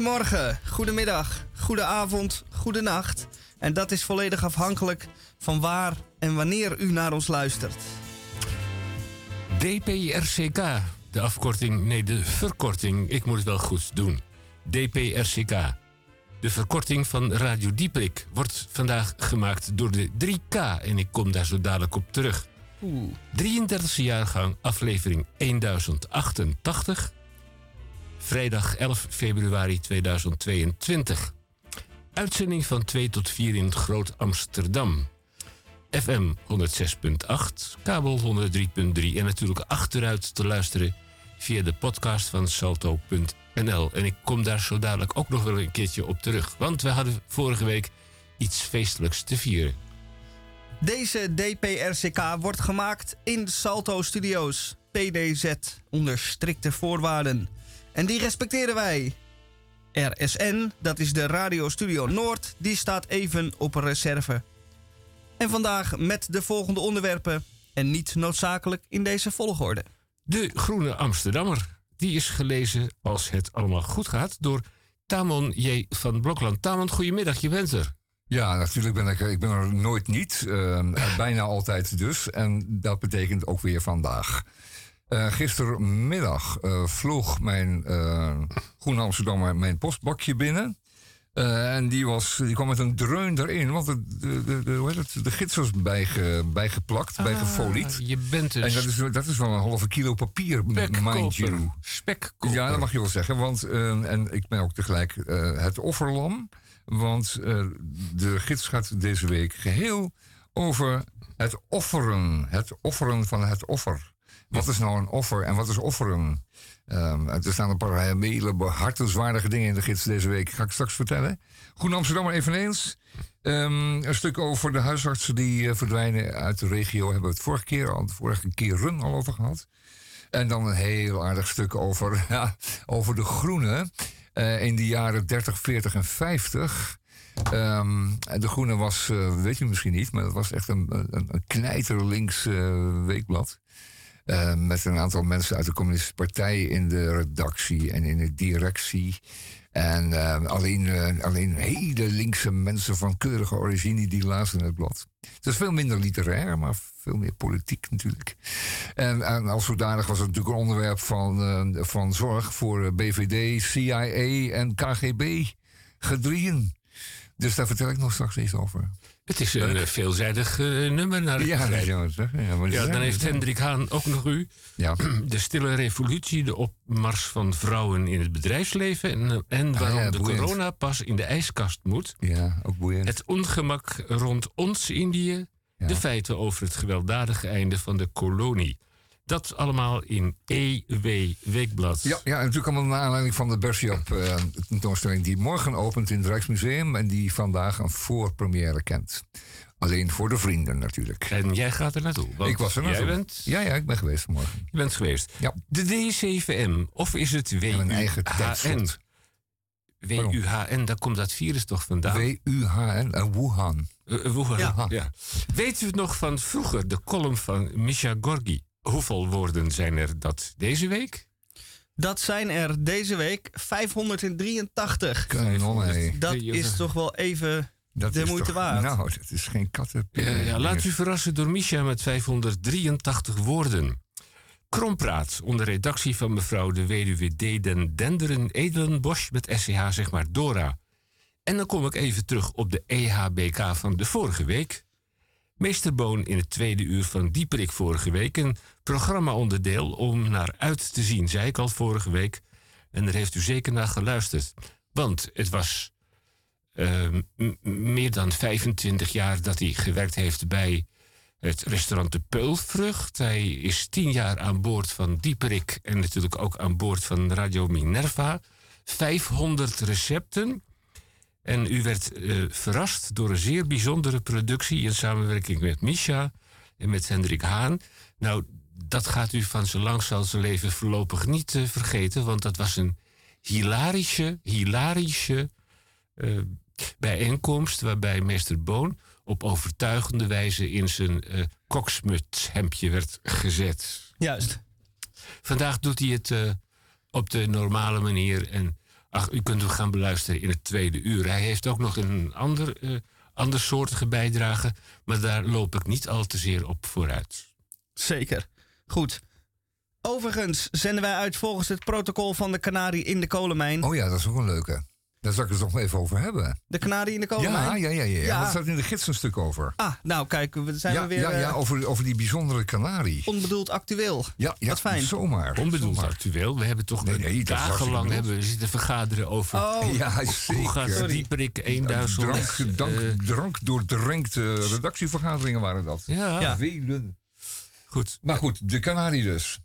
Goedemorgen, goedemiddag, goedenavond, goedenacht. En dat is volledig afhankelijk van waar en wanneer u naar ons luistert. DPRCK, de afkorting, nee, de verkorting, ik moet het wel goed doen. DPRCK. De verkorting van Radio Dieprik wordt vandaag gemaakt door de 3K en ik kom daar zo dadelijk op terug. 33e jaargang, aflevering 1088. Vrijdag 11 februari 2022. Uitzending van 2 tot 4 in Groot Amsterdam. FM 106.8, kabel 103.3 en natuurlijk achteruit te luisteren via de podcast van salto.nl. En ik kom daar zo dadelijk ook nog wel een keertje op terug, want we hadden vorige week iets feestelijks te vieren. Deze DPRCK wordt gemaakt in Salto Studios, PDZ, onder strikte voorwaarden. En die respecteren wij. RSN, dat is de Radio Studio Noord, die staat even op reserve. En vandaag met de volgende onderwerpen en niet noodzakelijk in deze volgorde. De Groene Amsterdammer, die is gelezen als het allemaal goed gaat door Tamon J. van Blokland. Tamon, goedemiddag, je bent er. Ja, natuurlijk ben ik er. Ik ben er nooit niet. Uh, bijna altijd dus. En dat betekent ook weer vandaag. Uh, gistermiddag uh, vloog mijn uh, Groene Amsterdammer mijn postbakje binnen. en die, was, die kwam met een dreun erin, want de, de, de, hoe heet het, de gids was bijge, bijgeplakt, ah, bijgefolied. Je bent dus... En dat is, dat is wel een halve kilo papier, mind you. Spekkoper. Ja, dat mag je wel zeggen. Want, en ik ben ook tegelijk het offerlam. Want de gids gaat deze week geheel over het offeren. Het offeren van het offer. Wat is nou een offer en wat is offeren? Um, er staan een paar hele hartenswaardige dingen in de gids deze week. Ga ik straks vertellen. Goed Amsterdam eveneens. Um, een stuk over de huisartsen die uh, verdwijnen uit de regio. Hebben we het vorige keer al, de vorige keer run al over gehad. En dan een heel aardig stuk over, ja, over de groene. Uh, in de jaren 30, 40 en 50. Um, de Groene was, uh, weet je misschien niet, maar dat was echt een, een, een knijterlinks weekblad. Uh, met een aantal mensen uit de Communistische Partij in de redactie en in de directie. En uh, alleen, uh, alleen hele linkse mensen van keurige origine die lazen het blad. Het is veel minder literair, maar veel meer politiek natuurlijk. En, en als zodanig was het natuurlijk een onderwerp van, van zorg voor BVD, CIA en KGB gedrieën. Dus daar vertel ik nog straks iets over. Het is een veelzijdig uh, nummer naar ja, dat ja, maar ja, dan heeft Hendrik Haan ook nog u. Ja. De stille revolutie, de opmars van vrouwen in het bedrijfsleven... en, en waarom ah, ja, de corona pas in de ijskast moet. Ja, ook boeiend. Het ongemak rond ons Indië. De feiten over het gewelddadige einde van de kolonie. Dat allemaal in EW Weekblad. Ja, ja natuurlijk allemaal naar aanleiding van de Bersiap uh, tentoonstelling die morgen opent in het Rijksmuseum en die vandaag een voorpremière kent. Alleen voor de vrienden natuurlijk. En jij gaat er naartoe? Ik was er naartoe. Jij bent... Ja, ja, ik ben geweest vanmorgen. Je bent geweest. Ja. De D7M, of is het WUHN? WUHN, daar komt dat virus toch vandaan? WUHN, uh, Wuhan. Uh, Wuhan, ja. ja. Weet u het nog van vroeger, de column van Misha Gorgi? Hoeveel woorden zijn er dat deze week? Dat zijn er deze week 583. Kanon, Dat is toch wel even dat de moeite waard. Nou, dat is geen katten. Ja, ja, laat u verrassen door Misha met 583 woorden. Krompraat onder redactie van mevrouw de weduwe D. den Denderen Edelenbosch met SCH, zeg maar Dora. En dan kom ik even terug op de EHBK van de vorige week. Meester Boon in het tweede uur van Dieperik vorige week. Een programma-onderdeel om naar uit te zien, zei ik al vorige week. En daar heeft u zeker naar geluisterd. Want het was uh, meer dan 25 jaar dat hij gewerkt heeft bij het restaurant De Peulvrucht. Hij is tien jaar aan boord van Dieperik en natuurlijk ook aan boord van Radio Minerva. 500 recepten. En u werd uh, verrast door een zeer bijzondere productie in samenwerking met Misha en met Hendrik Haan. Nou, dat gaat u van zo lang zal zijn leven voorlopig niet uh, vergeten, want dat was een hilarische, hilarische uh, bijeenkomst waarbij meester Boon op overtuigende wijze in zijn uh, koksmutshemdje werd gezet. Juist. Vandaag doet hij het op de normale manier en Ach, u kunt hem gaan beluisteren in het tweede uur. Hij heeft ook nog een ander, uh, andersoortige bijdrage, maar daar loop ik niet al te zeer op vooruit. Zeker. Goed. Overigens zenden wij uit volgens het protocol van de Canarie in de kolenmijn. Oh ja, dat is ook een leuke. Daar zal ik het nog even over hebben. De kanarie in de kolenmijn? Ja, ja, ja. ja. ja. Dat staat in de gids een stuk over. Ah, nou kijk, we zijn ja, we weer... Ja, ja over, over die bijzondere kanarie. Onbedoeld actueel. Ja, ja Wat fijn. zomaar. Onbedoeld zomaar. actueel. We hebben toch nee, nee, dagenlang hebben we zitten vergaderen over... Oh. Ja, zeker. Hoe gaat Dieperik 1000... Drank, uh, drank doordrenkte redactievergaderingen waren dat. Ja. ja. Velen. Goed. Maar goed, de kanarie dus.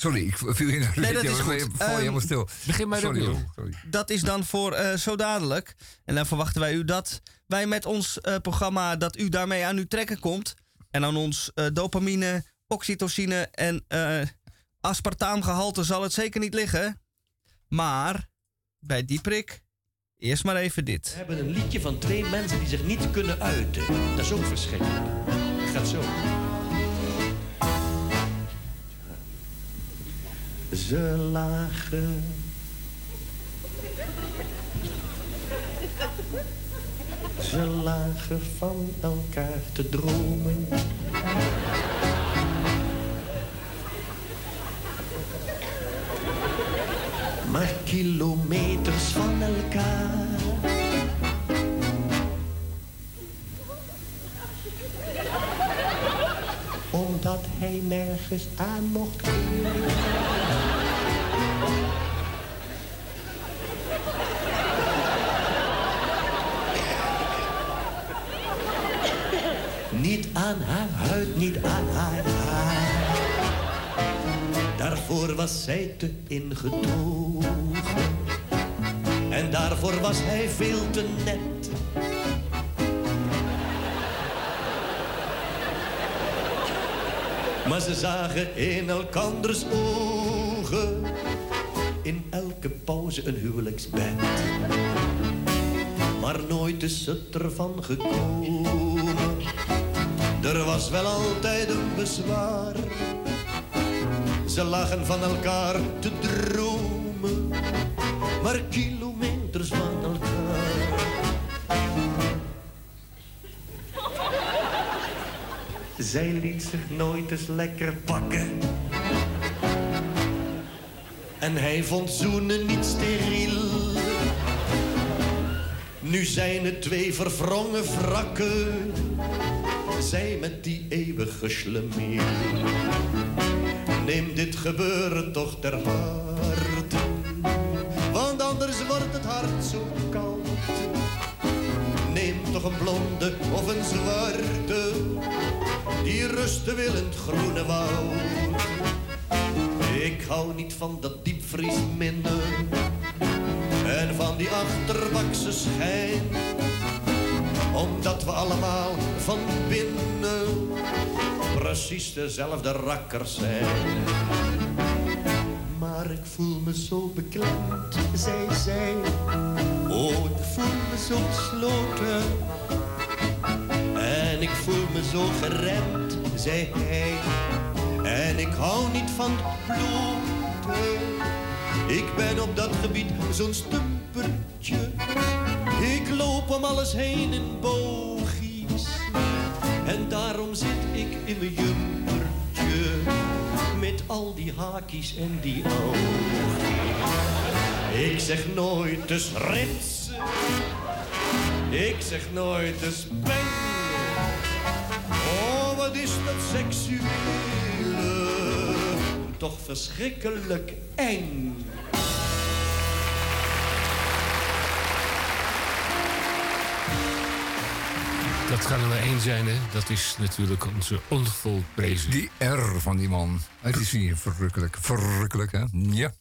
Sorry, ik viel in nee, dat is goed. val je helemaal stil. Begin maar Sorry, opnieuw. Sorry. Dat is dan voor uh, zo dadelijk. En dan verwachten wij u dat wij met ons uh, programma... dat u daarmee aan uw trekken komt. En aan ons uh, dopamine, oxytocine en aspartaamgehalte zal het zeker niet liggen. Maar bij die prik... Eerst maar even dit. We hebben een liedje van twee mensen die zich niet kunnen uiten. Dat is ook verschrikkelijk. Het gaat zo. Ze lagen. Ze lagen van elkaar te dromen. Maar kilometers van elkaar. Omdat hij nergens aan mocht. Niet aan haar huid, niet aan haar haar. Daarvoor was zij te ingetogen. En daarvoor was hij veel te net. Maar ze zagen in elkanders ogen. In elke pauze een huwelijksbed. Maar nooit is het ervan gekomen. Er was wel altijd een bezwaar. Ze lagen van elkaar te dromen. Maar kilometers Zij liet zich nooit eens lekker pakken. En hij vond zoenen niet steriel. Nu zijn het twee verwrongen wrakken. Zij met die eeuwige slemiel. Neem dit gebeuren toch ter harte. Die rusten wil in het groene woud. Ik hou niet van dat diepvriesminnen. En van die achterbakse schijn. Omdat we allemaal van binnen precies dezelfde rakkers zijn. Maar ik voel me zo beklemd, zei zij. Oh, ik voel me zo besloten. En ik voel me zo geremd, zei hij. En ik hou niet van bloeden. Ik ben op dat gebied zo'n stumpertje. Ik loop om alles heen in boogjes. En daarom zit ik in mijn jumpertje. Met al die haakjes en die oogjes. Ik zeg nooit dus rits. Ik zeg nooit dus bang. Toch verschrikkelijk eng. Dat kan er maar één zijn, hè? Dat is natuurlijk onze onvolprezen. Die R van die man. Het is hier verrukkelijk. Verrukkelijk, hè? Ja.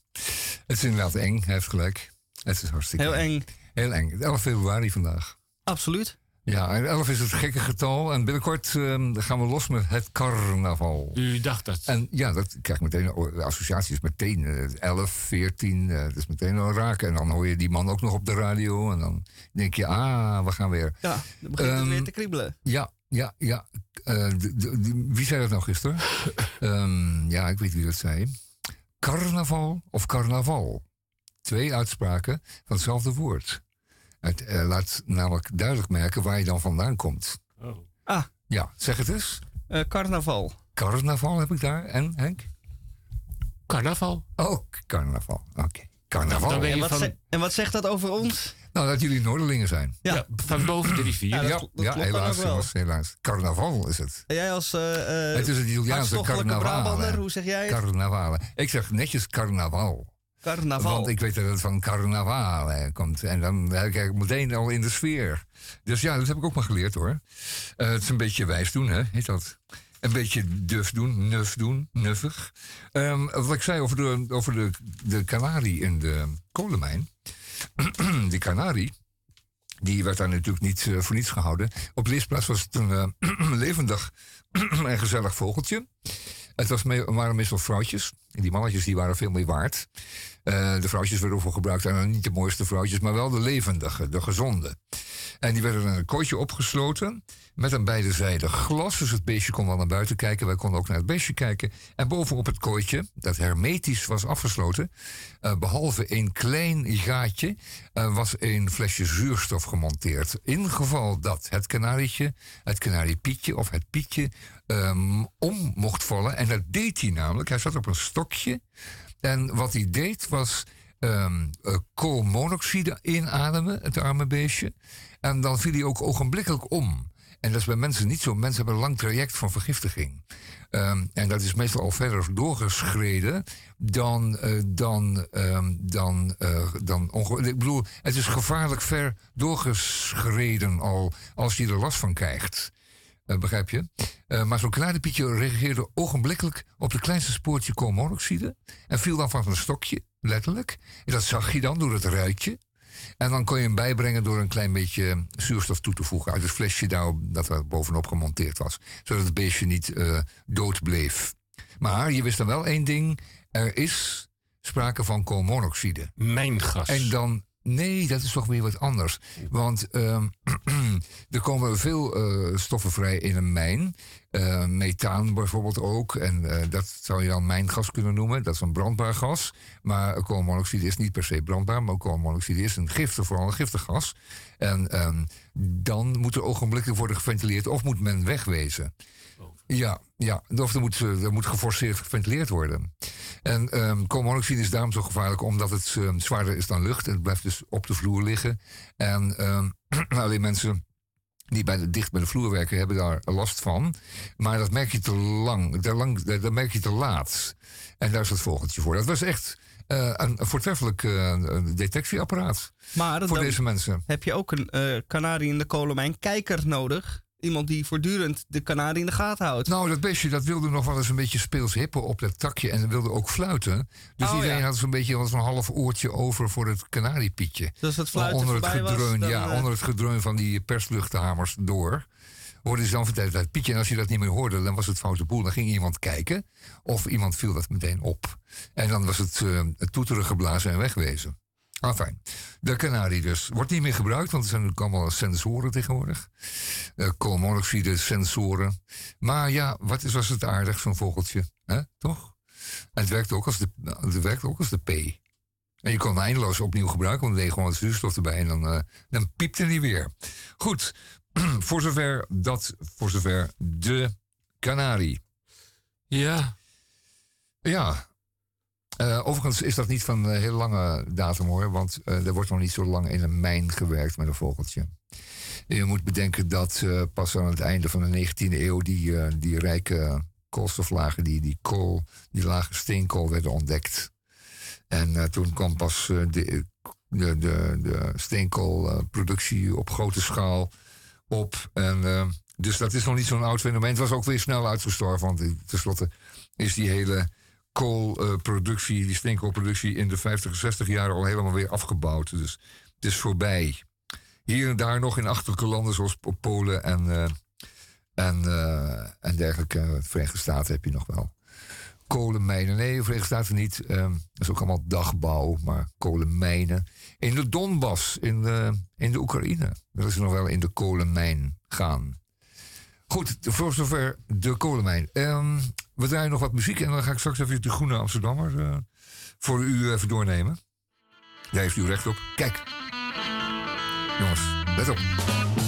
Het is inderdaad eng, hij heeft gelijk. Het is hartstikke Heel eng. Heel eng. 11 februari vandaag. Absoluut. Ja, en 11 is het gekke getal. En binnenkort uh, gaan we los met het carnaval. U dacht dat? En ja, dat krijg ik meteen. De associatie is meteen uh, 11, 14. Uh, dat is meteen al raken. En dan hoor je die man ook nog op de radio. En dan denk je, ah, we gaan weer. Ja, dan begint het Um, weer te kriebelen. Ja, ja, ja. Uh, de, wie zei dat nou gisteren? um, ja, ik weet wie dat zei. Carnaval of carnaval? twee uitspraken van hetzelfde woord. Het eh, laat namelijk duidelijk merken waar je dan vandaan komt. Oh. Ah, Ja, zeg het eens. eh, carnaval. Carnaval heb ik daar. En Henk? Carnaval. Oh, carnaval. Oké. Carnaval. Dan ben je En wat, van- ze- en wat zegt dat over ons? Nou, dat jullie Noorderlingen zijn. Ja. Ja. van boven de rivier. Ja, dat ja, kl- dat ja klopt dan helaas, jongens. Carnaval is het. En jij als eh eh het is het Italiaanse. Brabander, hoe zeg jij het? Carnavale. Ik zeg netjes carnaval. Want ik weet dat het van carnaval komt. En dan ben ik meteen al in de sfeer. Dus ja, dat heb ik ook maar geleerd hoor. Eh, het is een beetje wijs doen, hè? Heet dat? Een beetje duf doen, nuf doen, nuffig. Ehm, wat ik zei over de, over de, de kanarie in de kolenmijn. die kanarie, die werd daar natuurlijk niet eh, voor niets gehouden. Op leesplaats was het een eh, levendig en gezellig vogeltje. Het was me waren meestal vrouwtjes. En die mannetjes die waren veel meer waard. Eh, de vrouwtjes werden voor gebruikt. En niet de mooiste vrouwtjes, maar wel de levendige, de gezonde. En die werden in een kooitje opgesloten. Met aan beide zijden glas. Dus het beestje kon wel naar buiten kijken. Wij konden ook naar het beestje kijken. En bovenop het kooitje, dat hermetisch was afgesloten. eh, behalve een klein gaatje. eh, was een flesje zuurstof gemonteerd. In geval dat het kanarietje, het kanariepietje of het pietje. ehm, om mocht vallen. En dat deed hij namelijk. Hij zat op een stokje. En wat hij deed was ehm, eh, koolmonoxide inademen, het arme beestje. En dan viel hij ook ogenblikkelijk om. En dat is bij mensen niet zo. Mensen hebben een lang traject van vergiftiging. Ehm, en dat is meestal al verder doorgeschreden dan, eh, dan, ehm, dan, eh, dan Ik bedoel, het is gevaarlijk ver doorgeschreden al als je er last van krijgt. Eh, begrijp je? Eh, maar zo'n kanariepietje reageerde ogenblikkelijk op de kleinste spoortje koolmonoxide. En viel dan van een stokje, letterlijk. En dat zag je dan door het ruitje. En dan kon je hem bijbrengen door een klein beetje zuurstof toe te voegen uit het flesje daar dat er bovenop gemonteerd was. Zodat het beestje niet eh, dood bleef. Maar je wist dan wel één ding. Er is sprake van koolmonoxide. Mijngas. En dan, nee, dat is toch weer wat anders. Want ehm, er komen veel eh, stoffen vrij in een mijn. Eh, methaan bijvoorbeeld ook. En eh, dat zou je dan mijngas kunnen noemen. Dat is een brandbaar gas. Maar koolmonoxide is niet per se brandbaar. Maar koolmonoxide is een giftig, vooral een giftig gas. En ehm, dan moet er ogenblikkelijk worden geventileerd. Of moet men wegwezen. Ja, ja, of er moet, eh, er moet geforceerd geventileerd worden. En ehm koolmonoxide is daarom zo gevaarlijk omdat het ehm, zwaarder is dan lucht. Het blijft dus op de vloer liggen. En ehm, alleen mensen die bij de, dicht bij de vloer werken hebben daar last van. Maar dat merk je te lang, te lang dat merk je te laat. En daar is het vogeltje voor. Dat was echt eh, een voortreffelijk eh, detectieapparaat Maar voor deze mensen. heb je ook een eh kanarie in de kolenmijn kijker nodig. Iemand die voortdurend de kanarie in de gaten houdt. Nou, dat beestje dat wilde nog wel eens een beetje speels hippen op dat takje en wilde ook fluiten. Dus Oh, iedereen ja. had zo'n beetje zo'n half oortje over voor het kanariepietje. Dus het fluiten onder het was, gedreun, ja, eh, onder het gedreun van die persluchthamers door. Hoorde ze dan vertellen dat pietje. En als je dat niet meer hoorde, dan was het foute boel. Dan ging iemand kijken. Of iemand viel dat meteen op. En dan was het, eh, het toeteren geblazen en wegwezen. Ah, fijn. De kanarie dus. Wordt niet meer gebruikt, want er zijn natuurlijk allemaal sensoren tegenwoordig. Uh, koolmonoxide sensoren. Maar ja, wat is, was het aardig, zo'n vogeltje. hè? Toch? En het werkt ook als de, het werkt ook als de P. En je kon hem eindeloos opnieuw gebruiken, want dan deed je gewoon wat zuurstof erbij en dan, eh, dan piepte hij weer. Goed, voor zover dat, voor zover de kanarie. Ja. Ja. Eh, overigens is dat niet van een hele lange datum hoor, want eh, er wordt nog niet zo lang in een mijn gewerkt met een vogeltje. Je moet bedenken dat pas aan het einde van de 19e eeuw die, die rijke koolstoflagen, die, die kool, die lage steenkool werden ontdekt. En toen kwam pas de, de, de, de steenkoolproductie op grote schaal op. En, dus dat is nog niet zo'n oud fenomeen. Het was ook weer snel uitgestorven, want tenslotte is die hele koolproductie, die steenkoolproductie in de 50, 60 jaren al helemaal weer afgebouwd. Dus het is voorbij. Hier en daar nog in achterlijke landen zoals Po- Polen en, eh, en, eh, en dergelijke. Verenigde Staten heb je nog wel. Kolenmijnen, nee, Verenigde Staten niet. ehm, dat is ook allemaal dagbouw, maar kolenmijnen. In de Donbass, in de, in de Oekraïne. Dat is nog wel in de kolenmijn gaan. Goed, voor zover de kolenmijn. Ehm, we draaien nog wat muziek en dan ga ik straks even de Groene Amsterdammer eh, voor u even doornemen. Daar heeft u recht op. Kijk. Jongens, let op.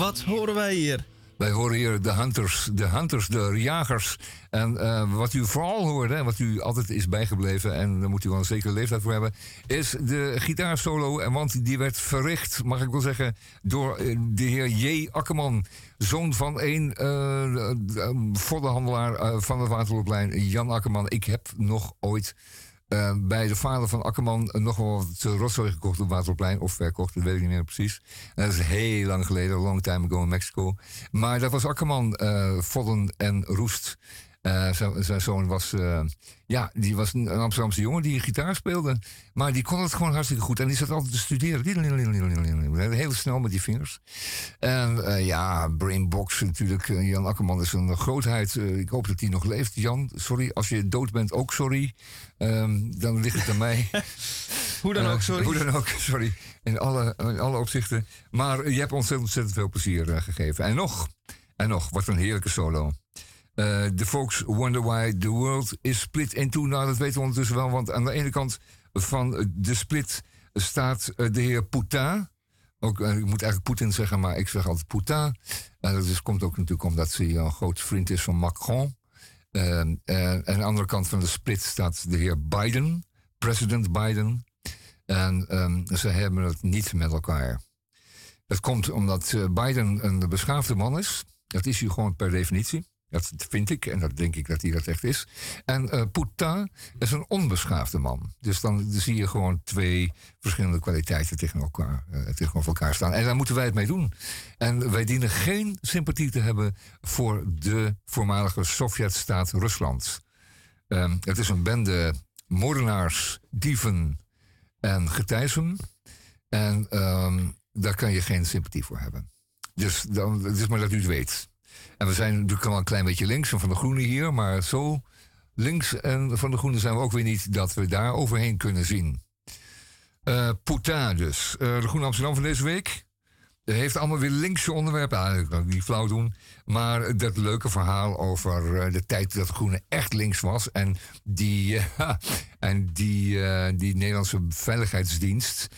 Wat horen wij hier? Wij horen hier de hunters, de hunters, de jagers. En eh, wat u vooral hoorde, hè, wat u altijd is bijgebleven... en daar moet u wel een zekere leeftijd voor hebben... is de gitaarsolo. En want die werd verricht, mag ik wel zeggen... door eh, de heer J. Akkerman. Zoon van een uh, voddenhandelaar eh, van het Waterloopplein, Jan Akkerman. Ik heb nog ooit... eh, bij de vader van Akkerman eh, nog wel wat rotzooi gekocht op Waterloopplein. Of verkocht, dat weet ik niet meer precies. Dat is heel lang geleden, long time ago in Mexico. Maar dat was Akkerman, eh Vodden en Roest. Eh, zijn, zijn zoon was, eh, ja, die was een Amsterdamse jongen die gitaar speelde. Maar die kon het gewoon hartstikke goed. En die zat altijd te studeren. Heel snel met die vingers. En eh, ja, Brainbox natuurlijk. Eh, Jan Akkerman is een grootheid. Eh, ik hoop dat hij nog leeft. Jan, sorry. Als je dood bent, ook sorry. Ehm, dan ligt het aan mij. Hoe dan Eh, ook, sorry. Hoe dan ook, sorry. In alle, in alle opzichten. Maar je hebt ons ontzettend veel plezier eh, gegeven. En nog, en nog, wat een heerlijke solo. Eh, De folks wonder why the world is split in two. Nou, dat weten we ondertussen wel. Want aan de ene kant van de split staat eh, de heer Poutin. Ook, eh, ik moet eigenlijk Poetin zeggen, maar ik zeg altijd Poutin. En dat komt ook natuurlijk omdat hij een groot vriend is van Macron. Eh, en aan de andere kant van de split staat de heer Biden, president Biden. En ehm, ze hebben het niet met elkaar. Dat komt omdat Biden een beschaafde man is. Dat is hij gewoon per definitie. Dat vind ik en dat denk ik dat hij dat echt is. En eh Poutin is een onbeschaafde man. Dus dan zie je gewoon twee verschillende kwaliteiten tegen elkaar, eh, tegenover elkaar staan. En daar moeten wij het mee doen. En wij dienen geen sympathie te hebben voor de voormalige Sovjetstaat Rusland. Ehm, het is een bende moordenaars, dieven en getijzen. En ehm, daar kan je geen sympathie voor hebben. Dus dan, het is maar dat u het weet. En we zijn natuurlijk wel een klein beetje links van de Groenen hier, maar zo links en van de Groenen zijn we ook weer niet dat we daar overheen kunnen zien. Eh Poutin dus. Eh, de Groene Amsterdam van deze week. Heeft allemaal weer linkse onderwerpen. Ah, ik kan het niet flauw doen. Maar dat leuke verhaal over eh, de tijd dat Groene echt links was. En die, en die, die Nederlandse Veiligheidsdienst.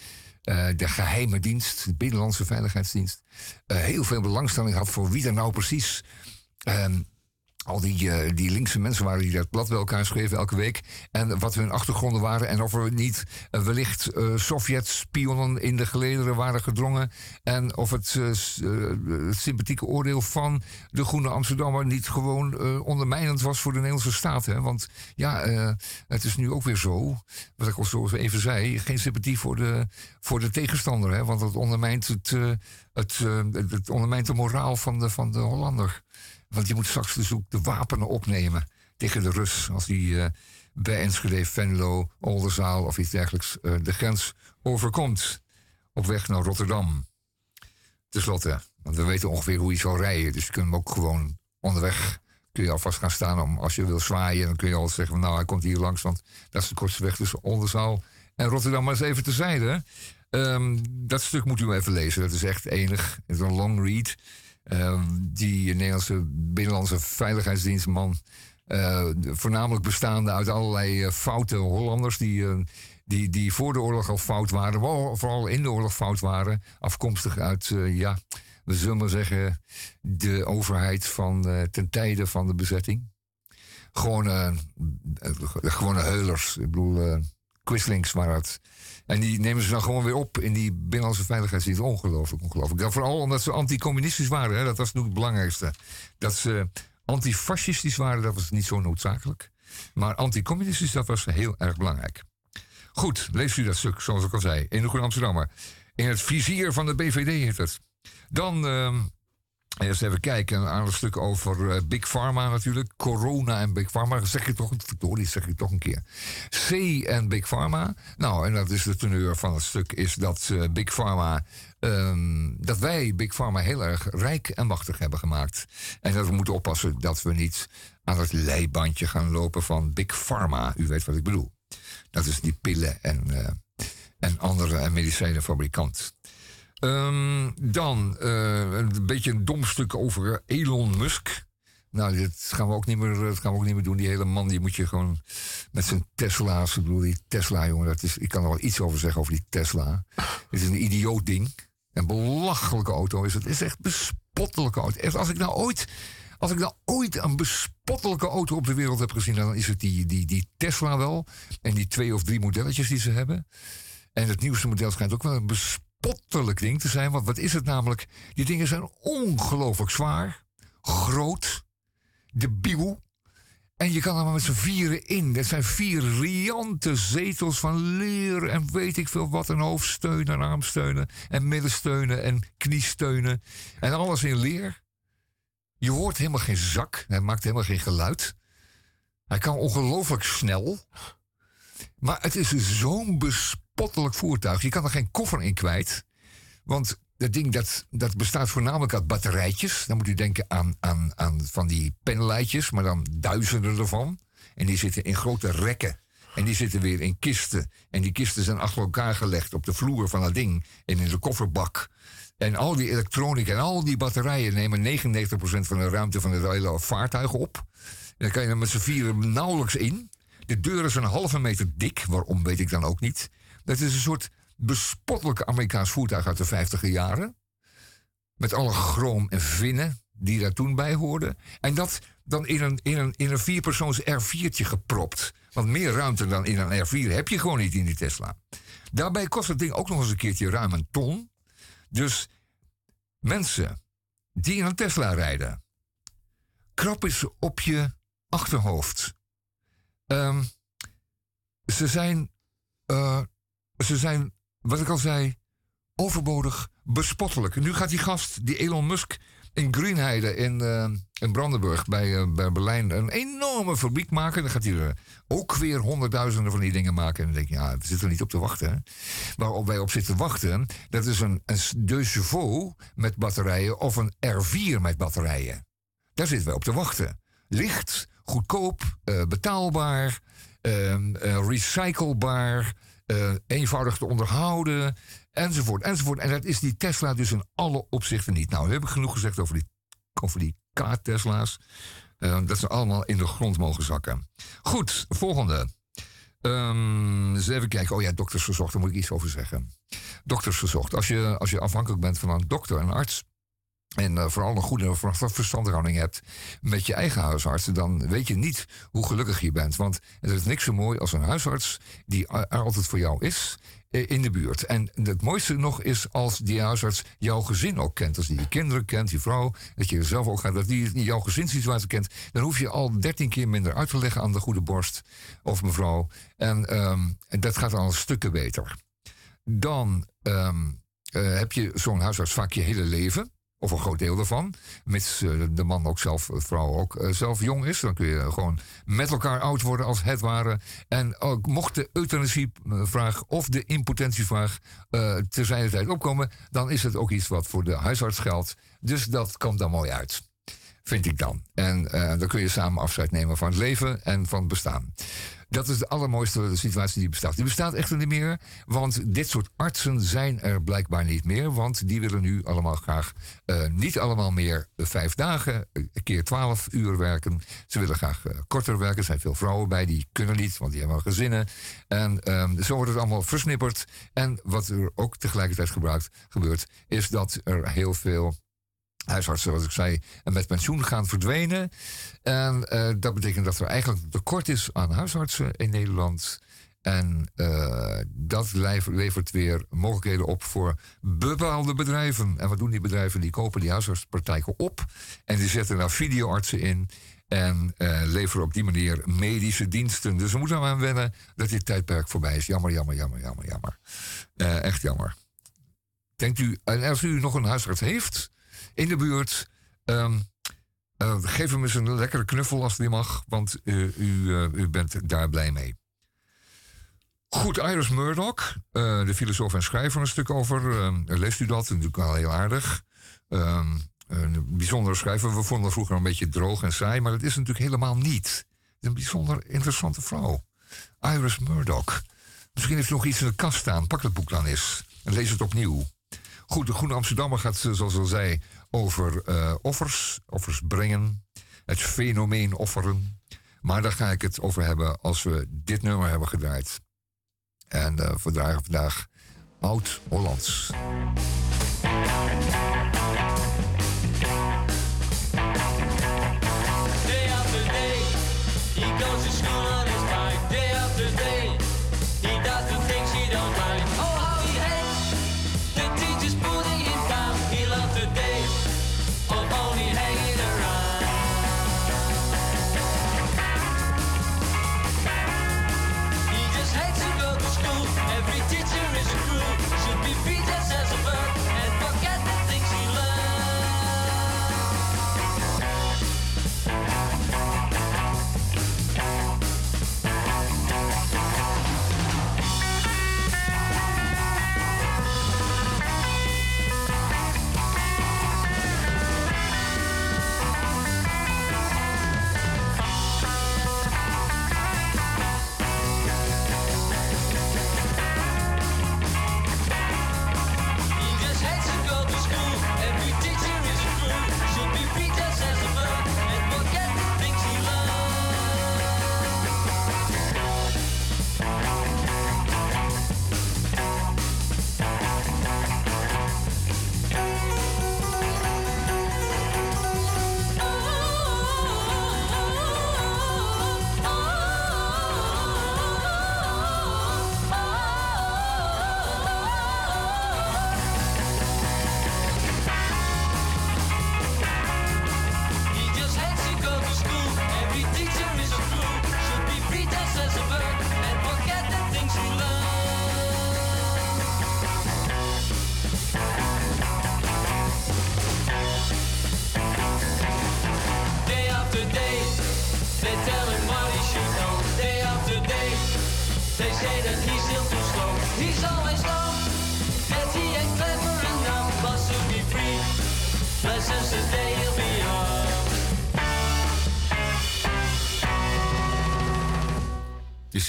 Eh, de geheime dienst, de Binnenlandse Veiligheidsdienst, eh, heel veel belangstelling had voor wie er nou precies. ehm, al die, eh, die linkse mensen waren die dat blad bij elkaar schreven elke week. En wat hun achtergronden waren. En of er niet eh, wellicht eh Sovjet-spionnen in de gelederen waren gedrongen. En of het, sympathieke oordeel van de Groene Amsterdammer niet gewoon ondermijnend was voor de Nederlandse staat. Hè? Want ja, het is nu ook weer zo. Wat ik al zo even zei. Geen sympathie voor de, voor de tegenstander. Hè? Want het ondermijnt, het, het, het ondermijnt de moraal van de, van de Hollander. Want je moet straks dus ook de wapenen opnemen tegen de Rus. Als die eh, bij Enschede, Venlo, Oldenzaal of iets dergelijks eh, de grens overkomt. Op weg naar Rotterdam. Ten slotte, want we weten ongeveer hoe je zal rijden. Dus je kunt hem ook gewoon onderweg. Kun je alvast gaan staan om, als je wil zwaaien. Dan kun je al zeggen, nou hij komt hier langs. Want dat is de kortste weg tussen Oldenzaal en Rotterdam. Maar eens even terzijde. Ehm dat stuk moet u even lezen. Dat is echt enig. Het is een long read. Ehm, die Nederlandse Binnenlandse Veiligheidsdienstman. eh, voornamelijk bestaande uit allerlei eh, foute Hollanders. Die, eh, die, die voor de oorlog al fout waren. Vooral in de oorlog fout waren. Afkomstig uit, ja, we zullen maar zeggen. de overheid van ten tijde van de bezetting. Gewoon, eh, gewone heulers. Ik bedoel, Quislings waren het. En die nemen ze dan gewoon weer op in die Binnenlandse Veiligheidsdienst. Ongelooflijk, ongelooflijk. Vooral omdat ze anticommunistisch waren. Hè? Dat was nu het belangrijkste. Dat ze antifascistisch waren, dat was niet zo noodzakelijk. Maar anticommunistisch, dat was heel erg belangrijk. Goed, leest u dat stuk, zoals ik al zei. In de Groene Amsterdammer. In het vizier van de BVD heet het. Dan... ehm, Eerst even kijken, een aardig stuk over eh, Big Pharma natuurlijk. Corona en Big Pharma. Zeg je toch, verdorie, zeg ik toch een keer. C en Big Pharma. Nou, en dat is de teneur van het stuk, is dat eh, Big Pharma... ehm, dat wij Big Pharma heel erg rijk en machtig hebben gemaakt. En dat we moeten oppassen dat we niet aan het leibandje gaan lopen van Big Pharma. U weet wat ik bedoel. Dat is die pillen en, eh, en andere medicijnenfabrikant. Ehm, dan eh, een beetje een dom stuk over Elon Musk. Nou, dit gaan we ook niet meer, dat gaan we ook niet meer doen. Die hele man, die moet je gewoon met zijn Tesla's. Ik bedoel, die Tesla, jongen, dat is, ik kan er wel iets over zeggen over die Tesla. Het is een idioot ding. Een belachelijke auto is het. Het is echt bespottelijke auto. Echt, als ik nou ooit, als ik nou ooit een bespottelijke auto op de wereld heb gezien, dan is het die, die, die Tesla wel. En die twee of drie modelletjes die ze hebben. En het nieuwste model schijnt ook wel een bespottelijk ding te zijn. Want wat is het namelijk? Die dingen zijn ongelooflijk zwaar, groot, debiel. En je kan er met z'n vieren in. Dat zijn vier riante zetels van leer en weet ik veel wat. En hoofdsteunen en armsteunen en middensteunen en kniesteunen. En alles in leer. Je hoort helemaal geen zak. Hij maakt helemaal geen geluid. Hij kan ongelooflijk snel. Maar het is zo'n bespottelijk voertuig. Je kan er geen koffer in kwijt. Want dat ding dat, dat bestaat voornamelijk uit batterijtjes. Dan moet u denken aan, aan, aan van die pennelijtjes, maar dan duizenden ervan. En die zitten in grote rekken. En die zitten weer in kisten. En die kisten zijn achter elkaar gelegd op de vloer van dat ding. En in de kofferbak. En al die elektronica en al die batterijen nemen 99% van de ruimte van het hele vaartuig op. En dan kan je er met z'n vieren nauwelijks in. De deur is een halve meter dik. Waarom weet ik dan ook niet. Dat is een soort bespottelijke Amerikaans voertuig uit de 50 jaren. Met alle chroom en vinnen die daar toen bij hoorden. En dat dan in een, in een, in een vierpersoons R4'tje gepropt. Want meer ruimte dan in een R4 heb je gewoon niet in die Tesla. Daarbij kost het ding ook nog eens een keertje ruim een ton. Dus mensen die in een Tesla rijden, krap eens op je achterhoofd. Ehm, ze zijn, eh, ze zijn, wat ik al zei, overbodig, bespottelijk. En nu gaat die gast, die Elon Musk, in Greenheide in, eh, in Brandenburg bij, eh, bij Berlijn een enorme fabriek maken. Dan gaat hij er ook weer honderdduizenden van die dingen maken. En dan denk je, ja, we zitten er niet op te wachten. Waarop wij op zitten wachten, dat is een, een De Chevaux met batterijen of een R4 met batterijen. Daar zitten wij op te wachten. Licht, goedkoop, eh, betaalbaar, ehm, eh, recyclebaar, eh, eenvoudig te onderhouden, enzovoort, enzovoort. En dat is die Tesla dus in alle opzichten niet. Nou, we hebben genoeg gezegd over die, over die K-Tesla's. Eh, dat ze allemaal in de grond mogen zakken. Goed, volgende. Ehm, eens even kijken. Oh ja, dokters verzocht, daar moet ik iets over zeggen. dokters gezocht. Als je, als je afhankelijk bent van een dokter, een arts. En eh, vooral een goede ver- verstandhouding hebt met je eigen huisarts, dan weet je niet hoe gelukkig je bent. Want er is niks zo mooi als een huisarts die er altijd voor jou is eh, in de buurt. En het mooiste nog is als die huisarts jouw gezin ook kent. Als die je kinderen kent, je vrouw, dat je zelf ook gaat, dat die jouw gezinssituatie kent. Dan hoef je al dertien keer minder uit te leggen aan de goede borst of mevrouw. En, ehm, dat gaat al stukken beter. Dan ehm, eh, heb je zo'n huisarts vaak je hele leven. Of een groot deel daarvan. Mits eh, de man ook zelf, de vrouw ook eh, zelf jong is. Dan kun je gewoon met elkaar oud worden als het ware. En ook mocht de euthanasievraag of de impotentievraag uh, te zijn tijd opkomen. Dan is het ook iets wat voor de huisarts geldt. Dus dat komt dan mooi uit. Vind ik dan. En dan kun je samen afscheid nemen van het leven en van het bestaan. Dat is de allermooiste situatie die bestaat. Die bestaat echter niet meer, want dit soort artsen zijn er blijkbaar niet meer. Want die willen nu allemaal graag uh, niet allemaal meer vijf dagen, een keer twaalf uur werken. Ze willen graag uh, korter werken. Er zijn veel vrouwen bij, die kunnen niet, want die hebben al gezinnen. En um, zo wordt het allemaal versnipperd. En wat er ook tegelijkertijd gebruikt, gebeurt, is dat er heel veel huisartsen, zoals ik zei, met pensioen gaan verdwenen. En uh, dat betekent dat er eigenlijk tekort is aan huisartsen in Nederland. En uh, dat levert weer mogelijkheden op voor bepaalde bedrijven. En wat doen die bedrijven? Die kopen die huisartspraktijken op. En die zetten daar videoartsen in. En uh, leveren op die manier medische diensten. Dus we moeten aan wennen dat dit tijdperk voorbij is. Jammer, jammer, jammer, jammer, jammer. echt jammer. Denkt u, en als u nog een huisarts heeft in de buurt. Um, uh, geef hem eens een lekkere knuffel als die mag, want uh, u, uh, u bent daar blij mee. Goed, Iris Murdoch, de filosoof en schrijver, een stuk over. leest u dat? Natuurlijk wel heel aardig. Um, een bijzondere schrijver. We vonden vroeger een beetje droog en saai, maar dat is natuurlijk helemaal niet. Het een bijzonder interessante vrouw. Iris Murdoch. Misschien heeft u nog iets in de kast staan. Pak dat boek dan eens en lees het opnieuw. Goed, de Groene Amsterdammer gaat, zoals al zei, over uh, offers, offers brengen, het fenomeen offeren. Maar daar ga ik het over hebben als we dit nummer hebben gedraaid. En uh, we dragen vandaag Oud-Hollands.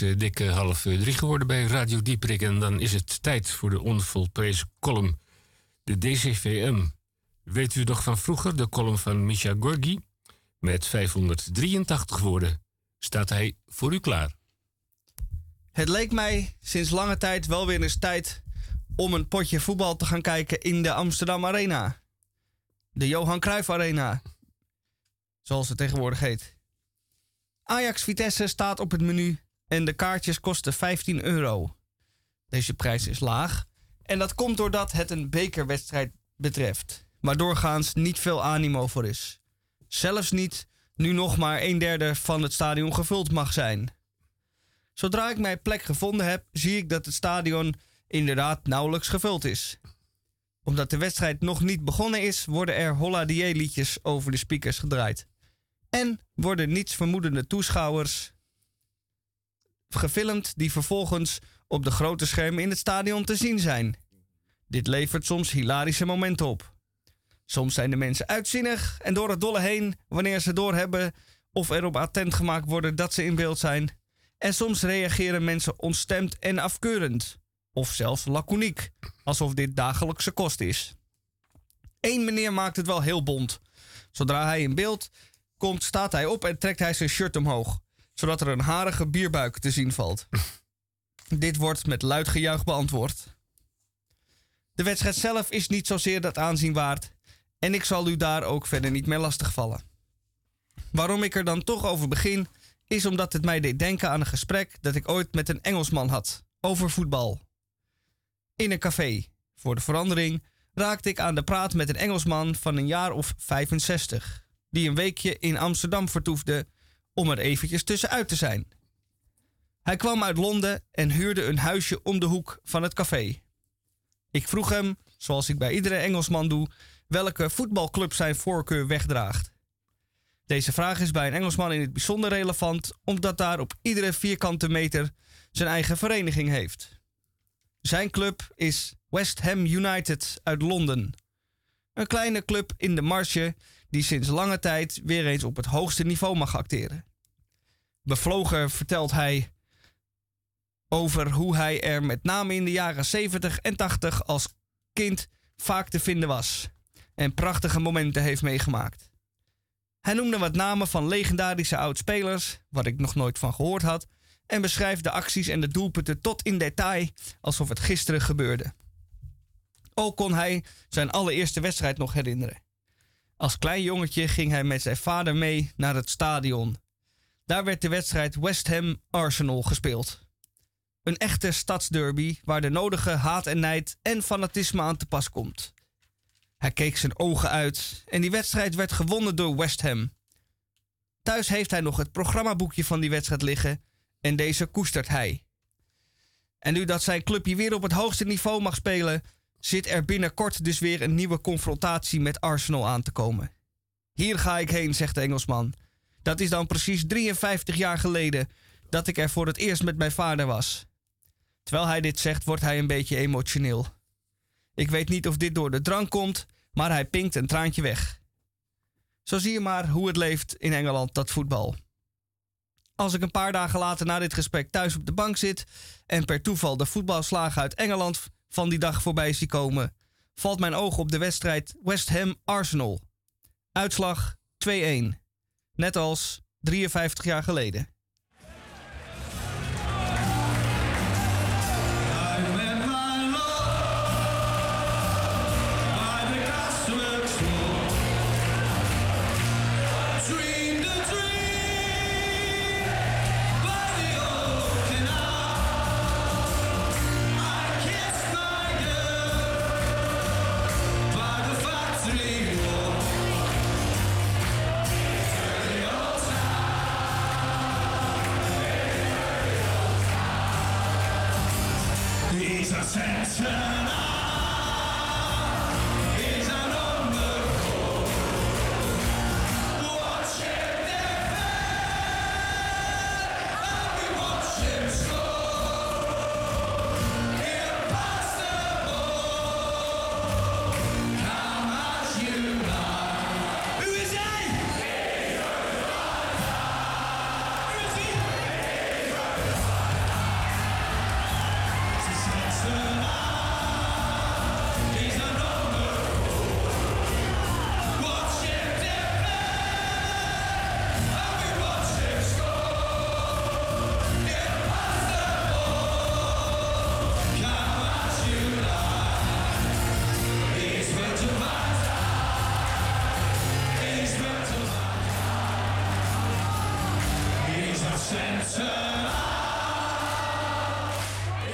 Uh, dik uh, half uh, drie geworden bij Radio Dieprik. En dan is het tijd voor de onvolprezen column. De DCVM. Weet u nog van vroeger, de column van Misha Gorgi? Met 583 woorden staat hij voor u klaar. Het leek mij sinds lange tijd wel weer eens tijd om een potje voetbal te gaan kijken in de Amsterdam Arena. De Johan Cruijff Arena, zoals het tegenwoordig heet. Ajax Vitesse staat op het menu en de kaartjes kosten 15 euro. Deze prijs is laag en dat komt doordat het een bekerwedstrijd betreft, waar doorgaans niet veel animo voor is. Zelfs niet nu nog maar een derde van het stadion gevuld mag zijn. Zodra ik mijn plek gevonden heb, zie ik dat het stadion inderdaad nauwelijks gevuld is. Omdat de wedstrijd nog niet begonnen is, worden er Holla liedjes over de speakers gedraaid. En worden niets vermoedende toeschouwers gefilmd die vervolgens op de grote schermen in het stadion te zien zijn. Dit levert soms hilarische momenten op. Soms zijn de mensen uitzinnig en door het dolle heen wanneer ze doorhebben of erop attent gemaakt worden dat ze in beeld zijn. En soms reageren mensen ontstemd en afkeurend, of zelfs laconiek, alsof dit dagelijkse kost is. Eén meneer maakt het wel heel bont. Zodra hij in beeld komt, staat hij op en trekt hij zijn shirt omhoog, zodat er een harige bierbuik te zien valt. Dit wordt met luid gejuich beantwoord. De wedstrijd zelf is niet zozeer dat aanzien waard en ik zal u daar ook verder niet meer lastigvallen. Waarom ik er dan toch over begin, is omdat het mij deed denken aan een gesprek dat ik ooit met een Engelsman had over voetbal. In een café, voor de verandering, raakte ik aan de praat met een Engelsman van een jaar of 65, die een weekje in Amsterdam vertoefde om er eventjes tussenuit te zijn. Hij kwam uit Londen en huurde een huisje om de hoek van het café. Ik vroeg hem, zoals ik bij iedere Engelsman doe, welke voetbalclub zijn voorkeur wegdraagt. Deze vraag is bij een Engelsman in het bijzonder relevant, omdat daar op iedere vierkante meter zijn eigen vereniging heeft. Zijn club is West Ham United uit Londen. Een kleine club in de marge die sinds lange tijd weer eens op het hoogste niveau mag acteren. Bevlogen vertelt hij over hoe hij er met name in de jaren 70 en 80 als kind vaak te vinden was en prachtige momenten heeft meegemaakt. Hij noemde wat namen van legendarische oud-spelers, wat ik nog nooit van gehoord had, en beschrijft de acties en de doelpunten tot in detail alsof het gisteren gebeurde. Ook kon hij zijn allereerste wedstrijd nog herinneren. Als klein jongetje ging hij met zijn vader mee naar het stadion. Daar werd de wedstrijd West Ham Arsenal gespeeld. Een echte stadsderby waar de nodige haat en nijd en fanatisme aan te pas komt. Hij keek zijn ogen uit en die wedstrijd werd gewonnen door West Ham. Thuis heeft hij nog het programmaboekje van die wedstrijd liggen en deze koestert hij. En nu dat zijn clubje weer op het hoogste niveau mag spelen, zit er binnenkort dus weer een nieuwe confrontatie met Arsenal aan te komen. Hier ga ik heen, zegt de Engelsman. Dat is dan precies 53 jaar geleden dat ik er voor het eerst met mijn vader was. Terwijl hij dit zegt, wordt hij een beetje emotioneel. Ik weet niet of dit door de drank komt, maar hij pinkt een traantje weg. Zo zie je maar hoe het leeft in Engeland, dat voetbal. Als ik een paar dagen later na dit gesprek thuis op de bank zit en per toeval de voetbalslagen uit Engeland van die dag voorbij zie komen, valt mijn oog op de wedstrijd West Ham Arsenal. Uitslag 2-1. Net als 53 jaar geleden.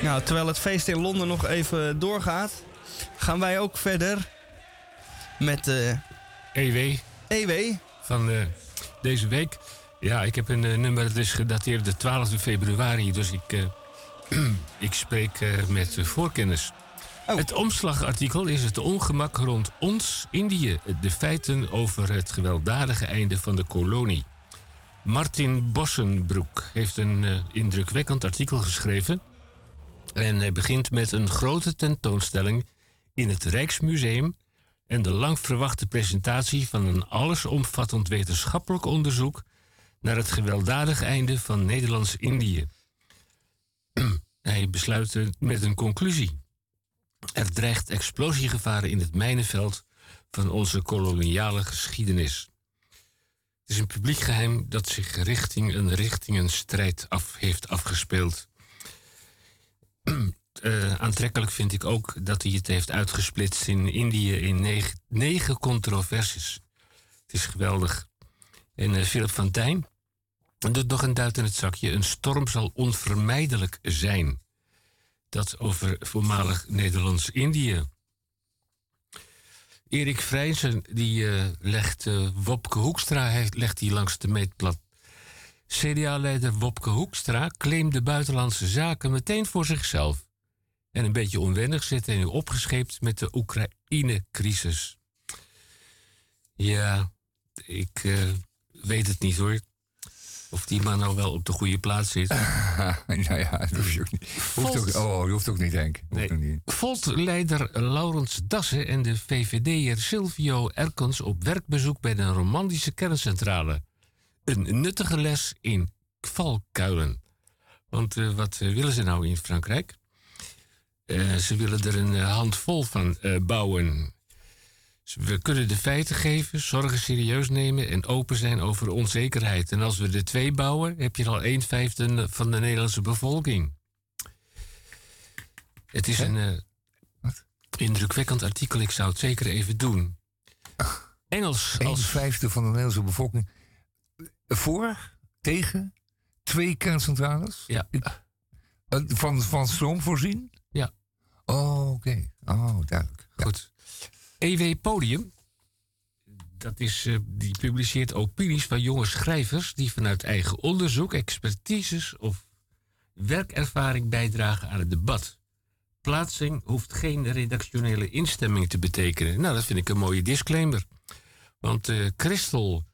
Nou, terwijl het feest in Londen nog even doorgaat, gaan wij ook verder met eh EW EW. van eh, deze week. Ja, ik heb een eh, nummer dat is gedateerd de 12 februari. Dus ik, ik spreek met voorkennis. Oh. Het omslagartikel is het ongemak rond ons, Indië. De feiten over het gewelddadige einde van de kolonie. Martin Bossenbroek heeft een indrukwekkend artikel geschreven. En hij begint met een grote tentoonstelling in het Rijksmuseum en de lang verwachte presentatie van een allesomvattend wetenschappelijk onderzoek naar het gewelddadige einde van Nederlands-Indië. Hij besluit met een conclusie. Er dreigt explosiegevaren in het mijnenveld van onze koloniale geschiedenis. Het is een publiek geheim dat zich richting een richtingenstrijd af heeft afgespeeld. Eh, aantrekkelijk vind ik ook dat hij het heeft uitgesplitst in Indië in negen, negen controversies. Het is geweldig. En eh, Philip van Tijn doet nog een duit in het zakje. Een storm zal onvermijdelijk zijn. Dat over voormalig Nederlands-Indië. Erik Vrijzen die eh, legt Wopke Hoekstra heeft, legt die langs de meetplat. CDA-leider Wopke Hoekstra claimde buitenlandse zaken meteen voor zichzelf. En een beetje onwennig zit hij nu opgescheept met de Oekraïne-crisis. Ja, ik eh, weet het niet hoor. Of die man nou wel op de goede plaats zit. nou ja, dat hoeft ook niet. Hoeft ook, oh, je hoeft ook niet, Henk. Hoeft Nee. ook niet. Volt-leider Laurens Dassen en de VVD'er Silvio Erkens op werkbezoek bij de romantische kerncentrale. Een nuttige les in valkuilen. Want eh, wat eh, willen ze nou in Frankrijk? Eh, ze willen er een handvol van bouwen. We kunnen de feiten geven, zorgen serieus nemen en open zijn over onzekerheid. En als we er twee bouwen, heb je al een vijfde van de Nederlandse bevolking. Het is een indrukwekkend artikel. Ik zou het zeker even doen. Engels Een als vijfde van de Nederlandse bevolking. Voor, tegen, twee kerncentrales. Ja. Eh, Van, van stroom voorzien? Ja. Oh, oké. Oh, duidelijk. Ja. Goed. EW Podium. Dat is, eh, die publiceert opinies van jonge schrijvers die vanuit eigen onderzoek, expertises of werkervaring bijdragen aan het debat. Plaatsing hoeft geen redactionele instemming te betekenen. Nou, dat vind ik een mooie disclaimer. Want eh Christel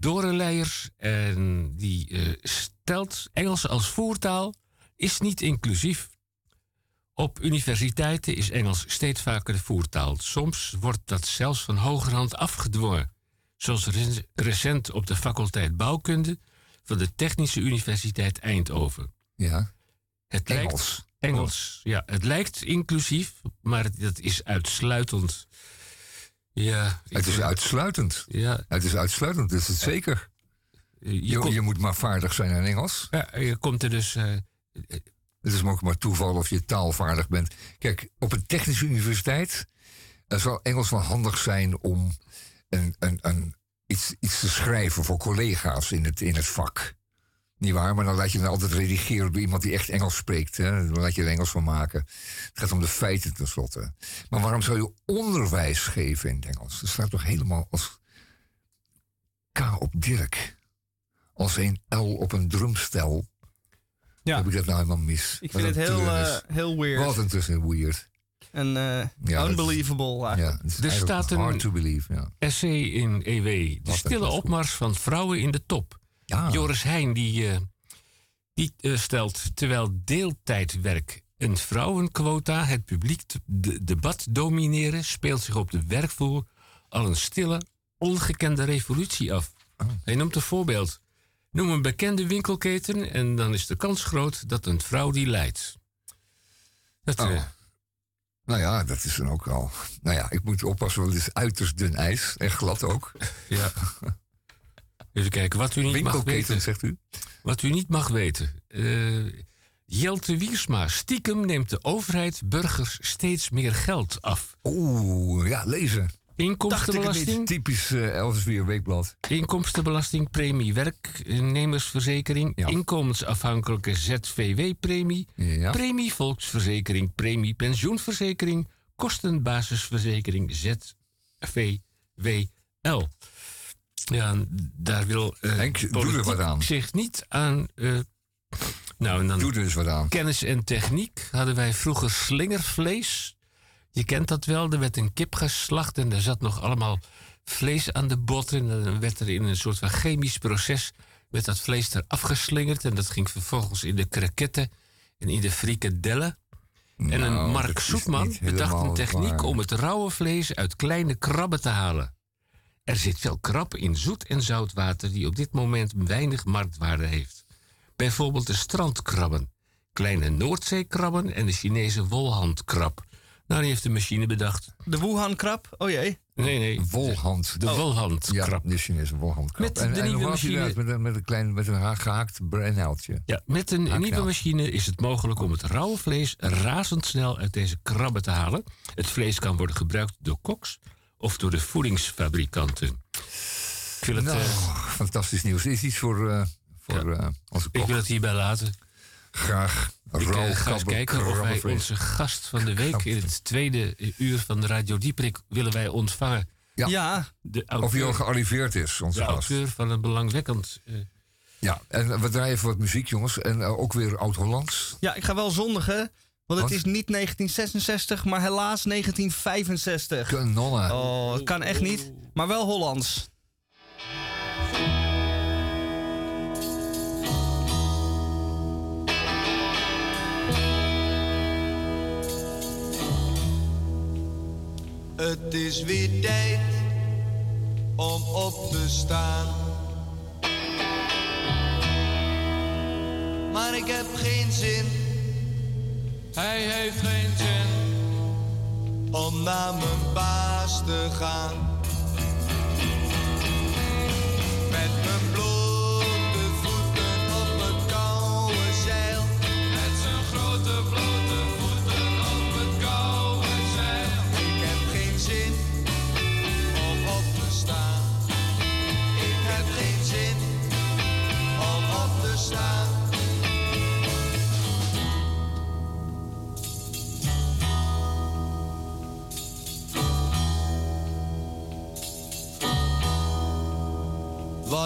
Dorenleijers en die eh, stelt Engels als voertaal is niet inclusief. Op universiteiten is Engels steeds vaker de voertaal. Soms wordt dat zelfs van hogerhand afgedwongen. Zoals re- recent op de faculteit bouwkunde van de Technische Universiteit Eindhoven. ja. Het Engels. Lijkt, Engels, ja. Het lijkt inclusief, maar dat is uitsluitend. Ja, Het is uitsluitend. Ja, Het is uitsluitend, dat is het zeker. je, Je, komt, je moet maar vaardig zijn in Engels. ja, je komt er dus... eh, Het is ook maar toeval of je taalvaardig bent. Kijk, op een technische universiteit eh, zal Engels wel handig zijn om een, een, een, iets, iets te schrijven voor collega's in het, in het vak. Niet waar, maar dan laat je het altijd redigeren door iemand die echt Engels spreekt. Hè? Dan laat je er Engels van maken. Het gaat om de feiten tenslotte. Maar waarom zou je onderwijs geven in het Engels? Dat staat toch helemaal als K op Dirk. Als een L op een drumstel. Ja. Heb ik dat nou helemaal mis? Ik vind het heel, eh, heel weird. Wat een tussen weird. En eh, Ja, unbelievable eigenlijk. Ja, Er staat een- hard to believe. Ja. essay in EW. De stille opmars van vrouwen in de top. Ja, Joris Heijn die, eh, die eh, stelt, terwijl deeltijdwerk een vrouwenquota het publiek de debat domineren, speelt zich op de werkvloer al een stille, ongekende revolutie af. Oh. Hij noemt een voorbeeld. Noem een bekende winkelketen en dan is de kans groot dat een vrouw die leidt. Dat, Oh. eh, nou ja, dat is dan ook al. Nou ja, ik moet oppassen, want het is uiterst dun ijs. En glad ook. ja. Even kijken, wat u niet mag weten. Zegt u? Wat u niet mag weten. Eh, Jelte Wiersma. Stiekem neemt de overheid burgers steeds meer geld af. Oeh, ja, lezen. Inkomstenbelasting, Typisch eh Elsevier Weekblad. inkomstenbelasting, premie werknemersverzekering, Ja. inkomensafhankelijke ZVW-premie, Ja. premie volksverzekering, premie pensioenverzekering, kostenbasisverzekering ZVWL. Ja, daar wil eh Henk, doe er politiek wat aan. zich niet aan. eh, nou, en dan Doe er eens wat aan. kennis en techniek hadden wij vroeger slingervlees. Je kent dat wel, er werd een kip geslacht en er zat nog allemaal vlees aan de botten. En dan werd er in een soort van chemisch proces werd dat vlees eraf geslingerd. En dat ging vervolgens in de kroketten en in de frikadellen. En een Nou, Mark niet bedacht een techniek waar. om het rauwe vlees uit kleine krabben te halen. Er zit veel krab in zoet en zoutwater die op dit moment weinig marktwaarde heeft. Bijvoorbeeld de strandkrabben, kleine Noordzeekrabben en de Chinese wolhandkrab. Nou, die heeft de machine bedacht. De Wuhan-krab? Oh jee. Nee, nee, Wolhand. de Ja, wolhandkrab. de Chinese wolhandkrab. Met en, de en nieuwe machine-? Met een, met een klein, met een ha- gehaakt. Ja, met een nieuwe machine is het mogelijk om het rauwe vlees razendsnel uit deze krabben te halen. Het vlees kan worden gebruikt door koks of door de voedingsfabrikanten. Ik wil het, Nou, eh, fantastisch nieuws. Is iets voor, eh, voor eh, onze ik wil het hierbij laten. Graag. Ik ga eens kijken of wij onze gast van de week in het tweede uur van de Radio Dieprik willen wij ontvangen. Ja. Ja. De Of hij al gearriveerd is, onze de gast. auteur van een belangwekkend... Ja, en we draaien even wat muziek, jongens. En ook weer Oud-Hollands. ja, ik ga wel zondigen. Want het Wat? is niet 1966, maar helaas 1965. Kanonnen. Oh, het kan echt niet. Maar wel Hollands. Het is weer tijd om op te staan. Maar ik heb geen zin. Hij heeft geen zin om naar mijn baas te gaan. Met mijn blote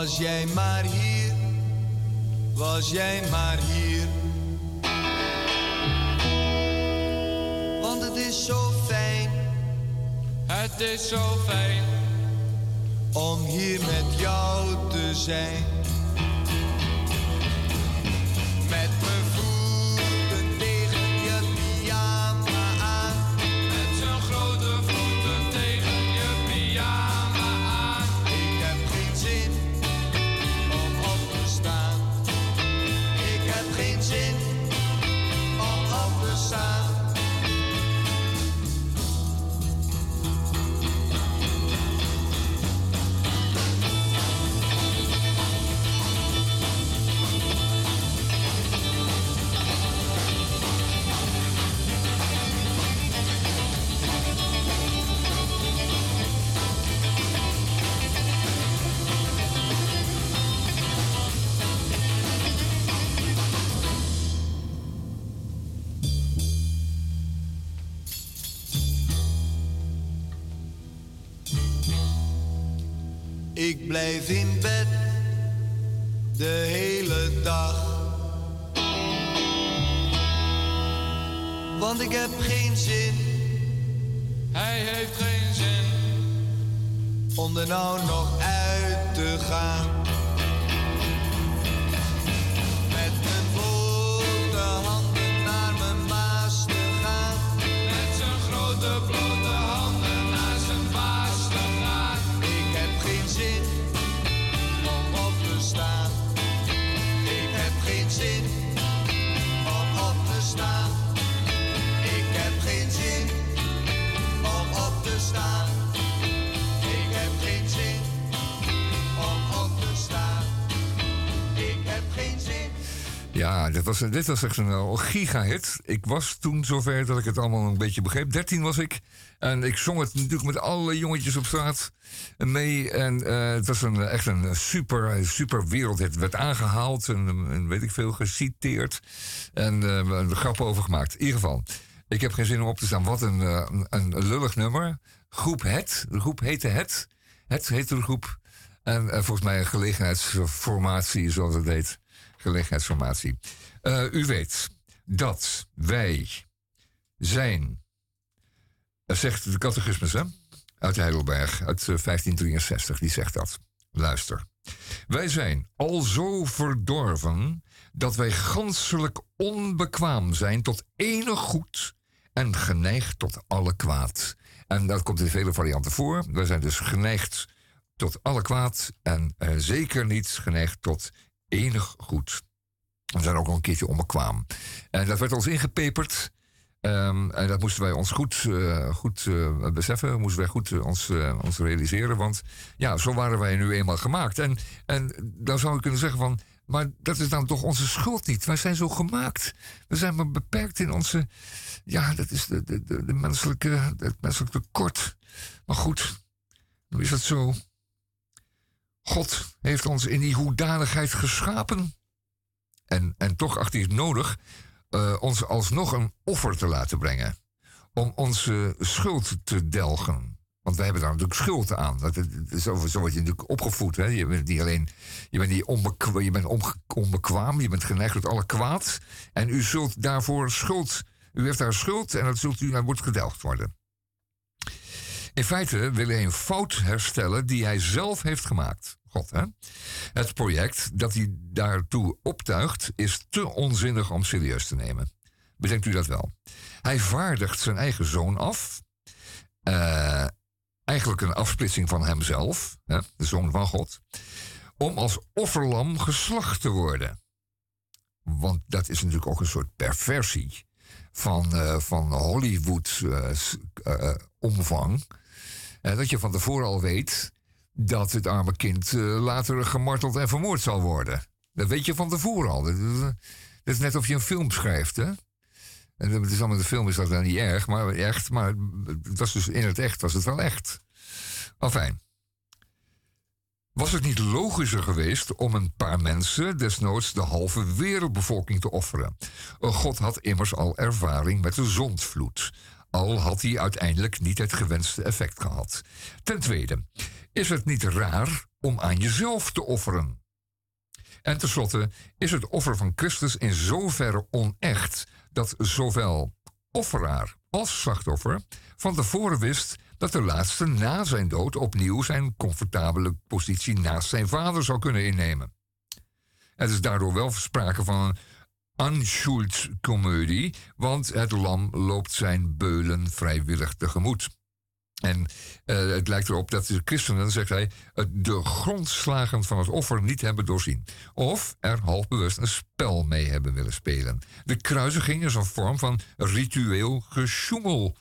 Was jij maar hier, was jij maar hier. Want het is zo fijn, het is zo fijn om hier met jou te zijn. Was, dit was echt een uh, giga-hit. Ik was toen zover dat ik het allemaal een beetje begreep. 13 was ik. En ik zong het natuurlijk met alle jongetjes op straat mee. En eh, het was een, echt een super, super wereld. Het werd aangehaald en, en weet ik veel, geciteerd. En uh, er grappen over gemaakt. In ieder geval, ik heb geen zin om op te staan. Wat een, een, lullig nummer. Groep Het. De groep heette Het. Het heette de groep. En volgens mij een gelegenheidsformatie, zoals het heet gelegenheidsformatie. Uh, u weet dat wij zijn, dat zegt de catechismus hè, uit Heidelberg, uit 1563, die zegt dat. Luister. Wij zijn al zo verdorven dat wij ganselijk onbekwaam zijn tot enig goed en geneigd tot alle kwaad. En dat komt in vele varianten voor. Wij zijn dus geneigd tot alle kwaad en uh, zeker niet geneigd tot enig goed. We zijn ook nog een keertje onbekwaam. En dat werd ons ingepeperd. Um, en dat moesten wij ons goed, uh, goed uh, beseffen, moesten wij goed uh, ons, ons realiseren. Want ja, zo waren wij nu eenmaal gemaakt. En, en dan zou ik kunnen zeggen van, maar dat is dan toch onze schuld niet. Wij zijn zo gemaakt. We zijn maar beperkt in onze, ja, dat is de, de, de, de menselijke, het tekort. Maar goed, nu is dat zo. God heeft ons in die hoedanigheid geschapen. En, en toch acht hij het nodig uh, ons alsnog een offer te laten brengen. Om onze schuld te delgen. Want wij hebben daar natuurlijk schuld aan. Dat, zo, zo word je natuurlijk opgevoed. Hè? Je bent niet alleen je bent niet je bent onbekwaam, je bent geneigd tot alle kwaad. En u zult daarvoor schuld. U heeft daar schuld en dat zult u naar wordt gedelgd worden. In feite wil hij een fout herstellen die hij zelf heeft gemaakt. Het project dat hij daartoe optuigt is te onzinnig om serieus te nemen. Bedenkt u dat wel? Hij vaardigt zijn eigen zoon af. Uh, eigenlijk een afsplitsing van hemzelf, hè, de zoon van God. Om als offerlam geslacht te worden. Want dat is natuurlijk ook een soort perversie van, uh, van Hollywood uh, omvang. dat je van tevoren al weet dat het arme kind uh, later gemarteld en vermoord zal worden. Dat weet je van tevoren al. Dat, is net of je een film schrijft, hè? En het is allemaal de film is dat dan niet erg, maar echt. Maar het was dus in het echt was het wel echt. Enfin. Was het niet logischer geweest om een paar mensen, desnoods de halve wereldbevolking, te offeren? God had immers al ervaring met de zondvloed. Al had hij uiteindelijk niet het gewenste effect gehad. Ten tweede, is het niet raar om aan jezelf te offeren? En tenslotte is het offer van Christus in zoverre onecht dat zowel offeraar als slachtoffer van tevoren wist dat de laatste na zijn dood opnieuw zijn comfortabele positie naast zijn vader zou kunnen innemen. Het is daardoor wel sprake van Unschuldskomödie, want het lam loopt zijn beulen vrijwillig tegemoet. En uh, het lijkt erop dat de christenen, zegt hij, de grondslagen van het offer niet hebben doorzien. Of er halfbewust een spel mee hebben willen spelen. De kruisiging is een vorm van ritueel gesjoemel.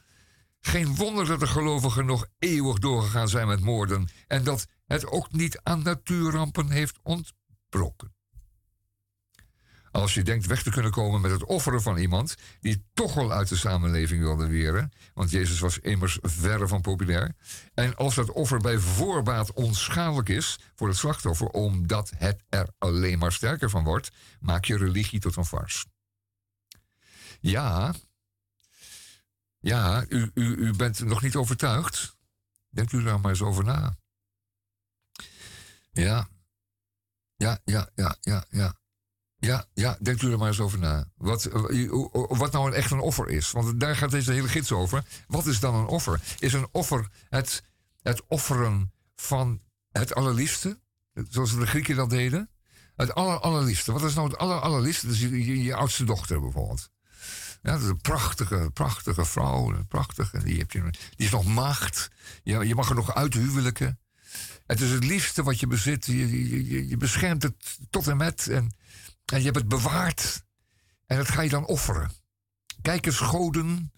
Geen wonder dat de gelovigen nog eeuwig doorgegaan zijn met moorden en dat het ook niet aan natuurrampen heeft ontbroken. Als je denkt weg te kunnen komen met het offeren van iemand die toch wel uit de samenleving wilde weren, want Jezus was immers verre van populair. En als dat offer bij voorbaat onschadelijk is voor het slachtoffer, omdat het er alleen maar sterker van wordt, maak je religie tot een farce. Ja, ja, u, u, u bent nog niet overtuigd. Denkt u daar maar eens over na. Ja, ja, ja, ja, ja, ja. Ja, ja, denkt u er maar eens over na. Wat, eh, wat nou echt een offer is. Want daar gaat deze hele gids over. Wat is dan een offer? Is een offer het, het offeren van het allerliefste? Zoals de Grieken dat deden? Het aller, allerliefste. Wat is nou het aller, allerliefste? Is je, je, oudste dochter bijvoorbeeld. Ja, dat is een prachtige, prachtige vrouw. Prachtige, die, heb je, die is nog maagd. Je, je mag er nog uithuwelijken. Het is het liefste wat je bezit. Je, je, je beschermt het tot en met. En en je hebt het bewaard. En dat ga je dan offeren. Kijk eens, goden.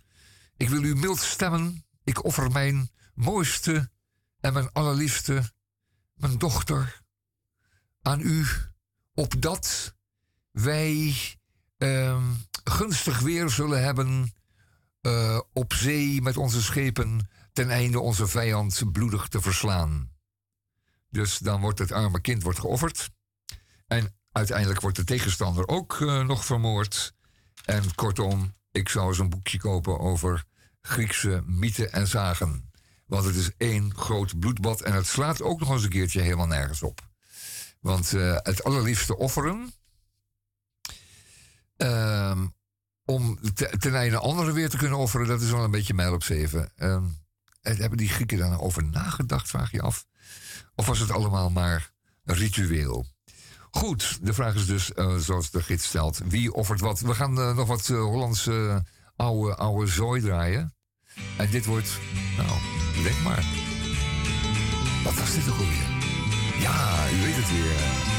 Ik wil u mild stemmen. Ik offer mijn mooiste en mijn allerliefste, mijn dochter, aan u, opdat wij ehm, gunstig weer zullen hebben eh, op zee met onze schepen ten einde onze vijand bloedig te verslaan. Dus dan wordt het arme kind wordt geofferd. En uiteindelijk wordt de tegenstander ook eh, nog vermoord. En kortom, ik zou eens een boekje kopen over Griekse mythen en zagen. Want het is één groot bloedbad en het slaat ook nog eens een keertje helemaal nergens op. Want eh, het allerliefste offeren. ehm, om te- ten einde anderen weer te kunnen offeren, dat is wel een beetje mijl op zeven. Ehm, en hebben die Grieken daar nou over nagedacht, vraag je af? Of was het allemaal maar ritueel? Goed, de vraag is dus, eh, zoals de gids stelt, wie offert wat? We gaan eh, nog wat eh, Hollandse oude, oude zooi draaien. En dit wordt, nou, denk maar. Wat was dit ook alweer? Ja, u weet het weer.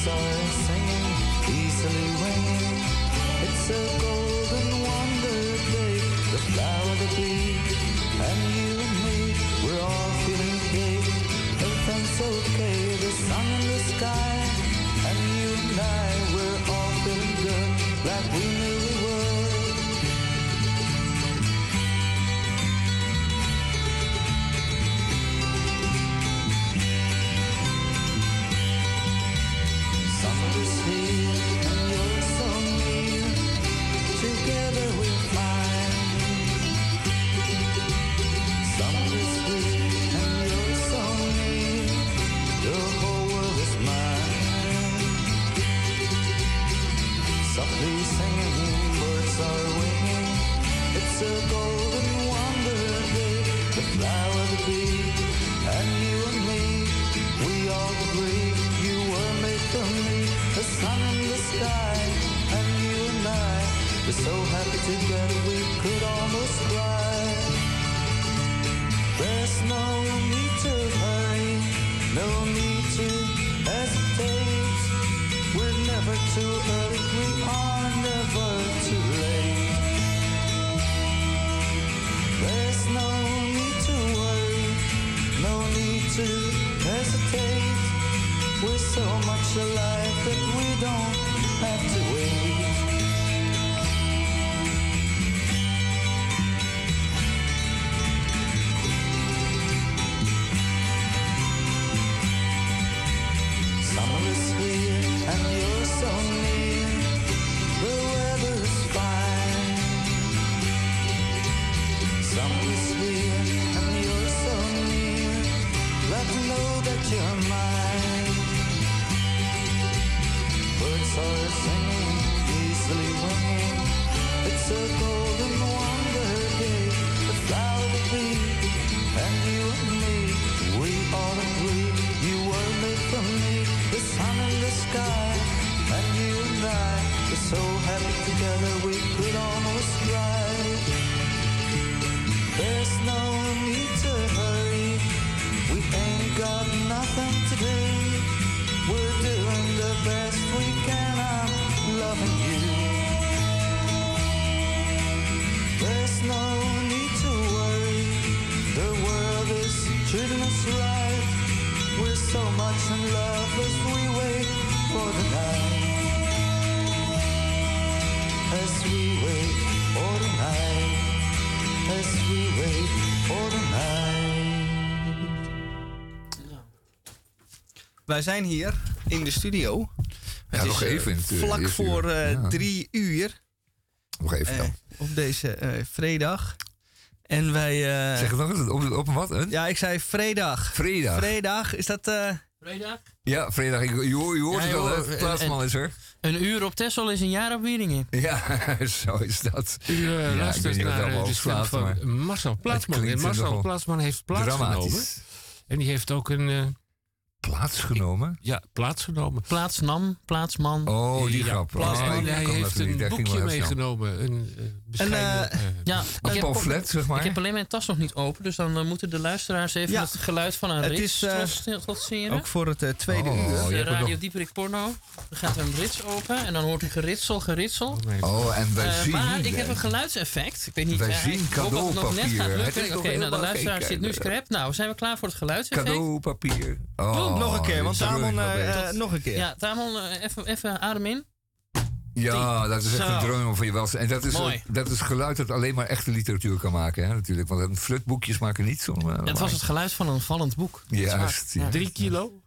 Sorry. We're so happy together we could almost cry. There's no need to hurry, no need to hesitate. We're never too early, we are never too late. There's no need to worry, no need to hesitate. We're so much alike that we don't Wij zijn hier in de studio. Het nog is, eh, even het, vlak voor eh, Ja. drie uur Nog even eh, dan. op deze eh, vrijdag. En wij... eh, Zeg het nog eens, op, op wat? Een? ja, ik zei vrijdag. Vrijdag. Vrijdag, is dat... eh, Vrijdag? Ja, vrijdag. Ik- Je, hoort- je hoort Ja, het wel, joh, hè? Plaatsman is er. Een uur op Texel is een jaar op Wieringen. Ja, zo is dat. U uh, Ja, ik weet naar de stem slaat, van maar Marcel Plaatsman. klinkt En Marcel Plaatsman heeft plaatsgenomen. Dramatisch. En die heeft ook een, eh, Plaatsgenomen? Ja, plaatsgenomen. Plaatsnam, plaatsman. Oh, die Ja, grap. Oh, en die hij heeft een boekje meegenomen. Een uh, eh, eh, Ja, Een ik heb, pamflet, zeg maar. ik heb alleen mijn tas nog niet open, dus dan moeten de luisteraars even Ja. het geluid van een Het rits is, eh, tot- trotseren. Ook voor het tweede Oh, uur. de het Radio nog- Dieperik Porno. Dan gaat er een rits open en dan hoort u geritsel, geritsel. Oh, en wij zien... maar ik heb een geluidseffect. Ik weet niet Wij zien ik hoop dat het nog net gaat cadeaupapier. Oké, nou de luisteraar zit nu scrap. Nou, zijn we klaar voor het geluidseffect? Cadeaupapier. Oh, nog een keer, want Tamon, eh, eh, nog een keer. Ja, Tamon, eh, even, even adem in. Ja, dat is echt Zo. een droom van je welzijn. En dat is, Mooi. dat is geluid dat alleen maar echte literatuur kan maken, hè, natuurlijk. Want een flutboekjes maken niet zo. eh, Het was het geluid van een vallend boek. Juist, ja. Drie kilo?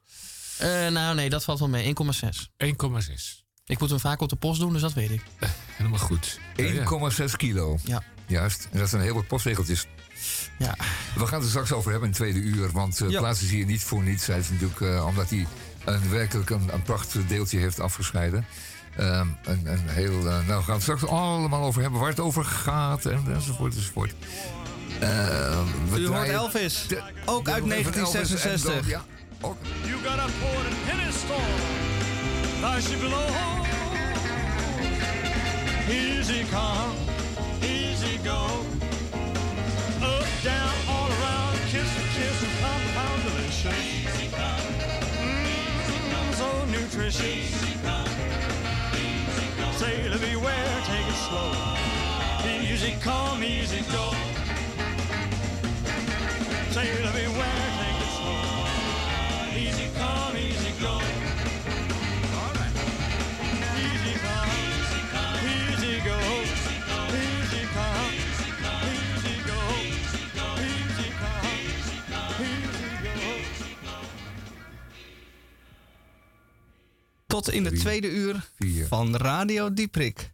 Eh, nou, nee, dat valt wel mee. 1,6. 1,6. Ik moet hem vaak op de post doen, dus dat weet ik. Helemaal goed. Ja, ja. 1,6 kilo. Ja. Juist. En dat zijn heel wat postregeltjes. Ja. We gaan het er straks over hebben in het tweede uur. Want uh, Ja. plaats is hier niet voor niets. Hij is natuurlijk uh, omdat hij een, werkelijk een, een prachtig deeltje heeft afgescheiden. Um, een, een heel, uh, nou, we gaan het straks allemaal over hebben waar het over gaat en, enzovoort enzovoort. Uh, we U hoort Elvis, de, ook uit 1966. Dan, ja, ook. You got a port in penny store, there she below. Easy come, easy go. Down, all around, kiss and kiss and pound, pound, delicious. Easy come, easy come, so nutritious. Easy come. Sailor beware, take it slow. Easy come, easy go. Tot in de tweede uur van Radio Dieprik.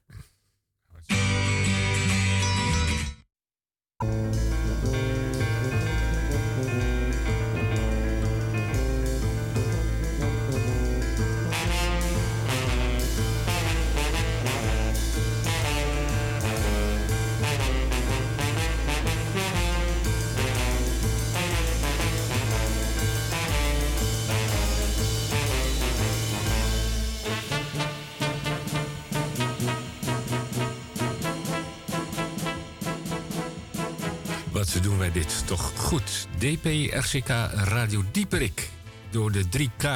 Goed? DPRCK Radio Dieperik. Door de 3K.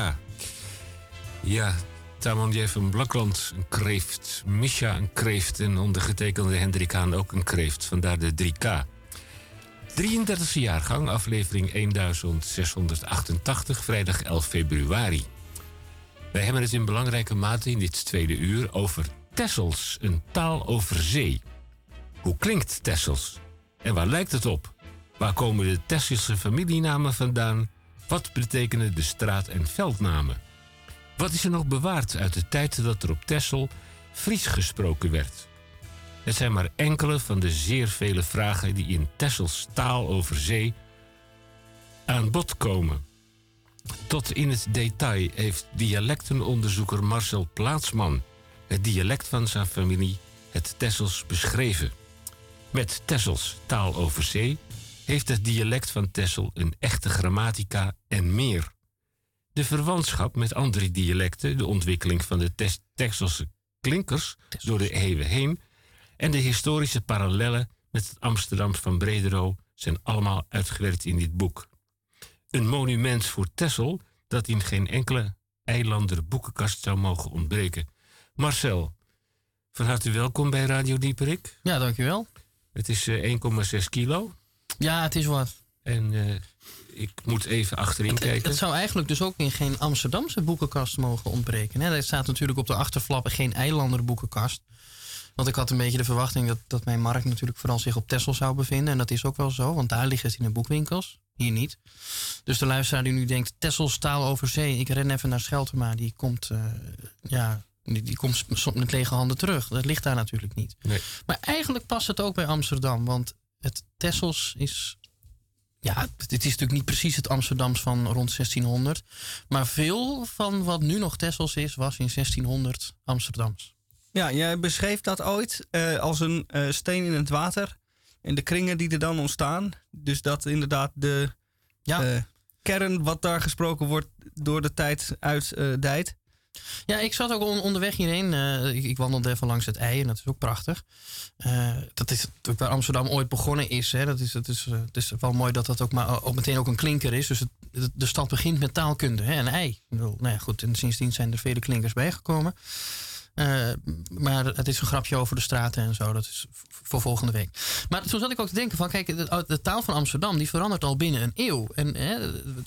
Ja, Tamon Jeff een Blakland een kreeft. Misha een kreeft. En ondergetekende Hendrik Haan ook een kreeft. Vandaar de 3K. 33e jaargang, aflevering 1688, vrijdag 11 februari. Wij hebben het in belangrijke mate in dit tweede uur over Tessels, een taal over zee. Hoe klinkt Tessels? En waar lijkt het op? Waar komen de Tesselse familienamen vandaan? Wat betekenen de straat- en veldnamen? Wat is er nog bewaard uit de tijd dat er op Tessel Fries gesproken werd? Het zijn maar enkele van de zeer vele vragen die in Tessels taal over zee aan bod komen. Tot in het detail heeft dialectenonderzoeker Marcel Plaatsman het dialect van zijn familie, het Tessels, beschreven. Met Tessels taal over zee heeft het dialect van Tessel een echte grammatica en meer. De verwantschap met andere dialecten, de ontwikkeling van de Tesselse klinkers door de eeuwen heen en de historische parallellen met het Amsterdam van Bredero zijn allemaal uitgewerkt in dit boek. Een monument voor Tessel dat in geen enkele eilander boekenkast zou mogen ontbreken. Marcel, van harte welkom bij Radio Dieperik. Ja, dankjewel. Het is uh, 1,6 kilo. Ja, het is wat. En uh, ik moet even achterin het, kijken. Het zou eigenlijk dus ook in geen Amsterdamse boekenkast mogen ontbreken. Hè? Er staat natuurlijk op de achterflappen geen eilander boekenkast. Want ik had een beetje de verwachting dat, dat mijn markt natuurlijk vooral zich op Texel zou bevinden. En dat is ook wel zo, want daar ligt het in de boekwinkels. Hier niet. Dus de luisteraar die nu denkt, Tessels taal over zee. Ik ren even naar Scheltema. Die komt, uh, ja, die, die komt met lege handen terug. Dat ligt daar natuurlijk niet. Nee. Maar eigenlijk past het ook bij Amsterdam. Want het Tessels is ja, het is natuurlijk niet precies het Amsterdams van rond 1600. Maar veel van wat nu nog Tessels is, was in 1600 Amsterdams. Ja, jij beschreef dat ooit uh, als een uh, steen in het water. En de kringen die er dan ontstaan. Dus dat inderdaad de, ja. uh, kern wat daar gesproken wordt door de tijd uitdijt. Ja, ik zat ook on- onderweg hierheen. eh, ik, wandelde even langs het ei en dat is ook prachtig. Eh, dat is ook waar Amsterdam ooit begonnen is. Hè. Dat is, dat is, eh, het is wel mooi dat dat ook, maar ook meteen ook een klinker is. Dus de stad begint met taalkunde, hè, een ei. Nou ja, goed, en sindsdien zijn er vele klinkers bijgekomen. Eh, maar het is een grapje over de straten en zo. Dat is voor volgende week. Maar toen zat ik ook te denken van... Kijk, de, de taal van Amsterdam die verandert al binnen een eeuw. En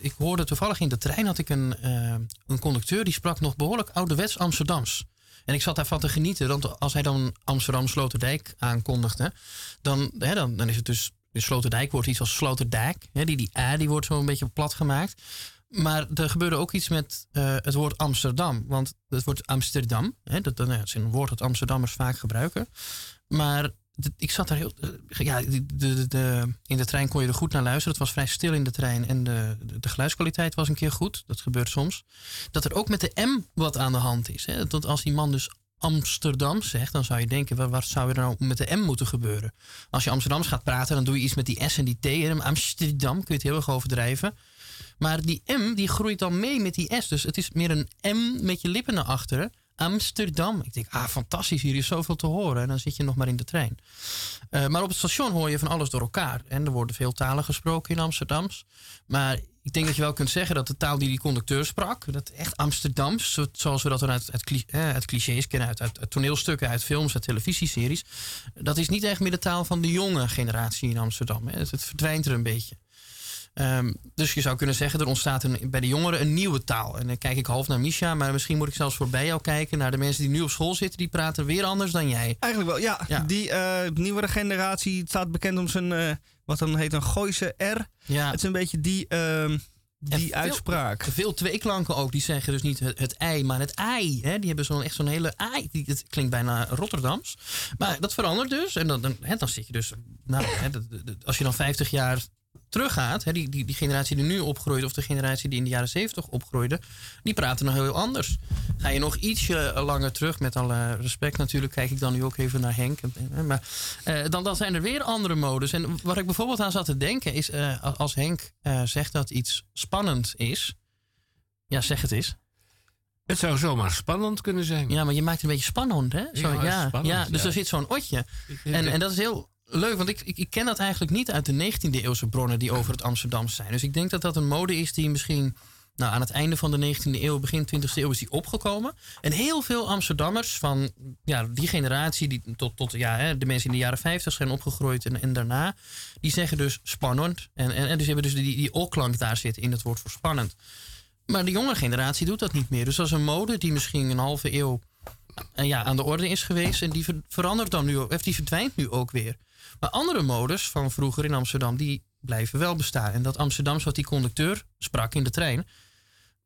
ik hoorde toevallig in de trein... had ik een, eh, een conducteur die sprak nog behoorlijk ouderwets Amsterdams. En ik zat daarvan te genieten. Want als hij dan Amsterdam Sloterdijk aankondigde... dan, dan, dan is het dus... Sloterdijk wordt iets als Sloterdijk. Die, die A die wordt zo een beetje plat gemaakt. Maar er gebeurde ook iets met eh, het woord Amsterdam. Want het woord Amsterdam, hè, dat, dat is een woord dat Amsterdammers vaak gebruiken. Maar ik zat daar heel. eh, ja, de, de, in de trein kon je er goed naar luisteren. Het was vrij stil in de trein en de, de, geluidskwaliteit was een keer goed. Dat gebeurt soms. Dat er ook met de M wat aan de hand is. Hè. Dat als die man dus Amsterdam zegt, dan zou je denken: wat, zou er nou met de M moeten gebeuren? Als je Amsterdams gaat praten, dan doe je iets met die S en die T. Amsterdam kun je het heel erg overdrijven. Maar die M die groeit dan mee met die S. Dus het is meer een M met je lippen naar achteren. Amsterdam. Ik denk, ah, fantastisch, hier is zoveel te horen. En dan zit je nog maar in de trein. Eh, maar op het station hoor je van alles door elkaar. En er worden veel talen gesproken in Amsterdams. Maar ik denk dat je wel kunt zeggen dat de taal die die conducteur sprak, dat echt Amsterdams, zo- zoals we dat dan uit, eh, uit clichés kennen, uit, toneelstukken, uit films, uit televisieseries, dat is niet echt meer de taal van de jonge generatie in Amsterdam. Hè. Het verdwijnt er een beetje. Ehm, dus je zou kunnen zeggen, er ontstaat een, bij de jongeren een nieuwe taal. En dan kijk ik half naar Misha, maar misschien moet ik zelfs voorbij jou kijken naar de mensen die nu op school zitten, die praten weer anders dan jij. Eigenlijk wel, ja. Ja. Die eh, nieuwere generatie staat bekend om zijn, eh, wat dan heet een Gooise R. Ja. Het is een beetje die, ehm, die veel- uitspraak. Veel tweeklanken ook. Die zeggen dus niet het, het ei, maar het ei. Hè? Die hebben zo'n echt zo'n hele ei. Die, het klinkt bijna Rotterdams. Maar dat verandert dus. En dan, dan, hè, dan zit je dus... Nou, hè, als je dan 50 jaar teruggaat... Hè, die, die, die generatie die nu opgroeit... of de generatie die in de jaren 70 opgroeide... die praten nog heel anders. Ga je nog ietsje langer terug... met alle respect natuurlijk... kijk ik dan nu ook even naar Henk. En- Maar eh, dan, dan zijn er weer andere modus. En waar ik bijvoorbeeld aan zat te denken... is eh, als Henk eh, zegt dat iets spannend is... Ja, zeg het eens. Het zou zomaar spannend kunnen zijn. Ja, maar je maakt het een beetje spannend, hè? Zo, Ja, ja, spannend, ja, dus ja. er zit zo'n otje. En, en dat is heel leuk, want ik, ik, ik ken dat eigenlijk niet uit de 19e eeuwse bronnen die over het Amsterdam zijn. Dus ik denk dat dat een mode is die misschien nou, aan het einde van de 19e eeuw, begin 20e eeuw is die opgekomen. En heel veel Amsterdammers van ja, die generatie, die tot, tot ja, hè, de mensen in de jaren 50 zijn opgegroeid en, en daarna, die zeggen dus spannend. En, en, dus hebben dus die, die o-klank daar zitten in het woord voor spannend. Maar de jonge generatie doet dat niet meer. Dus dat is een mode die misschien een halve eeuw eh, ja, aan de orde is geweest. En die ver- verandert dan nu ook, of die verdwijnt nu ook weer. Maar andere modes van vroeger in Amsterdam, die blijven wel bestaan. En dat Amsterdams wat die conducteur sprak in de trein.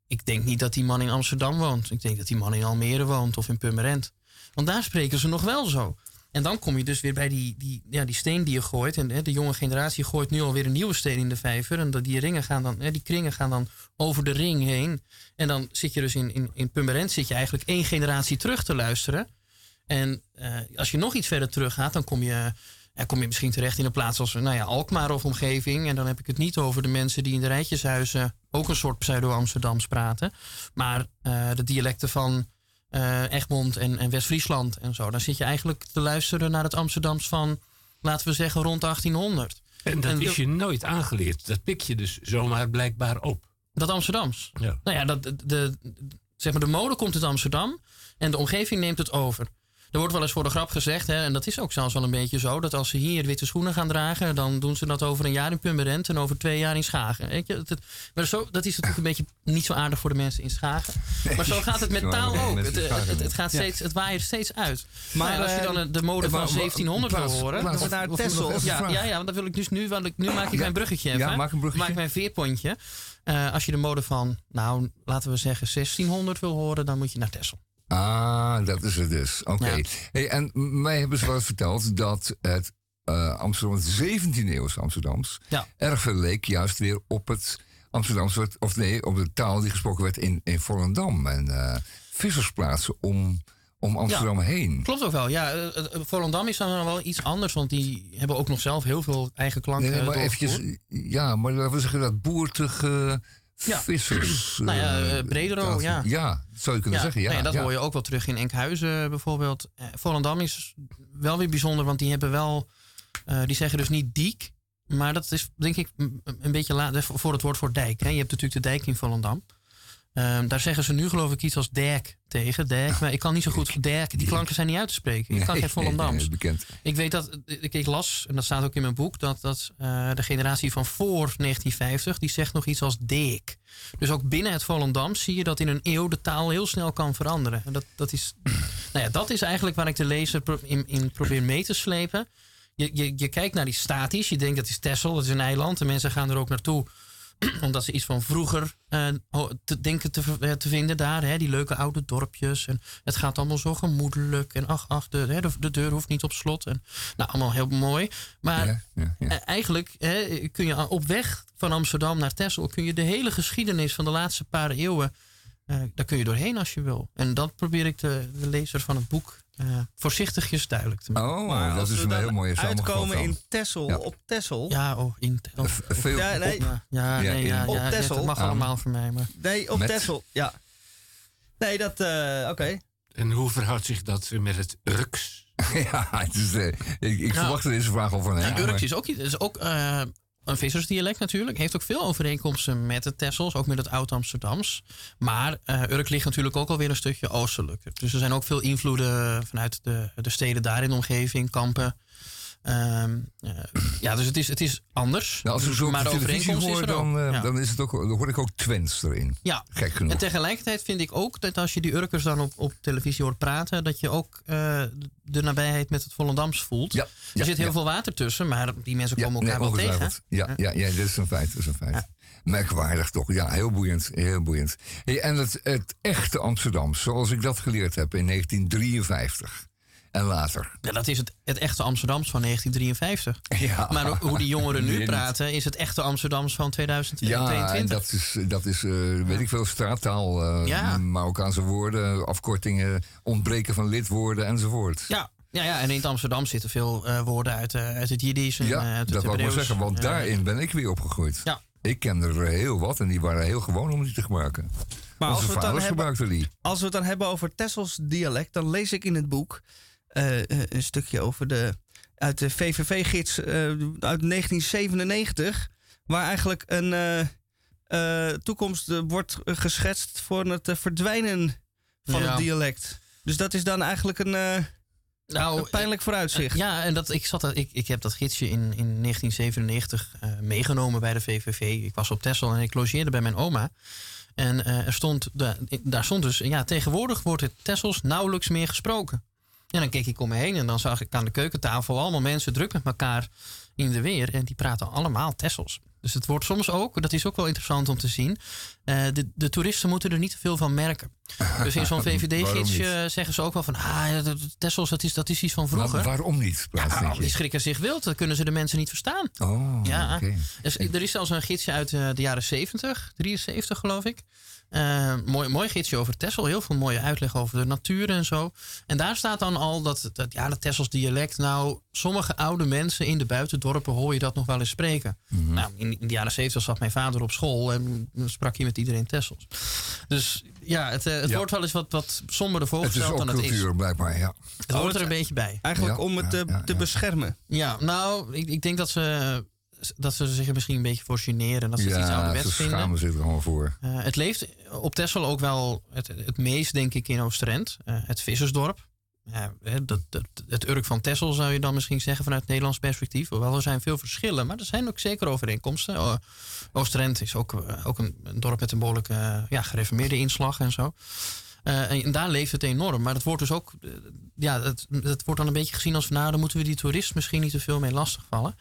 Ik denk niet dat die man in Amsterdam woont. Ik denk dat die man in Almere woont of in Purmerend. Want daar spreken ze nog wel zo. En dan kom je dus weer bij die, die, ja, die steen die je gooit. En hè, de jonge generatie gooit nu alweer een nieuwe steen in de vijver. En die, ringen gaan dan, hè, die kringen gaan dan over de ring heen. En dan zit je dus in, in, in Purmerend zit je eigenlijk één generatie terug te luisteren. En eh, als je nog iets verder terug gaat, dan kom je, kom je misschien terecht in een plaats als nou ja, Alkmaar of omgeving. En dan heb ik het niet over de mensen die in de rijtjeshuizen ook een soort pseudo-Amsterdams praten. Maar eh, de dialecten van eh, Egmond en, en West-Friesland en zo. Dan zit je eigenlijk te luisteren naar het Amsterdams van, laten we zeggen, rond 1800. En dat En is je nooit aangeleerd. Dat pik je dus zomaar blijkbaar op. Dat Amsterdams. Ja. Nou ja, dat, de, de, zeg maar de mode komt uit Amsterdam en de omgeving neemt het over. Er wordt wel eens voor de grap gezegd, hè, en dat is ook zelfs wel een beetje zo, dat als ze hier witte schoenen gaan dragen, dan doen ze dat over een jaar in Purmerend en over twee jaar in Schagen. Weet je? Dat, maar zo, dat is natuurlijk een beetje niet zo aardig voor de mensen in Schagen. Maar zo gaat het met taal ook. de Het, het, gaat steeds, het waait steeds uit. Maar, Maar als je eh, dan de mode van maar- maar- 1700 wil horen. Of naar even Ja, ja, ja, want dan wil ik dus nu, want ik, nu maak ik Ja. mijn bruggetje Ja, even. maak een bruggetje. Maak mijn veerpontje. Eh, als je de mode van, nou, laten we zeggen 1600 wil horen, dan moet je naar Texel. Ah, dat is het dus. Oké. Ja. Hey, en mij hebben ze wel verteld dat het eh, Amsterdam, het 17e eeuwse Amsterdams, Ja. erg veel leek juist weer op het Amsterdams, wat- of nee, op de taal die gesproken werd in, in Volendam en eh, vissersplaatsen om, om Amsterdam heen. Klopt ook wel. Ja, eh, Volendam is dan wel iets anders, want die hebben ook nog zelf heel veel eigen klanken Nee, maar eventjes, ja, maar laten we zeggen dat boertige Ja. vissers. Nou ja, eh, eh, Bredero, ja. Ja, zou je kunnen zeggen. Ja, ja, dat ja. hoor je ook wel terug in Enkhuizen bijvoorbeeld. Eh, Volendam is wel weer bijzonder, want die hebben wel... die zeggen dus niet diek, maar dat is denk ik een beetje laat voor het woord voor dijk. Hè. Je hebt natuurlijk de dijk in Volendam. Ehm, daar zeggen ze nu geloof ik iets als derk tegen. Derk, maar ik kan niet zo goed derk. Die klanken zijn niet uit te spreken. Ik kan geen Volendams. bekend. Ik weet dat, ik, ik las, en dat staat ook in mijn boek, dat, dat eh, de generatie van voor 1950, die zegt nog iets als dik. Dus ook binnen het Volendam zie je dat in een eeuw de taal heel snel kan veranderen. En dat, dat, is, nou ja, dat is eigenlijk waar ik de lezer in, in probeer mee te slepen. Je, je, je kijkt naar die statisch, je denkt dat is Texel, dat is een eiland. En mensen gaan er ook naartoe omdat ze iets van vroeger eh, te denken te, eh, te vinden daar. Hè, die leuke oude dorpjes. En het gaat allemaal zo gemoedelijk. En ach, ach de, hè, de, de deur hoeft niet op slot. En, nou, allemaal heel mooi. Maar Ja, ja, ja. eh, eigenlijk hè, kun je op weg van Amsterdam naar Texel... kun je de hele geschiedenis van de laatste paar eeuwen... daar kun je doorheen als je wil. En dat probeer ik de, de lezer van het boek eh, voorzichtigjes duidelijk te maken. Oh, Maar dat als is een heel mooie samenvatting. uitkomen in. Tessel, Ja. op Tessel. Ja, oh, in... V- Veel, Ja, nee. ja, ja, Ja, nee, in- ja, op ja, Texel. dat mag Aan- allemaal voor mij. Maar Nee, op Met? Tessel, ja. Nee, dat, eh, oké. En hoe verhoudt zich dat met het Urks? ja, het is, eh, ik, ik verwachtte deze vraag al van hem. Ja, Urks is ook, is ook eh, een vissersdialect natuurlijk. Heeft ook veel overeenkomsten met het Tessels, ook met het Oud-Amsterdams. Maar eh Urk ligt natuurlijk ook alweer een stukje oostelijker. Dus er zijn ook veel invloeden vanuit de, de steden daar in de omgeving, Kampen. Ehm, eh, ja, dus het is, het is anders. Als ik zo maar de televisie hoor, dan, eh, Ja. dan, is het ook, dan hoor ik ook Twents erin. Ja, Gek genoeg. en tegelijkertijd vind ik ook dat als je die Urkers dan op, op televisie hoort praten, dat je ook eh, de nabijheid met het Volendams voelt. Ja, er zit heel veel water tussen, maar die mensen komen elkaar nee, wel tegen. Ja, ja, ja, dat is een feit. Dat is een feit. Merkwaardig toch? Ja, heel boeiend. Heel boeiend. Hey, en het, het echte Amsterdam, zoals ik dat geleerd heb in 1953 en later. Ja, dat is het, het echte Amsterdams van 1953. Ja, Maar hoe die jongeren nu praten, is het echte Amsterdams van Ja, 2022. en dat is, dat is eh, weet ik veel, straattaal. eh Ja. Marokkaanse woorden, afkortingen, ontbreken van lidwoorden enzovoort. ja. Ja, ja, en in het Amsterdam zitten veel eh, woorden uit, uit het Jiddisch en Ja, uit dat wou ik wel zeggen, want Ja. daarin ben ik weer opgegroeid. Ja. Ik ken er heel wat en die waren heel gewoon om die te gebruiken. Maar als Onze we, het dan vaders hebben, gebruikten die. als we het dan hebben over Tessels dialect, dan lees ik in het boek een stukje over de, uit de VVV-gids eh, uit 1997, waar eigenlijk een eh, eh, toekomst eh, wordt geschetst voor het eh, verdwijnen van Ja. het dialect. Dus dat is dan eigenlijk een, eh, Nou, een pijnlijk vooruitzicht. Ja, en dat, ik, zat, ik, ik heb dat gidsje in, in 1997 eh, meegenomen bij de VVV. Ik was op Texel en ik logeerde bij mijn oma. En eh, er stond, de, daar stond dus, ja, tegenwoordig wordt het Tessels nauwelijks meer gesproken. En dan keek ik om me heen en dan zag ik aan de keukentafel allemaal mensen druk met elkaar in de weer. En die praten allemaal Tessels. Dus het wordt soms ook, dat is ook wel interessant om te zien. eh, de, de toeristen moeten er niet te veel van merken. Dus in zo'n VVD-gidsje zeggen ze ook wel van... ah, Tessels, dat is, dat is iets van vroeger. Maar waarom niet? Ja, die schrikken zich wild. Dan kunnen ze de mensen niet verstaan. Oh, Ja. Dus, er is zelfs een gidsje uit eh, de jaren 70, 73 geloof ik. Eh, mooi, mooi gidsje over Texel. Heel veel mooie uitleg over de natuur en zo. En daar staat dan al dat, dat ja, dat Tessels dialect... nou, sommige oude mensen in de buitendorpen hoor je dat nog wel eens spreken. Mhm. Nou, in, in de jaren 70 zat mijn vader op school... en sprak hij met iedereen Tessels. Dus ja, het, eh, het Ja. wordt wel eens wat, wat somberder Het is voorgesteld dan het is. cultuur, blijkbaar, ja. Het hoort er een beetje bij. Eigenlijk Ja, om het ja, te, ja, te ja. beschermen. Ja, nou, ik, ik denk dat ze, dat ze zich er misschien een beetje voor generen. Dat ze het iets Ja, ouderwets ze vinden. schamen zich er gewoon voor. Eh, het leeft op Texel ook wel het, het meest, denk ik, in Oostrent. Eh, het vissersdorp. Ja, hè, dat, dat, het Urk van Texel zou je dan misschien zeggen vanuit het Nederlands perspectief. Hoewel er zijn veel verschillen, maar er zijn ook zeker overeenkomsten. Oostrent is ook, eh, ook een, een dorp met een behoorlijk eh, ja, gereformeerde inslag en zo. Eh, en daar leeft het enorm. Maar het wordt dus ook. Eh, ja, het, het wordt dan een beetje gezien als van nou, dan moeten we die toerist misschien niet te veel mee lastigvallen.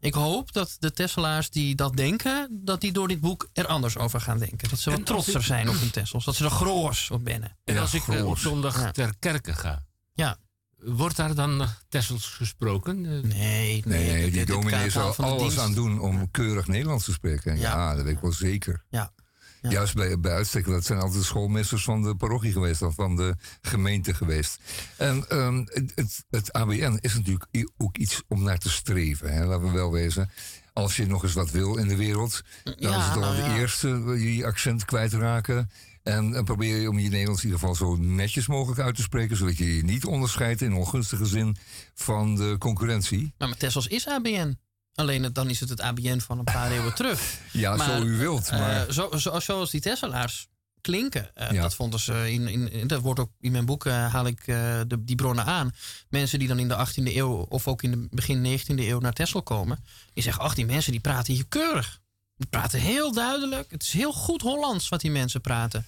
Ik hoop dat de Tesselaars die dat denken, dat die door dit boek er anders over gaan denken. Dat ze wat trotser ik- zijn op hun Tessels. Dat ze er groos op bennen. En als ik eh, op zondag Ja. ter kerke ga, Ja. wordt daar dan nog Tessels gesproken? Eh, Nee, nee. Nee, nee, dit- die dominee zal alles dienst. aan doen om keurig Nederlands te spreken. Ja, Ja. dat weet ik wel zeker. Ja. Ja. Juist bij, bij uitstek, dat zijn altijd de schoolmeesters van de parochie geweest, of van de gemeente geweest. En ehm, het, het, ABN is natuurlijk ook iets om naar te streven, hè, laten we wel wezen. als je nog eens wat wil in de wereld, dan Ja, is het toch wel nou de ja. eerste eh, je accent kwijtraken. En dan probeer je om je Nederlands in ieder geval zo netjes mogelijk uit te spreken, zodat je je niet onderscheidt in ongunstige zin van de concurrentie. Nou, maar Tessels is ABN. Alleen dan is het het ABN van een paar eeuwen terug. Ja, Maar, zo u wilt. Eh, Maar zo, zo, zoals die Tesselaars klinken. eh, Ja. Dat vonden ze in, in, in- dat wordt ook in mijn boek eh, haal ik eh, de, die bronnen aan. Mensen die dan in de 18e eeuw of ook in de begin 19e eeuw naar Texel komen, die zeggen: ach, die mensen die praten hier keurig. Die praten heel duidelijk. Het is heel goed Hollands wat die mensen praten.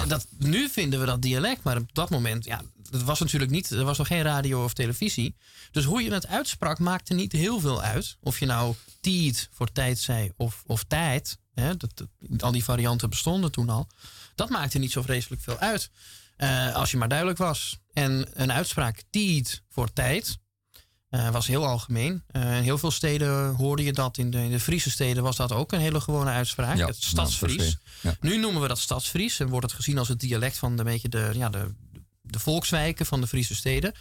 En dat, nu vinden we dat dialect, maar op dat moment, ja, het was natuurlijk niet, er was nog geen radio of televisie. Dus hoe je het uitsprak maakte niet heel veel uit. Of je nou tijd voor tijd zei of, of tijd. Hè, dat, dat- al die varianten bestonden toen al. Dat maakte niet zo vreselijk veel uit. eh, als je maar duidelijk was. En een uitspraak tijd voor tijd eh, was heel algemeen. Eh, in heel veel steden hoorde je dat. In de, in de Friese steden was dat ook een hele gewone uitspraak. Ja, het nou, Stadsfries. ja. Nu noemen we dat Stadsfries en wordt het gezien als het dialect van de, beetje de, ja, de, de volkswijken van de Friese steden.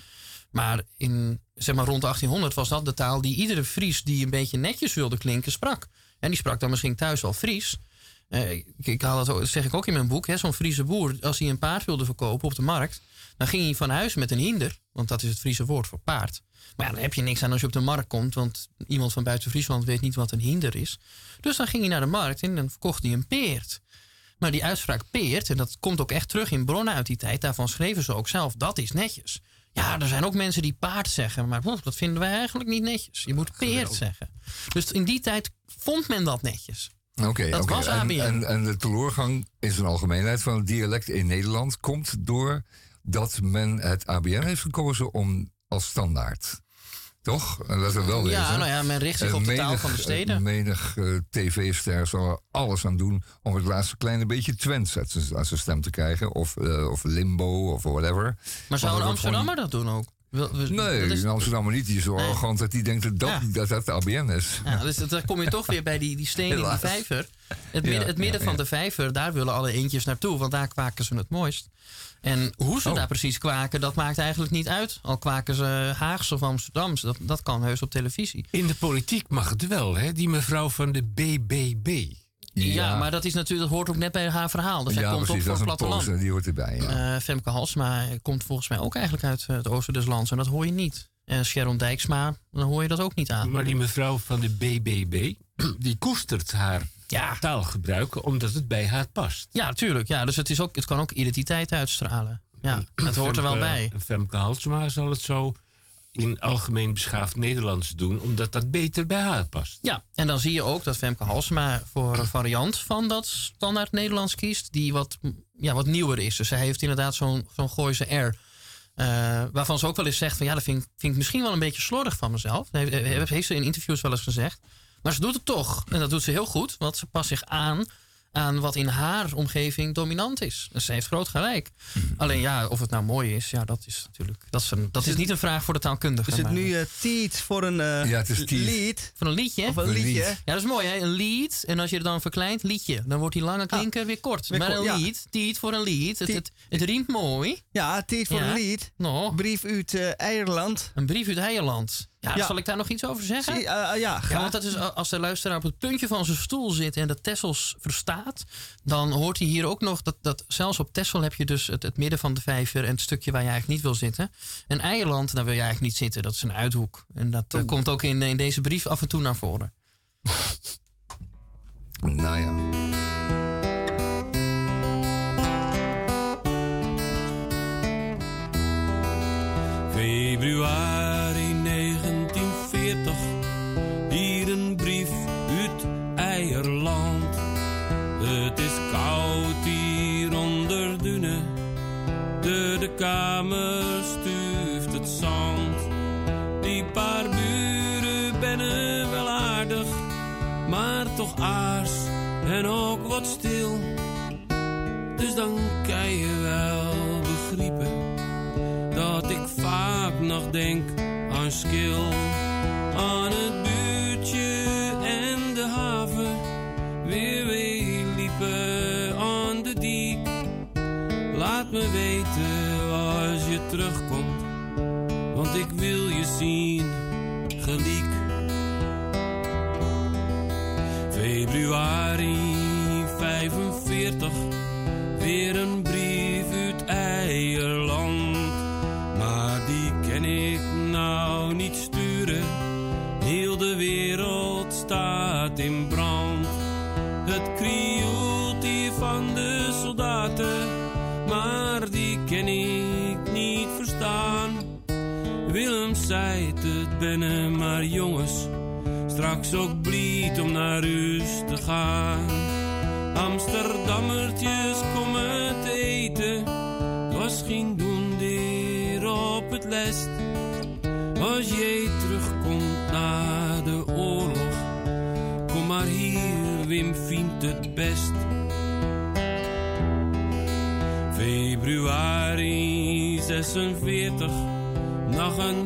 Maar in, zeg maar rond 1800 was dat de taal die iedere Fries die een beetje netjes wilde klinken sprak. En die sprak dan misschien thuis al Fries. Eh, ik, ik haal dat, ook- dat zeg ik ook in mijn boek. hè, Zo'n Friese boer, als hij een paard wilde verkopen op de markt, dan ging hij van huis met een hinder. Want dat is het Friese woord voor paard. Maar ja, dan heb je niks aan als je op de markt komt. Want iemand van buiten Friesland weet niet wat een hinder is. Dus dan ging hij naar de markt en dan verkocht hij een peert. Maar die uitspraak peert, en dat komt ook echt terug in bronnen uit die tijd, daarvan schreven ze ook zelf, dat is netjes. Ja, er zijn ook mensen die paard zeggen, maar dat vinden wij eigenlijk niet netjes. Je moet peert zeggen. Dus in die tijd vond men dat netjes. Oké, Dat was en, ABN. En, en de teleurgang in zijn algemeenheid van het dialect in Nederland komt door dat men het ABN heeft gekozen om als standaard. Toch? En dat is wel. Ja, nou ja, men richt zich op de taal van de steden. Menig eh, tv-ster zal er alles aan doen om het laatste kleine beetje Twents uit zijn, stem te krijgen. Of, eh, of limbo of whatever. Maar zou een Amsterdammer dat doen ook? Wil- wil- Nee, dat is- een Amsterdammer niet. Die is zo Nee. arrogant dat hij denkt dat dat, Ja. dat, dat de ABN is. Ja, dus dat- dan kom je toch weer bij die, die steen in die vijver. Het midden, het midden ja, van ja. de vijver, daar willen alle eendjes naartoe, want daar kwaken ze het mooist. En hoe ze Oh. daar precies kwaken, dat maakt eigenlijk niet uit. Al kwaken ze Haags of Amsterdams, dat, dat kan heus op televisie. In de politiek mag het wel, hè? Die mevrouw van de BBB. Ja, maar dat, is natuurlijk, dat hoort ook net bij haar verhaal. Dus hij ja, komt precies. ook voor is het platteland. pose, die hoort erbij. Ja. Eh, Femke Halsma komt volgens mij ook eigenlijk uit het oosten des lands. En dat hoor je niet. En Sharon Dijksma, dan hoor je dat ook niet aan. Maar die mevrouw van de BBB, die koestert haar Ja, taalgebruik omdat het bij haar past. ja tuurlijk. Ja, dus het, is ook, het kan ook identiteit uitstralen. Ja, het hoort er wel bij. Femke Halsema zal het zo in algemeen beschaafd Nederlands doen, omdat dat beter bij haar past. Ja, en dan zie je ook dat Femke Halsema voor een variant van dat standaard Nederlands kiest, die wat, ja, wat nieuwer is. Dus zij heeft inderdaad zo'n zo'n Gooise R. eh, waarvan ze ook wel eens zegt van ja, dat vind, vind ik misschien wel een beetje slordig van mezelf. Dat heeft, heeft- heeft ze in interviews wel eens gezegd. Maar ze doet het toch. En dat doet ze heel goed, want ze past zich aan aan wat in haar omgeving dominant is. Dus ze heeft groot gelijk. Alleen ja, of het nou mooi is, ja, dat is natuurlijk. Dat is, een, dat is niet een vraag voor de taalkundige. Is het maar- nu eh tiet voor een eh, Ja, het is tiet. lied? Voor een liedje. Of een liedje? lied. Ja, dat is mooi, hè? Een lied. En als je het dan verkleint, liedje. Dan wordt die lange klinker weer kort. Ah, weer maar kort, een ja. lied, tiet voor een lied. Het, het, het riemt mooi. Ja, tiet voor Ja. een lied. Nou, Brief uit eh Ierland. een brief uit Heijerland. Ja, Ja. zal ik daar nog iets over zeggen? Zie- eh, eh, ja, want dat is, als de luisteraar op het puntje van zijn stoel zit en de Tessels verstaat, dan hoort hij hier ook nog dat, dat zelfs op Tessel heb je dus het, het midden van de vijver en het stukje waar je eigenlijk niet wil zitten. En Eierland, daar wil je eigenlijk niet zitten. Dat is een uithoek. En dat eh, komt ook in, in deze brief af en toe naar voren. Nou ja. Februari kamer stuurt het zand. Die paar buren bennen wel aardig, maar toch aars en ook wat stil. Dus dan kan je wel begrijpen dat ik vaak nog denk aan Skil, aan nog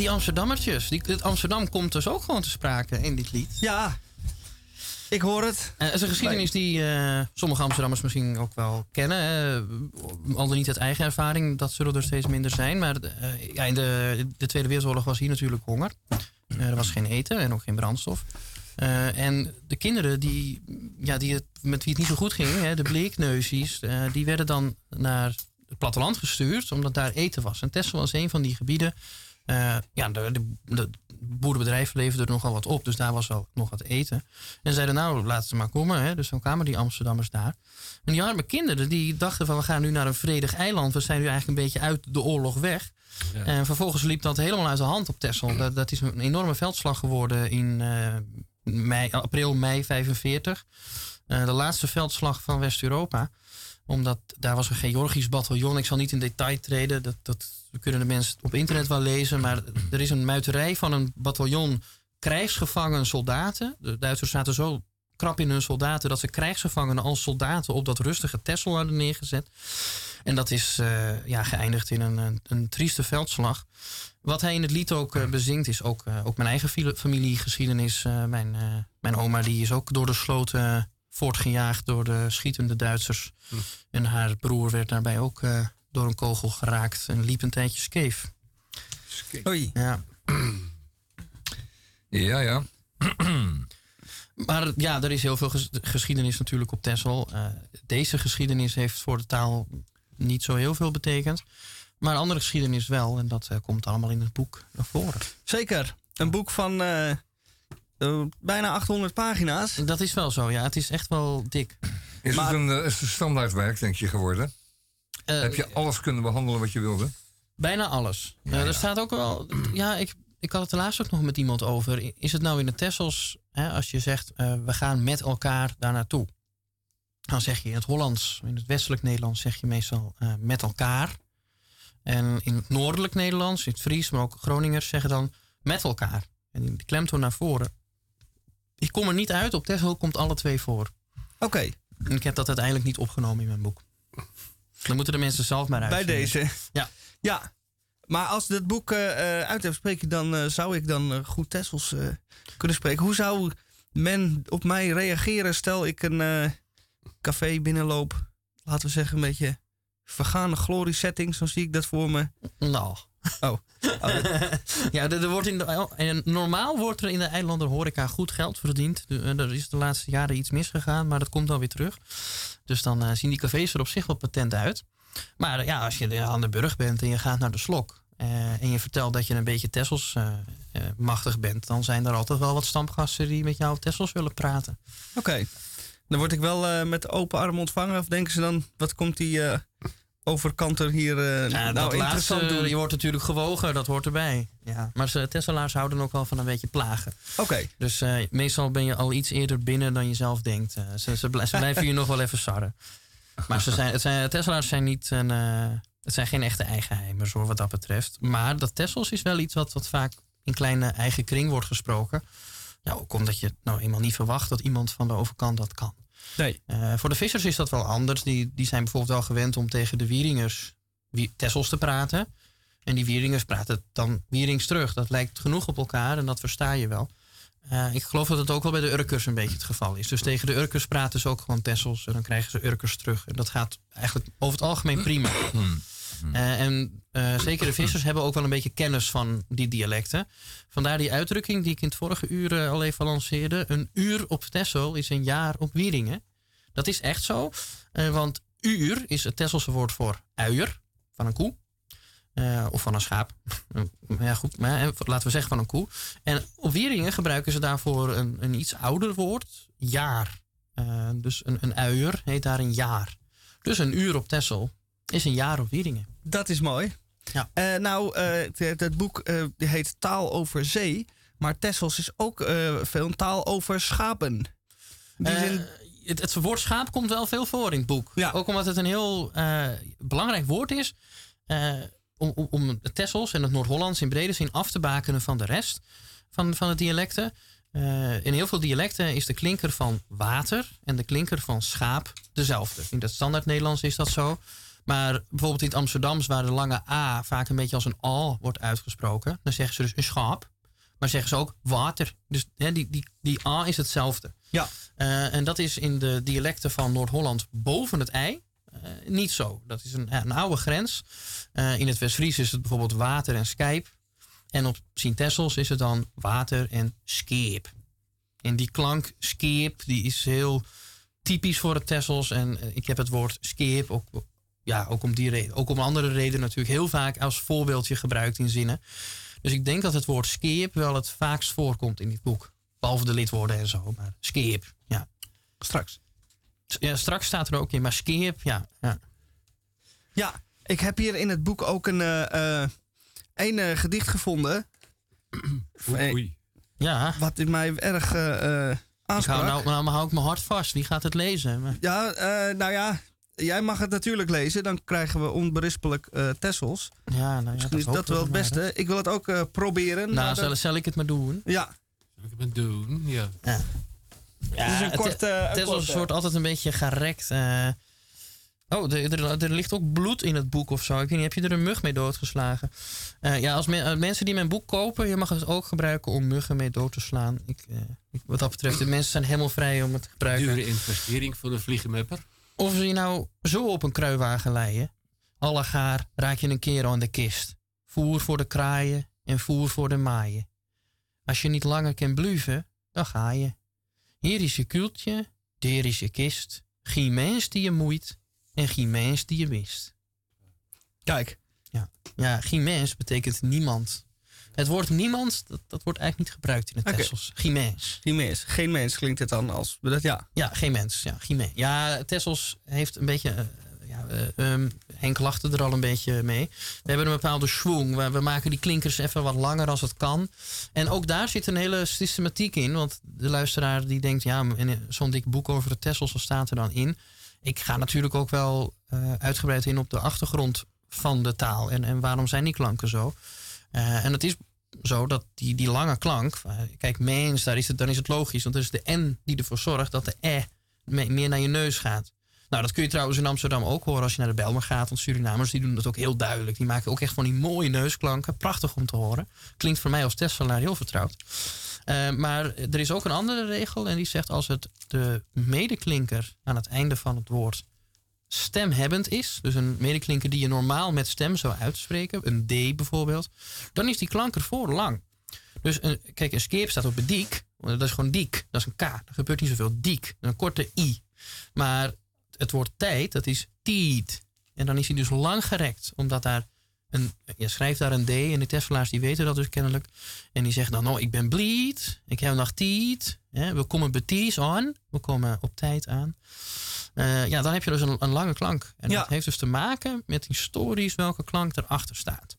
die Amsterdammertjes. Die, het Amsterdam komt dus ook gewoon te sprake in dit lied. Ja, ik hoor het. Eh, Het is een geschiedenis die eh, sommige Amsterdammers misschien ook wel kennen. Uh, al dan niet uit eigen ervaring, dat zullen er steeds minder zijn. Maar eh, ja, in de, de Tweede Wereldoorlog was hier natuurlijk honger. Eh, er was geen eten en ook geen brandstof. Eh, en de kinderen die, ja, die het, met wie het niet zo goed ging, hè, de bleekneuzies, eh, die werden dan naar het platteland gestuurd, omdat daar eten was. En Texel was een van die gebieden. Eh, ja, de, de, de boerenbedrijf leverde er nogal wat op, dus daar was wel nog wat eten. En zeiden, nou, laten ze maar komen. Hè. Dus dan kwamen die Amsterdammers daar. En die arme kinderen, die dachten van, we gaan nu naar een vredig eiland. We zijn nu eigenlijk een beetje uit de oorlog weg. En vervolgens liep dat helemaal uit de hand op Texel. Dat, dat is een enorme veldslag geworden in eh, mei, april, mei 45. Eh, de laatste veldslag van West-Europa. Omdat daar was een Georgisch bataljon. Ik zal niet in detail treden. Dat, dat kunnen de mensen op internet wel lezen. Maar er is een muiterij van een bataljon krijgsgevangen soldaten. De Duitsers zaten zo krap in hun soldaten dat ze krijgsgevangenen als soldaten op dat rustige Texel hadden neergezet. En dat is eh, ja, geëindigd in een, een, een trieste veldslag. Wat hij in het lied ook eh, bezingt is ook, eh, ook mijn eigen familiegeschiedenis. Mijn, mijn oma die is ook door de sloten voortgejaagd door de schietende Duitsers. En haar broer werd daarbij ook door een kogel geraakt en liep een tijdje skeef. Oei. Ja. Ja, ja. Maar ja, er is heel veel ges- geschiedenis natuurlijk op Texel. Eh, deze geschiedenis heeft voor de taal niet zo heel veel betekend. Maar andere geschiedenis wel. En dat eh, komt allemaal in het boek naar voren. Zeker. Een boek van eh, bijna 800 pagina's. Dat is wel zo, ja. Het is echt wel dik. Is Maar- het een, is het een standaardwerk, denk je, geworden? Eh, Heb je alles kunnen behandelen wat je wilde? Bijna alles. Eh, er staat ook wel. Ja, ik, ik had het er laatst ook nog met iemand over. Is het nou in de Tessels, hè, als je zegt eh, we gaan met elkaar daar naartoe? Dan zeg je in het Hollands, in het westelijk Nederlands zeg je meestal eh, met elkaar. En in het noordelijk Nederlands, in het Fries, maar ook Groningers zeggen dan met elkaar. En die klemtoon naar voren. Ik kom er niet uit, op Texel komt alle twee voor. Oké, En ik heb dat uiteindelijk niet opgenomen in mijn boek. Dan moeten de mensen zelf maar uit. bij deze. Ja. Ja. Maar als dit boek eh, uit heeft, spreek ik dan, eh, zou ik dan goed Tessels kunnen spreken. Hoe zou men op mij reageren stel ik een café binnenloop? Laten we zeggen een beetje vergane glorie setting, zo zie ik dat voor me. Nou. Oh. ja, er, wordt in de, normaal wordt er in de eilanden horeca goed geld verdiend. Eh, Er is de laatste jaren iets misgegaan, maar dat komt dan weer terug. Dus dan eh, zien die cafés er op zich wel patent uit. Maar eh, ja, als je aan de burg bent en je gaat naar de slok. en je vertelt dat je een beetje Tessels machtig bent, dan zijn er altijd wel wat stamgasten die met jou Tessels willen praten. Oké. Dan word ik wel met open armen ontvangen. Of denken ze dan, wat komt die eh, overkanter hier eh Ja, nou dat interessant laatste, doen? je wordt natuurlijk gewogen, dat hoort erbij. Ja. Maar ze, Tesselaars houden ook wel van een beetje plagen. Oké. Dus eh, meestal ben je al iets eerder binnen dan je zelf denkt. Eh, ze, ze, blij- ze blijven je nog wel even sarren. Maar ze zijn, het zijn, Tesselaars zijn niet een, het zijn geen echte eigenheimers hoor, wat dat betreft. Maar dat Tessels is wel iets wat, wat vaak in kleine eigen kring wordt gesproken. Ja, ook omdat je nou eenmaal niet verwacht dat iemand van de overkant dat kan. Nee. Eh, voor de vissers is dat wel anders. Die, die zijn bijvoorbeeld wel gewend om tegen de Wieringers wie, Tessels te praten. En die Wieringers praten dan Wierings terug. Dat lijkt genoeg op elkaar en dat versta je wel. Eh, ik geloof dat het ook wel bij de Urkers een beetje het geval is. Dus tegen de Urkers praten ze ook gewoon Tessels en dan krijgen ze Urkers terug. En dat gaat eigenlijk over het algemeen prima. Eh, en eh, zeker de vissers hebben ook wel een beetje kennis van die dialecten. Vandaar die uitdrukking die ik in het vorige uur eh, al even lanceerde. Een uur op Texel is een jaar op Wieringen. Dat is echt zo. eh, want uur is het Tesselse woord voor uier van een koe. Of van een schaap. ja, goed, maar laten we zeggen van een koe. En op Wieringen gebruiken ze daarvoor een, een iets ouder woord, jaar. Dus een, een uier heet daar een jaar. Dus een uur op Tessel is een jaar op Wieringen. Dat is mooi. Ja. Eh, nou, eh, het, het boek eh, heet Taal over Zee. Maar Tessels is ook veel een taal over schapen. Die het, het woord schaap komt wel veel voor in het boek. Ja. Ook omdat het een heel belangrijk woord is. om, om, om Tessels en het Noord-Hollands in brede zin af te bakenen van de rest van, van de dialecten. In heel veel dialecten is de klinker van water en de klinker van schaap dezelfde. In het standaard Nederlands is dat zo. Maar bijvoorbeeld in het Amsterdams, waar de lange A vaak een beetje als een A wordt uitgesproken, dan zeggen ze dus een schaap. Maar zeggen ze ook water. Dus hè, die, die, die A is hetzelfde. ja. Eh, en dat is in de dialecten van Noord-Holland boven het ei eh, niet zo. Dat is een, oude grens. Eh, in het West-Fries is het bijvoorbeeld water en skijp. En op Sint-Tessels is het dan water en skeep. En die klank skeep die is heel typisch voor het Tessels. En ik heb het woord skeep ook, ja, ook, om die reden, ook om andere redenen natuurlijk heel vaak als voorbeeldje gebruikt in zinnen. Dus ik denk dat het woord skeep wel het vaakst voorkomt in dit boek. Behalve de lidwoorden en zo. Maar skeep, ja. Straks. Ja, straks staat er ook in, maar skeep, ja. ja. Ja, ik heb hier in het boek ook een, eh, eh, een eh, gedicht gevonden. Oei, oei. Ja, Wat in mij erg eh, eh, ik aansprak. hou, nou, nou hou ik mijn hart vast. Wie gaat het lezen? Maar- Ja, eh, nou ja, jij mag het natuurlijk lezen. Dan krijgen we onberispelijk eh Tessels. Ja, nou ja, Misschien is dat hopen wel we het maar, beste. Ik wil het ook eh, proberen. Nou, maar zal, dat- zal ik het maar doen? ja, Zal ik het doen? Ja. Ja, het is een korte... een Tessels wordt altijd een beetje gerekt. eh. oh, er, er, er ligt ook bloed in het boek of zo. Ik weet niet, heb je er een mug mee doodgeslagen? Eh, ja, als men- eh, mensen die mijn boek kopen, je mag het ook gebruiken om muggen mee dood te slaan. Ik, eh, ik- wat dat betreft, de mensen zijn helemaal vrij om het te gebruiken. Dure investering voor een vliegenmapper. Of ze je nou zo op een kruiwagen leien. Alle gaar raak je een keer aan de kist. Voer voor de kraaien en voer voor de maaien. Als je niet langer kan bluven, dan ga je. Hier is je kuultje, daar is je kist. Geen mens die je moeit en geen mens die je mist. Kijk, Ja, geen mens betekent niemand. Het woord niemand, dat, dat wordt eigenlijk niet gebruikt in het. Tessels. Geen mens. geen mens. Geen mens klinkt het dan als... Dat, ja, Ja, geen mens. Ja, geen mens. ja Tessels heeft een beetje. eh, ja, ehm, Henk lachte er al een beetje mee. We hebben een bepaalde schwung. We, we maken die klinkers even wat langer als het kan. En ook daar zit een hele systematiek in. Want de luisteraar die denkt, ja, zo'n dik boek over de Tessels, wat staat er dan in? Ik ga natuurlijk ook wel eh, uitgebreid in op de achtergrond van de taal. En, en waarom zijn die klanken zo? En het is zo dat die, die lange klank, eh, kijk, mens, daar is het, dan is het logisch. Want dat is de N die ervoor zorgt dat de E me- meer naar je neus gaat. Nou, dat kun je trouwens in Amsterdam ook horen als je naar de Belmer gaat. Want Surinamers die doen dat ook heel duidelijk. Die maken ook echt van die mooie neusklanken. Prachtig om te horen. Klinkt voor mij als Tesselaar heel vertrouwd. Eh, maar er is ook een andere regel. En die zegt als het de medeklinker aan het einde van het woord stemhebbend is. Dus een medeklinker die je normaal met stem zou uitspreken. Een D bijvoorbeeld. Dan is die klank ervoor lang. Dus een, kijk, een skeep staat op een diek. Dat is gewoon diek. Dat is een K. Er gebeurt niet zoveel. Diek. Een korte I. Maar het woord tijd, dat is tiet. En dan is hij dus lang gerekt. Omdat daar een, je schrijft daar een D en de Tesselaars die weten dat dus kennelijk. En die zeggen dan, oh, ik ben bleed, ik heb nog. Hè, we komen beties aan, we komen op tijd aan. Eh, ja, dan heb je dus een, een lange klank. En Ja. dat heeft dus te maken met historisch welke klank erachter staat.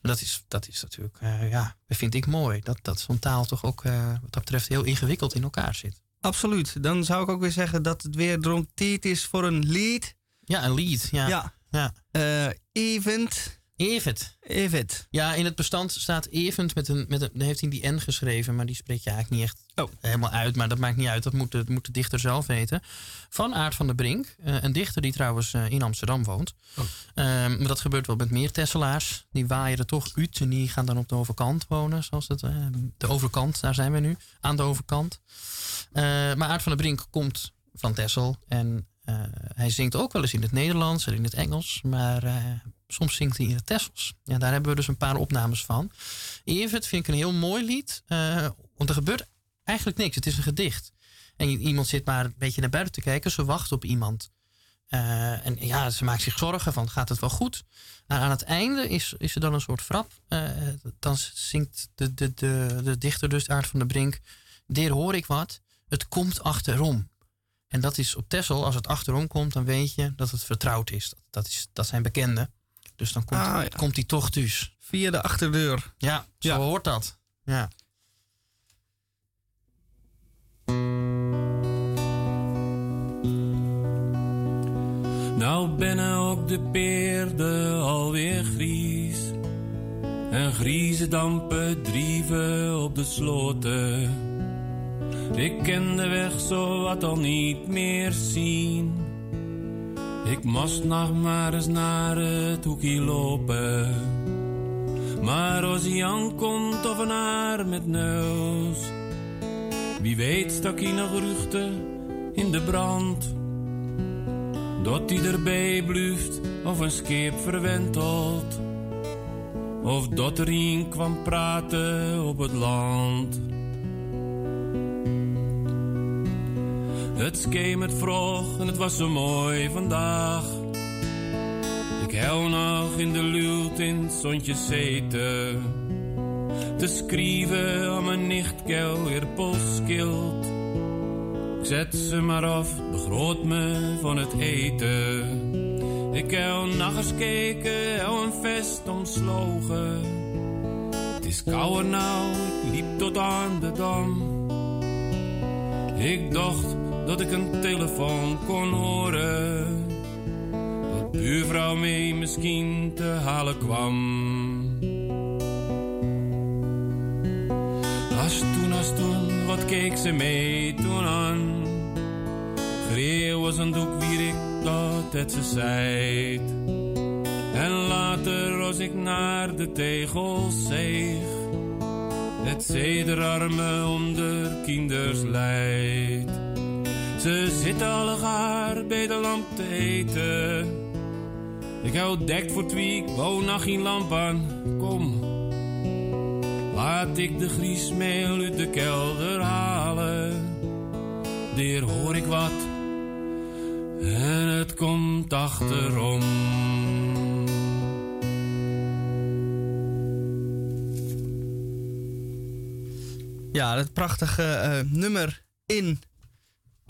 En dat is, dat is natuurlijk, eh, ja, vind ik mooi. Dat, dat zo'n taal toch ook eh, wat dat betreft heel ingewikkeld in elkaar zit. Absoluut. Dan zou ik ook weer zeggen dat het weer erom tijd is voor een lied. Ja, een lied. Ja. Ja. ja. Event. Event. Event. Ja, in het bestand staat event met een, met een. Heeft hij die N geschreven, maar die spreek je eigenlijk niet echt helemaal uit. Maar dat maakt niet uit, dat moet de, moet de dichter zelf weten. Van Aart van der Brink. eh, een dichter die trouwens eh, in Amsterdam woont. Ehm, maar dat gebeurt wel met meer Tesselaars. Die waaien er toch uit en die gaan dan op de overkant wonen. Zoals het, eh, de overkant, daar zijn we nu. Aan de overkant. Maar Aart van der Brink komt van Tessel. En hij zingt ook wel eens in het Nederlands en in het Engels. Maar soms zingt hij in het Tessels. Ja, daar hebben we dus een paar opnames van. Evert vind ik een heel mooi lied. eh, want er gebeurt eigenlijk niks. Het is een gedicht. En iemand zit maar een beetje naar buiten te kijken. Ze wacht op iemand. Eh, en ja, ze maakt zich zorgen van gaat het wel goed. Maar aan het einde is, is er dan een soort frap. Eh, dan zingt de, de, de, de dichter dus Aart van der Brink. Deer hoor ik wat. Het komt achterom. En dat is op Tessel, als het achterom komt, dan weet je dat het vertrouwd is. Dat, dat, is, dat zijn bekenden. Dus dan komt, Ah, ja. komt hij toch thuis. Via de achterdeur. Ja, zo Ja. hoort dat. Ja. Nou bennen ook de peerden alweer gries. En griezen dampen drieven op de sloten. Ik ken de weg zo wat al niet meer zien. Ik moest nog maar eens naar het hoekje lopen. Maar als hij aankomt of een haar met neus. Wie weet stak hij nog ruchten in de brand. Dat hij erbij blijft of een scheep verwentelt. Of dat er een kwam praten op het land. Het schemert vroeg en het was zo mooi vandaag. Ik hou nog in de luwt in het zonnetje zeten. Te schrijven aan mijn nichtkel weer polskilt. Ik zet ze maar af, begroot me van het eten. Ik nog eens kijken, hou een vest omslogen. Het is kouder nou, ik liep tot aan de dam. Ik dacht dat ik een telefoon kon horen. Dat buurvrouw mee misschien te halen kwam. Als toen, als toen, wat keek ze mee toen aan? Greeuw was een doek wie ik dat het ze zei. En later als ik naar de tegels zeeg, het zederarmen om de kinders leidt. Ze zitten alle gaar bij de lamp te eten. Ik hou dekt voor twee, ik wou nog geen lamp aan. Kom, Laat ik de griesmeel uit de kelder halen. Daar hoor ik wat. En het komt achterom. Ja, dat prachtige eh, nummer in het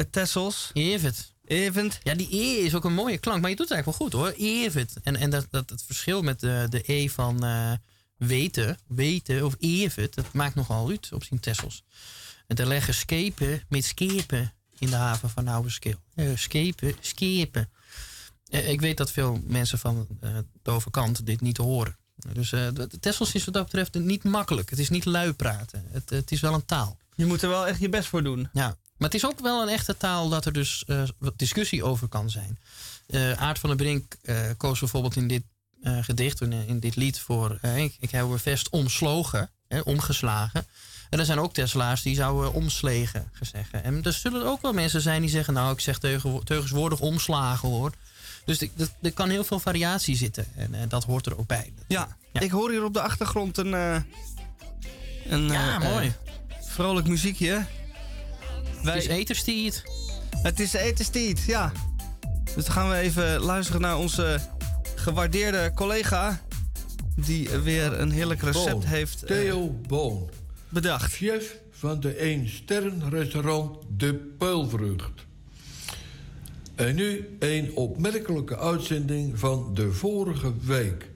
Tessels. Evert. Event. Ja, die E is ook een mooie klank. Maar je doet het eigenlijk wel goed hoor. Evert. En, en dat, dat, het verschil met de, de E van eh, weten, weten of Evert, dat maakt nogal uit op zijn Tessels. En er leggen schepen met schepen in de haven van Oude Skeel. Eh, schepen, schepen. Eh, ik weet dat veel mensen van de overkant dit niet horen. Dus Tessels is wat dat betreft niet makkelijk. Het is niet lui praten. Het, het is wel een taal. Je moet er wel echt je best voor doen. Ja, maar het is ook wel een echte taal dat er dus eh, wat discussie over kan zijn. Eh Aart van der Brink eh, koos bijvoorbeeld in dit gedicht, in, in dit lied voor... ik, ik heb een vest omslogen, hè, omgeslagen. En er zijn ook Tesla's die zouden omslegen gezegd. En er zullen ook wel mensen zijn die zeggen... nou, ik zeg teugen- teugenswoordig omslagen hoor. Dus er- kan heel veel variatie zitten. En dat hoort er ook bij. Ja, ik hoor hier op de achtergrond een. een Ja, mooi. vrolijk muziekje. Wij, Het is eterstiet. Het is etenstiet, ja. Dus dan gaan we even luisteren naar onze gewaardeerde collega die weer een heerlijk recept Boon. heeft eh, Theo Boon. bedacht. Chef van de 1 sterrenrestaurant De Peulvrucht. En nu een opmerkelijke uitzending van de vorige week.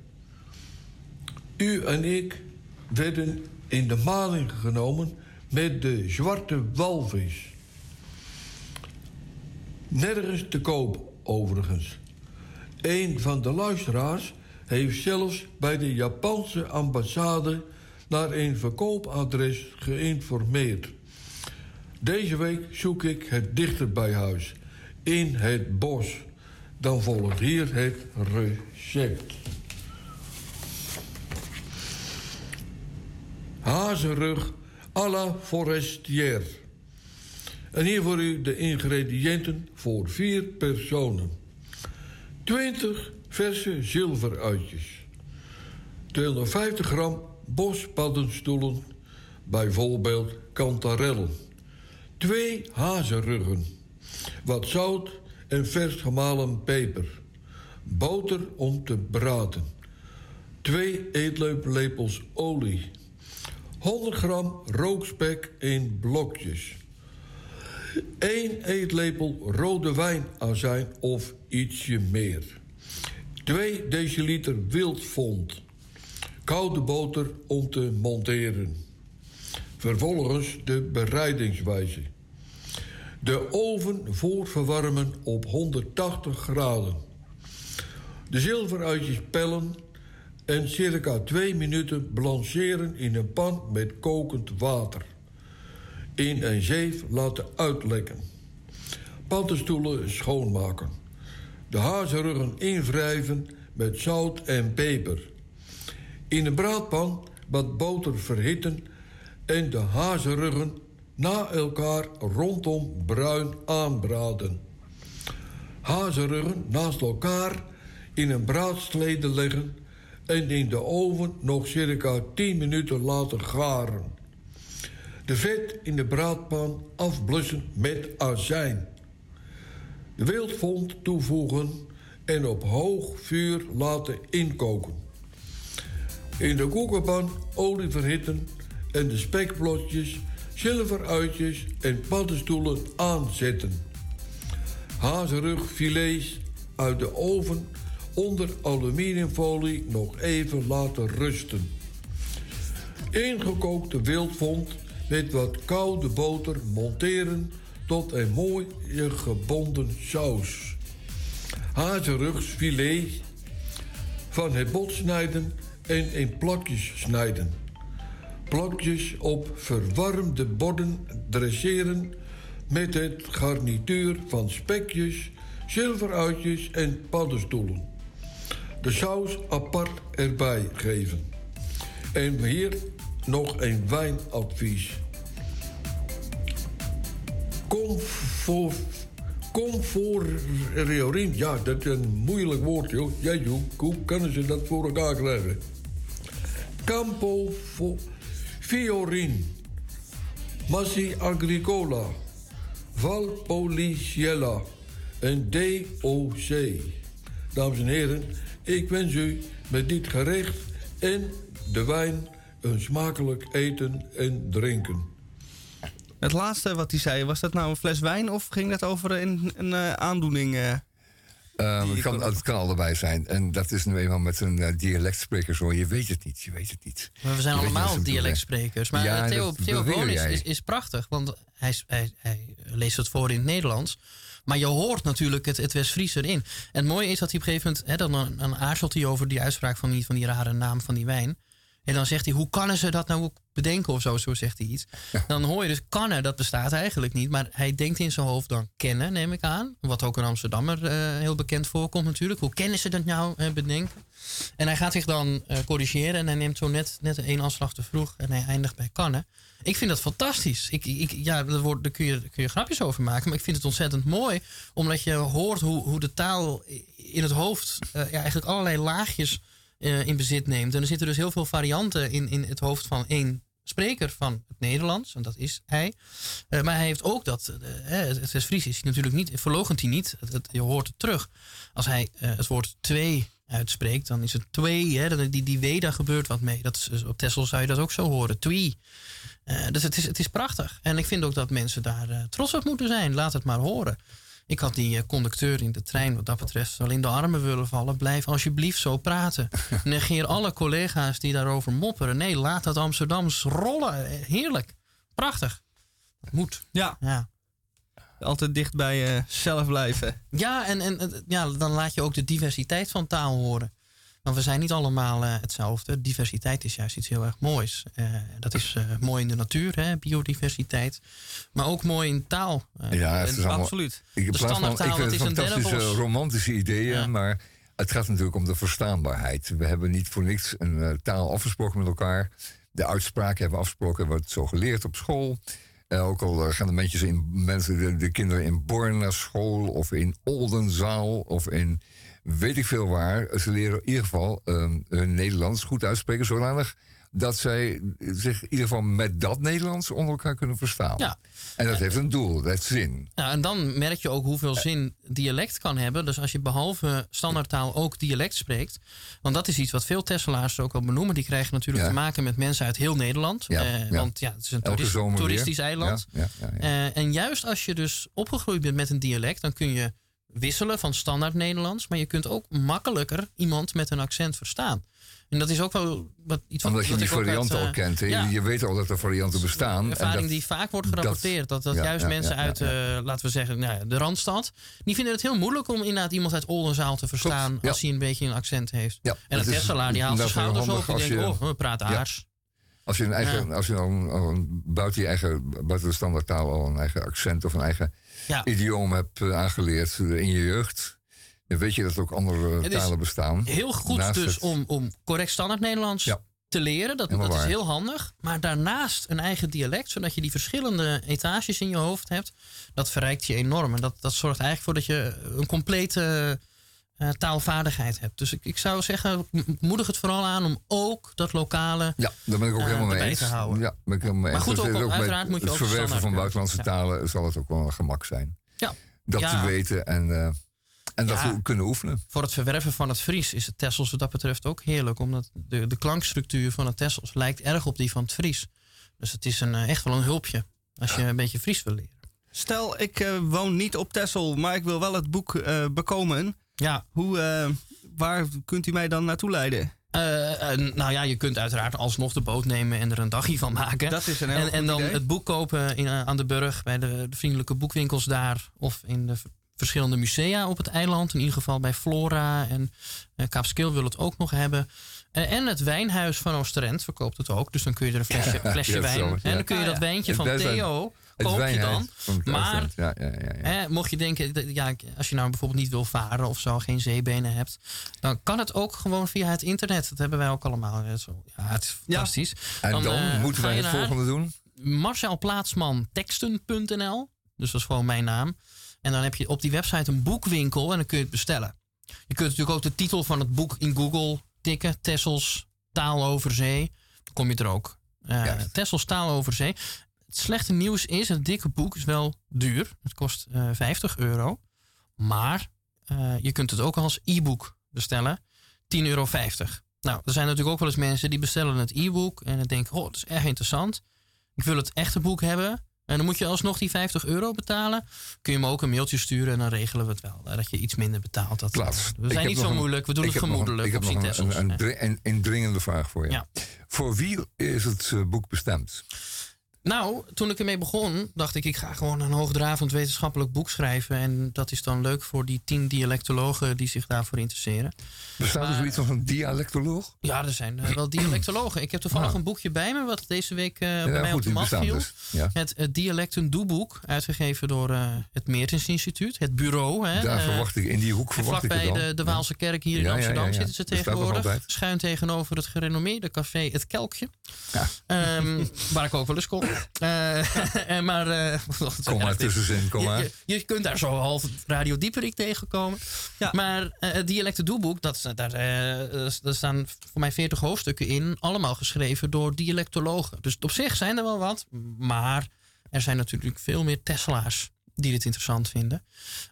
U en ik werden in de maling genomen met de zwarte walvis. Nergens te koop, overigens. Een van de luisteraars heeft zelfs bij de Japanse ambassade naar een verkoopadres geïnformeerd. Deze week zoek ik het dichter bij huis, in het bos. Dan volgt hier het recept. Hazenrug à la forestière. En hier voor u de ingrediënten voor vier personen. 20 verse zilveruitjes. 250 gram bospaddenstoelen, bijvoorbeeld kantarellen. Twee hazenruggen. Wat zout en vers gemalen peper. Boter om te braden. Twee eetlepels olie. 100 gram rookspek in blokjes. 1 eetlepel rode wijnazijn of ietsje meer. 2 deciliter wildvond. Koude boter om te monteren. Vervolgens de bereidingswijze. De oven voorverwarmen op 180 graden. De zilveruitjes pellen en circa 2 minuten blancheren in een pan met kokend water. In een zeef laten uitlekken. Paddenstoelen schoonmaken. De hazenruggen invrijven met zout en peper. In een braadpan wat boter verhitten en de hazenruggen na elkaar rondom bruin aanbraden. Hazenruggen naast elkaar in een braadslede leggen en in de oven nog circa 10 minuten laten garen. De vet in de braadpan afblussen met azijn. De wildvond toevoegen en op hoog vuur laten inkoken. In de koekenpan olie verhitten en de spekblotjes, zilveruitjes en paddenstoelen aanzetten. Hazenrugfilets uit de oven onder aluminiumfolie nog even laten rusten. Ingekookte wildvond met wat koude boter monteren tot een mooi gebonden saus. Hazenrugsfilet van het bot snijden en in plakjes snijden. Plakjes op verwarmde borden dresseren met het garnituur van spekjes, zilveruitjes en paddenstoelen. De saus apart erbij geven. En hier nog een wijnadvies. Comfort, comforiorin, ja, dat is een moeilijk woord, joh. Joh, hoe kunnen ze dat voor elkaar krijgen? Campo Fiorin, Massi Agricola, Valpolicella en DOC. Dames en heren, ik wens u met dit gerecht en de wijn een smakelijk eten en drinken. Het laatste wat hij zei, was dat nou een fles wijn of ging dat over een, een eh, aandoening? Die het, kan, het kan allebei zijn. En dat is nu eenmaal met een dialectspreker zo. Je weet het niet, je weet het niet. Maar we zijn Je allemaal dialectsprekers. Maar Ja, Theo, Theo is, is, is prachtig, want hij, hij, hij leest het voor in het Nederlands. Maar je hoort natuurlijk het, het West-Fries erin. En het mooie is dat hij op een gegeven moment... Hè, dan, dan aarzelt hij over die uitspraak van die, van die rare naam van die wijn. En dan zegt hij, hoe kunnen ze dat nou ook bedenken of zo, zo zegt hij iets. Dan hoor je dus kannen, dat bestaat eigenlijk niet. Maar hij denkt in zijn hoofd dan kennen, neem ik aan. Wat ook in Amsterdammer eh, heel bekend voorkomt natuurlijk. Hoe kennen ze dat nou bedenken? En hij gaat zich dan eh, corrigeren en hij neemt zo net, net één afslag te vroeg en hij eindigt bij kannen. Ik vind dat fantastisch. Ik, ik, ja, daar kun, je, kun je grapjes over maken, maar ik vind het ontzettend mooi. Omdat je hoort hoe, hoe de taal in het hoofd eh, ja, eigenlijk allerlei laagjes eh, in bezit neemt. En er zitten dus heel veel varianten in, in het hoofd van één spreker van het Nederlands. En dat is hij. Eh, maar hij heeft ook dat, eh, het, het West-Fries is natuurlijk niet, verlogent hij niet. Je hoort het terug. Als hij het woord twee uitspreekt, dan is het twee. Hè? Die, die daar gebeurt wat mee. Dat is, op Texel zou je dat ook zo horen. Twee. Dus het is, het is prachtig. En ik vind ook dat mensen daar trots op moeten zijn. Laat het maar horen. Ik had die eh, conducteur in de trein wat dat betreft wel in de armen willen vallen. Blijf alsjeblieft zo praten. Negeer alle collega's die daarover mopperen. Nee, laat dat Amsterdams rollen. Eh, Heerlijk. Prachtig. Moet. Ja, Ja. altijd dicht bij eh, zelf blijven. Ja, en, en en, ja, dan laat je ook de diversiteit van taal horen. Want we zijn niet allemaal eh, hetzelfde. Diversiteit is juist iets heel erg moois. Eh, dat is eh, mooi in de natuur, hè, biodiversiteit. Maar ook mooi in taal. Ja, het is allemaal, absoluut. Ik, De plaats van, ik standaardtaal, dat het is een fantastische romantische ideeën, Ja. maar het gaat natuurlijk om de verstaanbaarheid. We hebben niet voor niks een taal afgesproken met elkaar. De uitspraken hebben we afgesproken, wordt zo geleerd op school. Ook al gaan de, mensen in, mensen, de, de kinderen in Born naar school, of in Oldenzaal, of in weet ik veel waar. Ze leren in ieder geval eh, hun Nederlands goed uitspreken, zodanig dat zij zich in ieder geval met dat Nederlands onder elkaar kunnen verstaan. Ja. En dat heeft een doel, dat heeft zin. Nou, en dan merk je ook hoeveel zin dialect kan hebben. Dus als je behalve standaardtaal ook dialect spreekt. Want dat is iets wat veel Tesselaars ook al benoemen. Die krijgen natuurlijk Ja. te maken met mensen uit heel Nederland. Ja, Eh, ja. Want ja, het is een toerist- toeristisch eiland. Ja, ja, ja, ja. Eh, en juist als je dus opgegroeid bent met een dialect, dan kun je wisselen van standaard Nederlands. Maar je kunt ook makkelijker iemand met een accent verstaan. En dat is ook wel wat, iets wat Omdat je wat die varianten uit, al eh, kent. ja. Je weet al dat er varianten bestaan. Een ervaring en dat- die vaak wordt gerapporteerd. Dat, dat ja, juist ja, mensen uit, eh, laten we zeggen, nou ja, de Randstad. Die vinden het heel moeilijk om inderdaad iemand uit Oldenzaal te verstaan. Klopt. Als hij een beetje een accent heeft. Ja, en het Tesselaar die haalt zijn schouders op. Die denkt, oh, we praten aars. Als je, een eigen, als je al een- buiten, je eigen, buiten de standaardtaal al een eigen accent of een eigen Ja. idioom hebt eh, aangeleerd eh, in je jeugd. Dan weet je dat er ook andere talen bestaan. Heel goed Naast dus het- om, om correct standaard Nederlands Ja. te leren. Dat, Helemaal dat is heel handig. Maar daarnaast een eigen dialect, zodat je die verschillende etages in je hoofd hebt. Dat verrijkt je enorm. En dat, dat zorgt eigenlijk voor dat je een complete eh, taalvaardigheid hebt. Dus ik, ik zou zeggen, moedig het vooral aan om ook dat lokale... Ja, daar ben ik ook eh, helemaal mee eens. te houden. Ja, ben ik helemaal mee Maar goed, Dus ook- met uiteraard moet je het ook verwerven van buitenlandse ja. talen zal het ook wel een gemak zijn. Ja. Dat Ja. te weten en, eh, en dat Ja. we kunnen oefenen. Voor het verwerven van het Fries is het Tessels wat dat betreft ook heerlijk. Omdat de, de klankstructuur van het Tessels lijkt erg op die van het Fries. Dus het is een, echt wel een hulpje als je een beetje Fries wil leren. Stel, ik eh, woon niet op Texel, maar ik wil wel het boek eh, bekomen. Ja, Hoe, eh, waar kunt u mij dan naartoe leiden? Eh, eh, nou ja, je kunt uiteraard alsnog de boot nemen en er een dagje van maken. Dat is een heel en, goed en dan idee. het boek kopen in, aan de Burg bij de, de vriendelijke boekwinkels daar. Of in de verschillende musea op het eiland. In ieder geval bij Flora en uh, Kaapskil wil het ook nog hebben. En het wijnhuis van Oosterend verkoopt het ook. Dus dan kun je er een flesje, flesje Ja, wijn. zo, En dan kun je Ah, dat ja. wijntje van zijn- Theo koop je dan. Maar. Ja, ja, ja, ja. Hè, mocht je denken, ja, als je nou bijvoorbeeld niet wil varen of zo, geen zeebenen hebt, dan kan het ook gewoon via het internet. Dat hebben wij ook allemaal. Zo. Ja, het is fantastisch. En dan, eh, moeten wij het volgende doen. marcelplaatsmanteksten.nl. Dus dat is gewoon mijn naam. En dan heb je op die website een boekwinkel en dan kun je het bestellen. Je kunt natuurlijk ook de titel van het boek in Google tikken. Tessels taal over zee. Dan kom je er ook. Juist. Tessels taal over zee. Het slechte nieuws is, het dikke boek is wel duur. Het kost eh 50 euro. Maar eh, je kunt het ook als e-book bestellen. 10,50 euro. Nou, er zijn natuurlijk ook wel eens mensen die bestellen het e-book en dan denken, oh, dat is erg interessant. Ik wil het echte boek hebben. En dan moet je alsnog die 50 euro betalen. Kun je me ook een mailtje sturen en dan regelen we het wel. eh, Dat je iets minder betaalt. Dat, Plaats. We zijn niet zo een- moeilijk. We doen het nog een- gemoedelijk Ik heb nog een, een, een, Nee. dri- een indringende vraag voor je. Ja. Voor wie is het eh, boek bestemd? Nou, toen ik ermee begon, dacht ik, ik ga gewoon een hoogdravend wetenschappelijk boek schrijven. En dat is dan leuk voor die tien dialectologen die zich daarvoor interesseren. Bestaat er zoiets als een dialectoloog? Ja, er zijn eh, wel dialectologen. Ik heb toevallig Ah. een boekje bij me, wat deze week eh, Ja, bij mij op de mat viel. dus. Ja. Het uh, Dialecten Doeboek, uitgegeven door eh, het Meertens Instituut, het bureau. Hè, Daar eh, verwacht ik, in die hoek verwacht ik het vlakbij de, de Waalse kerk hier Ja, in Amsterdam zitten ze tegenwoordig. Schuin tegenover het gerenommeerde café Het Kelkje. Ja. Ehm, waar ik ook wel eens kom. Eh, en maar, eh, Kom maar tussenin, kom maar. je, je, je kunt daar zo half Radio Dieperik tegenkomen. Ja. Maar eh, het dialecten doelboek, dat, is- daar, eh, daar staan voor mij 40 hoofdstukken in. Allemaal geschreven door dialectologen. Dus op zich zijn er wel wat. Maar er zijn natuurlijk veel meer Tesla's die dit interessant vinden.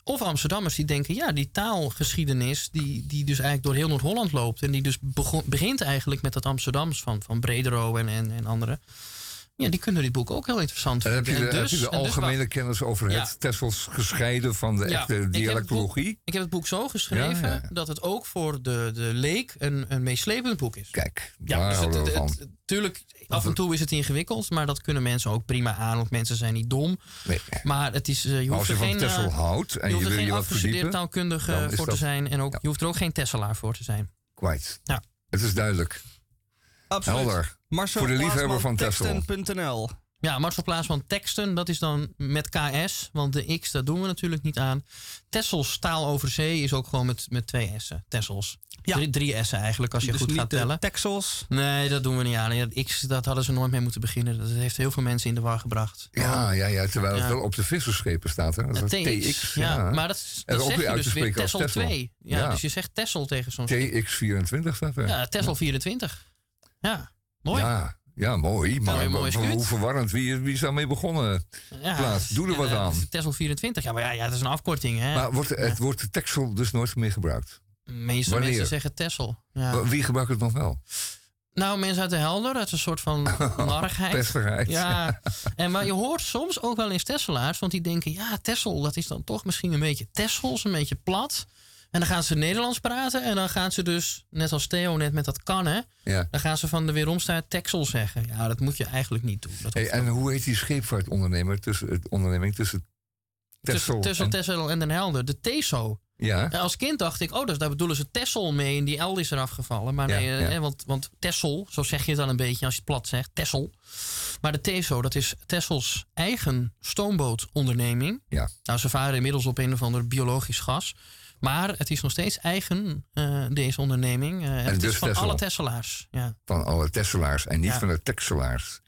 Of Amsterdammers die denken, ja, die taalgeschiedenis... die, die dus eigenlijk door heel Noord-Holland loopt... en die dus begon- begint eigenlijk met dat Amsterdams van, van Bredero en, en, en anderen... Ja, die kunnen dit boek ook heel interessant En heb vinden. je de, En heb je de dus algemene kennis over Ja. het Tessels gescheiden van de Ja, echte ik heb boek- dialectologie? Ik heb het boek zo geschreven Ja, ja. dat het ook voor de, de leek een, een meeslepend boek is. Kijk, Ja, daar dus het, houden we het- van. het- tuurlijk, af en toe is het ingewikkeld, maar dat kunnen mensen ook prima aan, want mensen zijn niet dom. Nee. Maar het is, eh, je Maar hoeft als je er van geen, Tessel eh, houdt en je je hoeft er wil geen je wat verdiepen, taalkundige voor te zijn en ook, Ja. je hoeft er ook geen Tesselaar voor te zijn. kwijt. Ja. Het is duidelijk. Absoluut. Helder. Marcel Voor de liefhebber van Texel. teksten.nl. Ja, Marcel Plaats van teksten, dat is dan met KS, want de X, dat doen we natuurlijk niet aan. Tessels taal over zee is ook gewoon met, met twee S'en. Tessels. Ja. Drie, drie S'en eigenlijk, als je Dus goed niet gaat tellen. Texels. Nee, dat doen we niet aan. Ja, dat X, dat hadden ze nooit mee moeten beginnen. Dat heeft heel veel mensen in de war gebracht. Ja, ja, ja, terwijl het wel op de visserschepen staat. Hè? Dat is TX. TX. ja. Ja, maar dat, dat ook zeg weer je uit dus te weer spreken als Tessel Texel. 2. Ja, Ja. Dus je zegt Tessel tegen zo'n schip. TX24 staat er. Ja, Tessel 24. Ja, mooi. Ja, ja, mooi. Maar hoe verwarrend, wie, wie is daarmee begonnen? Ja, Plaats, doe er wat aan. Tessel 24. Ja, maar ja, ja, dat is een afkorting. Hè? Maar wordt, het wordt de Texel dus nooit meer gebruikt? Meeste wanneer? mensen zeggen Tessel. Ja. Wie gebruikt het nog wel? Nou, mensen uit de Helder, uit een soort van narigheid. Pestigheid. Ja, en maar je hoort soms ook wel eens Tesselaars, want die denken, ja, Tessel, dat is dan toch misschien een beetje Tessels, een beetje plat. En dan gaan ze Nederlands praten en dan gaan ze dus, net als Theo net met dat kan, hè, Ja. dan gaan ze van de weeromstuit Texel zeggen. Ja, dat moet je eigenlijk niet doen. Dat Hey, en hoe heet die scheepvaartondernemer tussen, het onderneming tussen Texel tussen, en... Tessel en Den Helder, de TESO. Ja, als kind dacht ik, oh, dus daar bedoelen ze Tessel mee en die L is eraf gevallen. Maar nee, eh, ja. hè, want, want Tessel, zo zeg je het dan een beetje als je het plat zegt, Tessel. Maar de TESO, dat is Tessels eigen stoombootonderneming. ja. Nou, ze varen inmiddels op een of ander biologisch gas. Maar het is nog steeds eigen, eh, deze onderneming. Eh, het dus is van alle Tesselaars. Ja. van alle Tesselaars en niet Ja. van de Texelaars.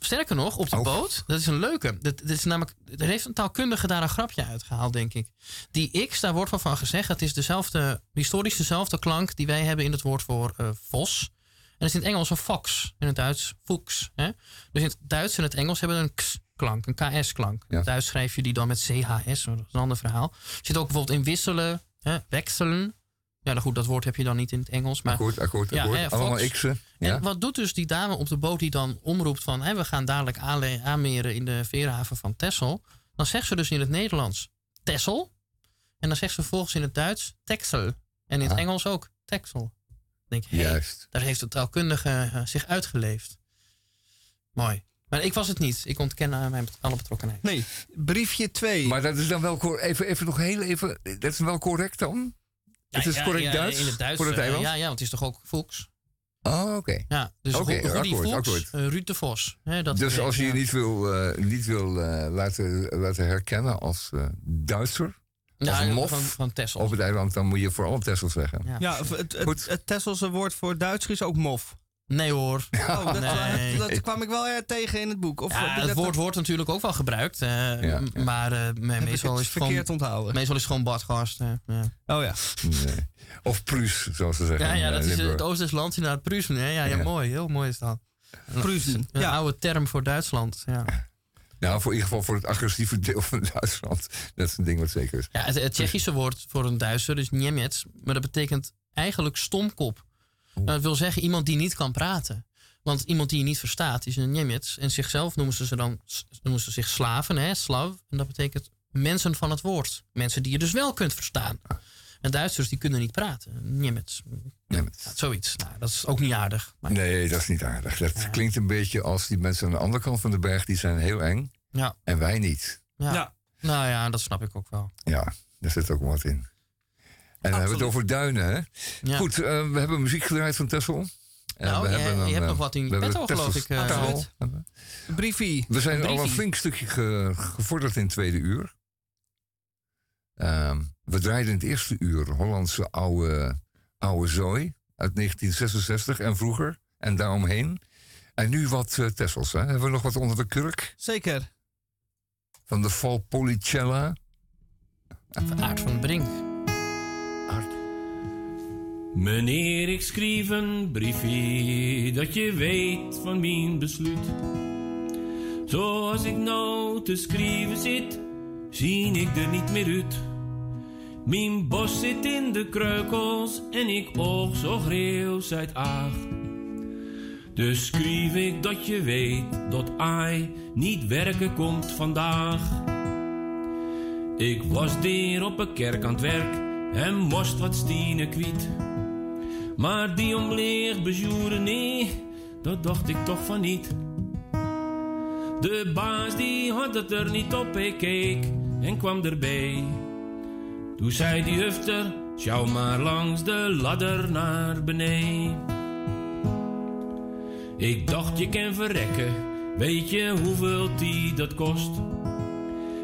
Sterker nog, op de Oh. boot, dat is een leuke. Dat, dat is namelijk, er heeft een taalkundige daar een grapje uitgehaald, denk ik. Die X, daar wordt wel van gezegd, dat is dezelfde, historisch dezelfde klank die wij hebben in het woord voor eh, vos. En dat is in het Engels een fox, in het Duits fuchs. Hè? Dus in het Duits en het Engels hebben een x-klank, een ks-klank. In Ja. het Duits schrijf je die dan met chs, dat is een ander verhaal. Er zit ook bijvoorbeeld in wisselen, hè, wechselen. Ja, nou goed, dat woord heb je dan niet in het Engels. Maar Akkoord, akkoord, Ja, akkoord. hè, Allemaal. X'en. Ja. en wat doet dus die dame op de boot die dan omroept van... Hè, we gaan dadelijk aanmeren in de veerhaven van Texel. Dan zegt ze dus in het Nederlands Texel. En dan zegt ze vervolgens in het Duits Texel. En in het Ah. Engels ook Texel. Dan denk hey, Juist. daar heeft de taalkundige eh, zich uitgeleefd. Mooi. Maar ik was het niet. Ik ontken aan mijn alle betrokkenheid. Nee, briefje 2. Maar dat is dan wel even, even nog heel even. Dat is wel correct dan? Ja, het is ja, correct ja, Duits In het Duits. voor het eh, eiland? ja, ja, want het is toch ook Fuchs? Oh, oké. Ja, dus Oké, Ru- Rudy akkoord, akkoord. eh, Ruud de Vos. Hè, dat Dus als je ja. je niet wil, eh, niet wil eh, laten, laten herkennen als eh, Duitser Ja, als mof van, van Texel. op het eiland, dan moet je vooral Texel zeggen. Ja. ja, het, het, Goed. het, het Tesselse woord voor Duits is ook mof. Nee hoor. Oh, dat, Nee. dat kwam ik wel eh, tegen in het boek. Of Ja, het dat- woord wordt natuurlijk ook wel gebruikt. eh, Ja, Maar eh, meestal, is het gewoon, verkeerd onthouden. meestal is het gewoon badgast. ja. Oh ja. Nee. Of Pruus, zoals ze zeggen. Ja, dat is het Oost-Duits land naar het Pruisen. hè? Ja, ja, Ja. mooi. Heel mooi is dat. Pruisen. Een Ja. oude term voor Duitsland. Ja. Nou, voor in ieder geval voor het agressieve deel van Duitsland. Dat is een ding wat zeker is. Ja, het, het Tsjechische woord voor een Duitser is Niemiec. Maar dat betekent eigenlijk stomkop. Nou, dat wil zeggen iemand die niet kan praten. Want iemand die je niet verstaat is een Niemiec. En zichzelf noemen ze, ze dan noemen ze zich slaven, hè, slav. En dat betekent mensen van het woord. Mensen die je dus wel kunt verstaan. En Duitsers die kunnen niet praten. Ja, zoiets. Nou, dat is ook niet aardig. Maar, Nee, dat is niet aardig. Dat klinkt een beetje als die mensen aan de andere kant van de berg, die zijn heel eng. ja, En wij niet. ja. Ja. Nou ja, dat snap ik ook wel. Ja, daar zit ook wat in. En dan hebben we het over duinen, hè? Ja. Goed, eh, we hebben muziek gedraaid van Tessel. En Nou, we je- je hebt eh, nog wat in petto, geloof ik, taal. Absoluut. Briefie. We zijn al een flink stukje ge- gevorderd in het tweede uur. Ehm, we draaiden in het eerste uur Hollandse oude, oude zooi uit 1966 en vroeger. En daaromheen. En nu wat eh Tessels. Hè? Hebben we nog wat onder de kurk? Zeker. Van de Valpolicella. Van Aard van Brink. Meneer, ik schreef een briefje dat je weet van mijn besluit. Zoals ik nou te schrijven zit, zie ik er niet meer uit. Mijn bos zit in de kreukels en ik oog zo greeuw uit aag. Dus schreef ik dat je weet dat ai niet werken komt vandaag. Ik was daar op een kerk aan het werk en moest wat stine kwiet. Maar die omleeg bezoeren, nee, dat dacht ik toch van niet. De baas die had het er niet op, ik keek en kwam erbij. Toen zei die hufter, sjouw maar langs de ladder naar beneden. Ik dacht je kan verrekken, weet je hoeveel die dat kost?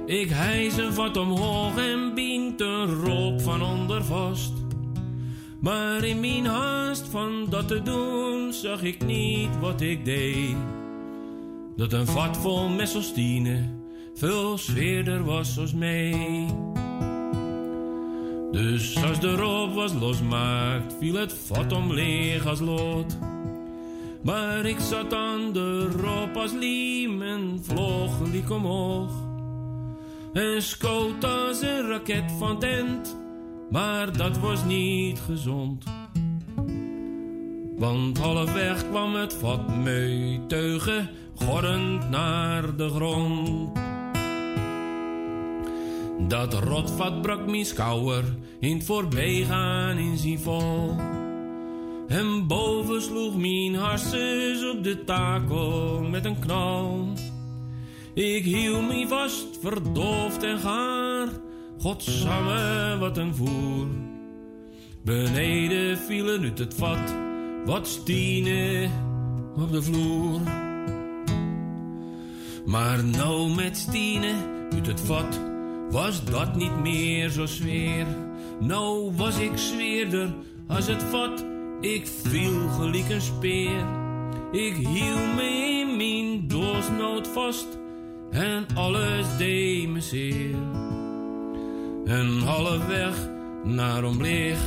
Ik hijs een vat omhoog en bient een roop van onder vast. Maar in mijn haast van dat te doen, zag ik niet wat ik deed. Dat een vat vol messostine veel sfeerder was als mij. Dus als de roop was losmaakt, viel het vat om leeg als lood. Maar ik zat aan de roop als liem en vloog gelijk omhoog. En schoot als een raket van tent, maar dat was niet gezond. Want halfweg kwam het vat mee teugen, gorrend naar de grond. Dat rotvat brak mijn schouwer in het voorbijgaan in zijn vol. En boven sloeg mijn harses op de takel met een knal. Ik hield me vast, verdoofd en gaar. Godsamme, wat een voer. Beneden vielen uit het vat wat stine op de vloer. Maar nou met Stine uit het vat was dat niet meer zo sfeer. Nou was ik zweerder als het vat, ik viel gelijk een speer. Ik hield me in mijn vast en alles deed me zeer. En halfweg naar omleeg,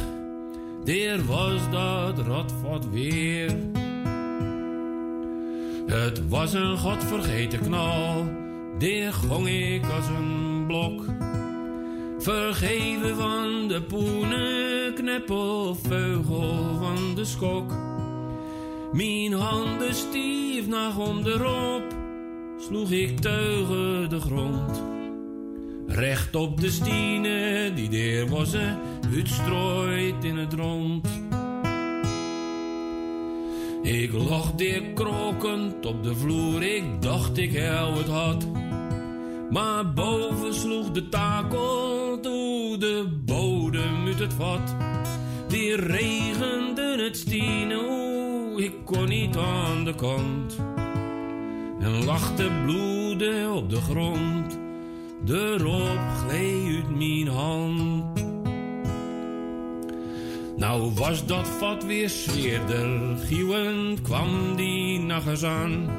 daar was dat radvat weer. Het was een godvergeten knal, daar gong ik als een blok. Vergeven van de poenen, kneppel, veugel van de skok. Mijn handen stief naar onderop, sloeg ik teugen de grond. Recht op de stine, die der was ze, uitstrooid in het rond. Ik lag daar krokend op de vloer, ik dacht ik hel het had. Maar boven sloeg de takel toe de bodem uit het vat. Die regende het stine, oeh, ik kon niet aan de kant. En lachte bloeden op de grond, de roop gleed uit mijn hand. Nou was dat vat weer sfeerder, gieuwend kwam die nachts aan.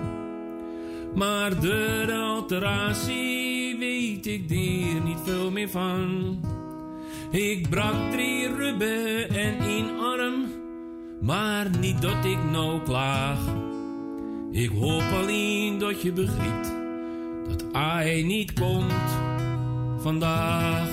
Maar de alteratie weet ik daar niet veel meer van. Ik brak drie rubben en één arm, maar niet dat ik nou klaag. Ik hoop alleen dat je begrijpt dat hij niet komt vandaag.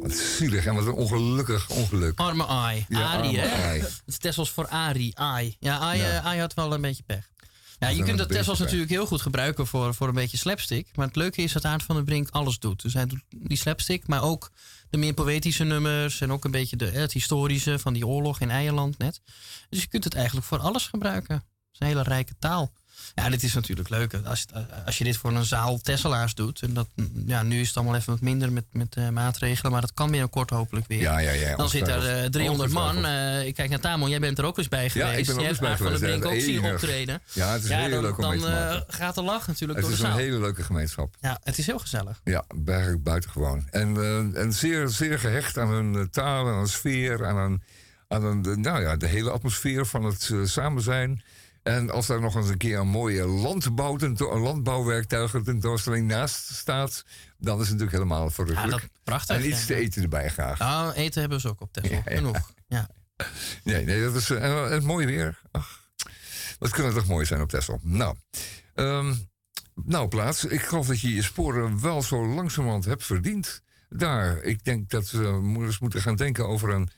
Wat zielig en wat een ongelukkig ongeluk. Arme Ai. Ja, Arie, arme hè? Ai. Het is Tessels voor Arie. Ai. Ja, Ai, Ja. Ai had wel een beetje pech. Ja, je kunt beetje Tessels natuurlijk heel goed gebruiken voor, voor een beetje slapstick. Maar het leuke is dat Aard van der Brink alles doet. Dus hij doet die slapstick, maar ook de meer poëtische nummers. En ook een beetje de, het historische van die oorlog in Eierland net. Dus je kunt het eigenlijk voor alles gebruiken. Het is een hele rijke taal. Ja, dit is natuurlijk leuk. Als, als je dit voor een zaal Tesselaars doet. En dat, ja, nu is het allemaal even wat minder met, met eh, maatregelen. Maar dat kan binnenkort hopelijk weer. Ja, ja, ja. Dan zit er ongetwijfeld. eh, 300 man. Eh, ik kijk naar Tamon, jij bent er ook eens bij geweest. Ja, ik ben er ook eens bij van geweest. Brink ook zien optreden. Ja, het is Ja, heel dan, leuk om dan mee te maken. gaat de lach natuurlijk Het door de is een zaal. hele leuke gemeenschap. Ja, het is heel gezellig. Ja, eigenlijk buitengewoon. En, en zeer, zeer gehecht aan hun taal, aan hun sfeer, aan, een, aan een, nou ja, de hele atmosfeer van het samen zijn. En als daar nog eens een keer een mooie landbouw, tento- een landbouwwerktuigen tentoonstelling naast staat, dan is het natuurlijk helemaal Ja, verrukkelijk. dat prachtig. en iets ja. te eten erbij graag. Nou, eten hebben ze ook op Texel. Ja. Genoeg. Ja. Nee, nee, dat is eh, en het mooie weer. Ach, wat kunnen toch mooi zijn op Texel. Nou, ehm, Nou, plaats. Ik geloof dat je je sporen wel zo langzamerhand hebt verdiend. Daar. Ik denk dat we moeders moeten gaan denken over een,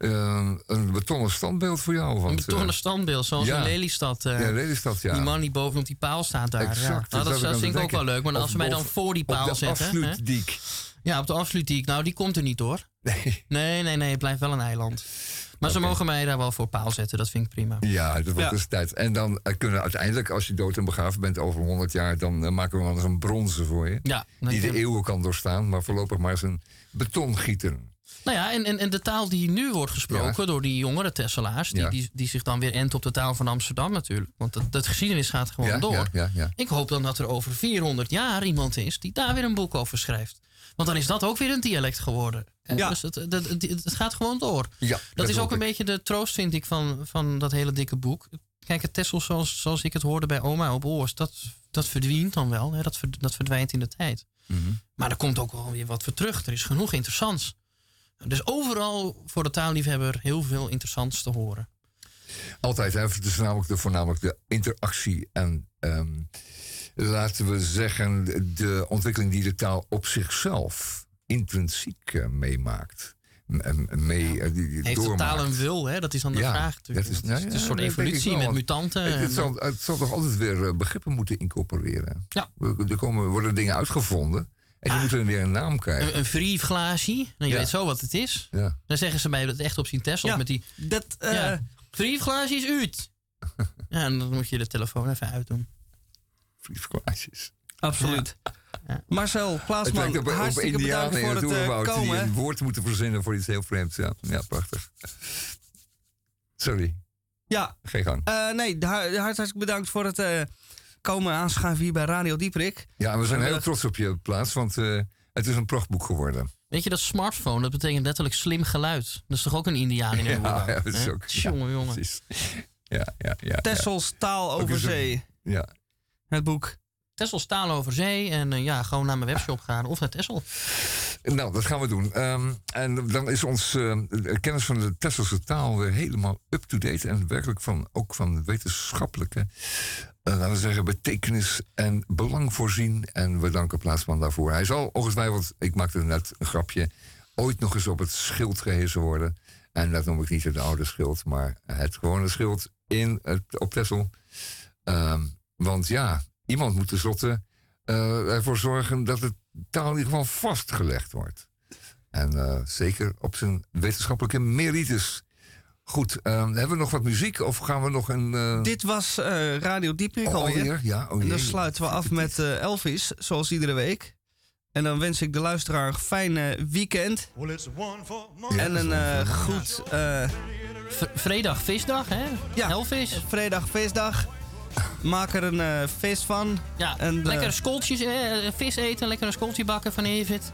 eh, een betonnen standbeeld voor jou. Een Want, betonnen eh, standbeeld, zoals ja. in Lelystad. eh, ja, Die Lelystad, ja. man die bovenop die paal staat daar. Exact, ja. dat Nou, dat, vind ik ook wel leuk. Maar als ze mij dan voor die paal op de zetten. hè? afsluitdiek. Ja, op de afsluitdiek. Nou, die komt er niet hoor. Nee. Nee, nee, nee. Het blijft wel een eiland. Maar ze mogen mij daar wel voor paal zetten. Dat vind ik prima. Ja, dat wordt Ja. dus tijd. En dan kunnen we uiteindelijk, als je dood en begraven bent over 100 jaar, dan maken we wel eens een bronzen voor je. Ja, Die de eeuwen kan doorstaan, maar voorlopig maar eens een betongieter. Nou ja, en, en, en de taal die nu wordt gesproken door die jongere Tesselaars... Die, Ja. die, die zich dan weer ent op de taal van Amsterdam natuurlijk. Want dat, dat geschiedenis gaat gewoon Ja, door. Ik hoop dan dat er over 400 jaar iemand is die daar weer een boek over schrijft. Want dan is dat ook weer een dialect geworden. Ja. Dus het, het, het, het gaat gewoon door. Ja, Dat, is ook een ik. beetje de troost, vind ik, van, van dat hele dikke boek. Kijk, het Tessel zoals, zoals ik het hoorde bij oma op Oors, dat, dat verdwijnt dan wel. Hè? Dat, dat verdwijnt in de tijd. Mhm. Maar er komt ook wel weer wat voor terug. Er is genoeg interessants. Dus overal voor de taalliefhebber heel veel interessants te horen. Altijd, hè, het is namelijk de, voornamelijk de interactie en ehm, laten we zeggen de ontwikkeling die de taal op zichzelf intrinsiek eh, meemaakt. Mee, eh, die, die Heeft de taal een wil? Hè? Dat is dan de Ja, vraag natuurlijk. dat is- Het nou het ja, is een soort evolutie met mutanten. Het, het, zal, het zal toch altijd weer eh, begrippen moeten incorporeren. Ja. Er, er komen, worden dingen uitgevonden en die moeten weer een naam krijgen. een, een vriefglaasje. Nou, je Ja. weet zo wat het is. Ja. Dan zeggen ze bij het echt op zien Tessel Ja, met die... Dat, eh, ja, vriefglaasje is uit. ja, en dan moet je de telefoon even uitdoen. Vriefklaasjes. absoluut. Marcel Het Plaatsman, lijkt op, op hartstikke bedankt voor het het eh, oerwoud die komen. een woord moeten verzinnen voor iets heel vreemds. Ja, ja prachtig. Sorry, Ja, geen gang. eh, nee, har- hartstikke bedankt voor het eh, komen aanschuiven hier bij Radio Dieprik. Ja, we zijn heel trots op je plaats, want eh, het is een prachtboek geworden. Weet je, dat smartphone, dat betekent letterlijk slim geluid. Dat is toch ook een indiaan in Ja, ja, dat is ook. Jongen, jongen. precies. Ja, ja, ja. Tessels Taal over een- Zee, Ja. het boek. Tessel staal over zee en eh, ja, gewoon naar mijn webshop gaan of naar Tessel. Nou, dat gaan we doen. Ehm, en dan is ons eh, kennis van de Tesselse taal weer helemaal up-to-date. En werkelijk van, ook van wetenschappelijke, eh, laten we zeggen, betekenis en belang voorzien. En we danken Plaatsman daarvoor. Hij zal ongetwijfeld, ik maakte net een grapje, ooit nog eens op het schild gehezen worden. En dat noem ik niet het oude schild, maar het gewone schild in het, op Tessel. Ehm, want ja, iemand moet tenslotte eh ervoor zorgen dat het taal in ieder geval vastgelegd wordt. En eh, zeker op zijn wetenschappelijke merites. Goed, eh, hebben we nog wat muziek of gaan we nog een... eh, Dit was eh, Radio Dieprik oh, alweer. alweer? Ja, oh En dan sluiten we af met eh, Elvis, zoals iedere week. En dan wens ik de luisteraar een fijn eh, weekend. En een eh, goed eh, V- Vredag, visdag, hè? Ja. Helvis. vrijdag feestdag. Maak er een feest van. Ja, En, lekker skoltjes, eh, vis eten, lekker een skoltje bakken van Evit.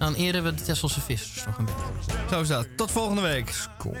Dan eren we de Tesselse vissers nog een beetje. Zo is dat. Tot volgende week. Cool.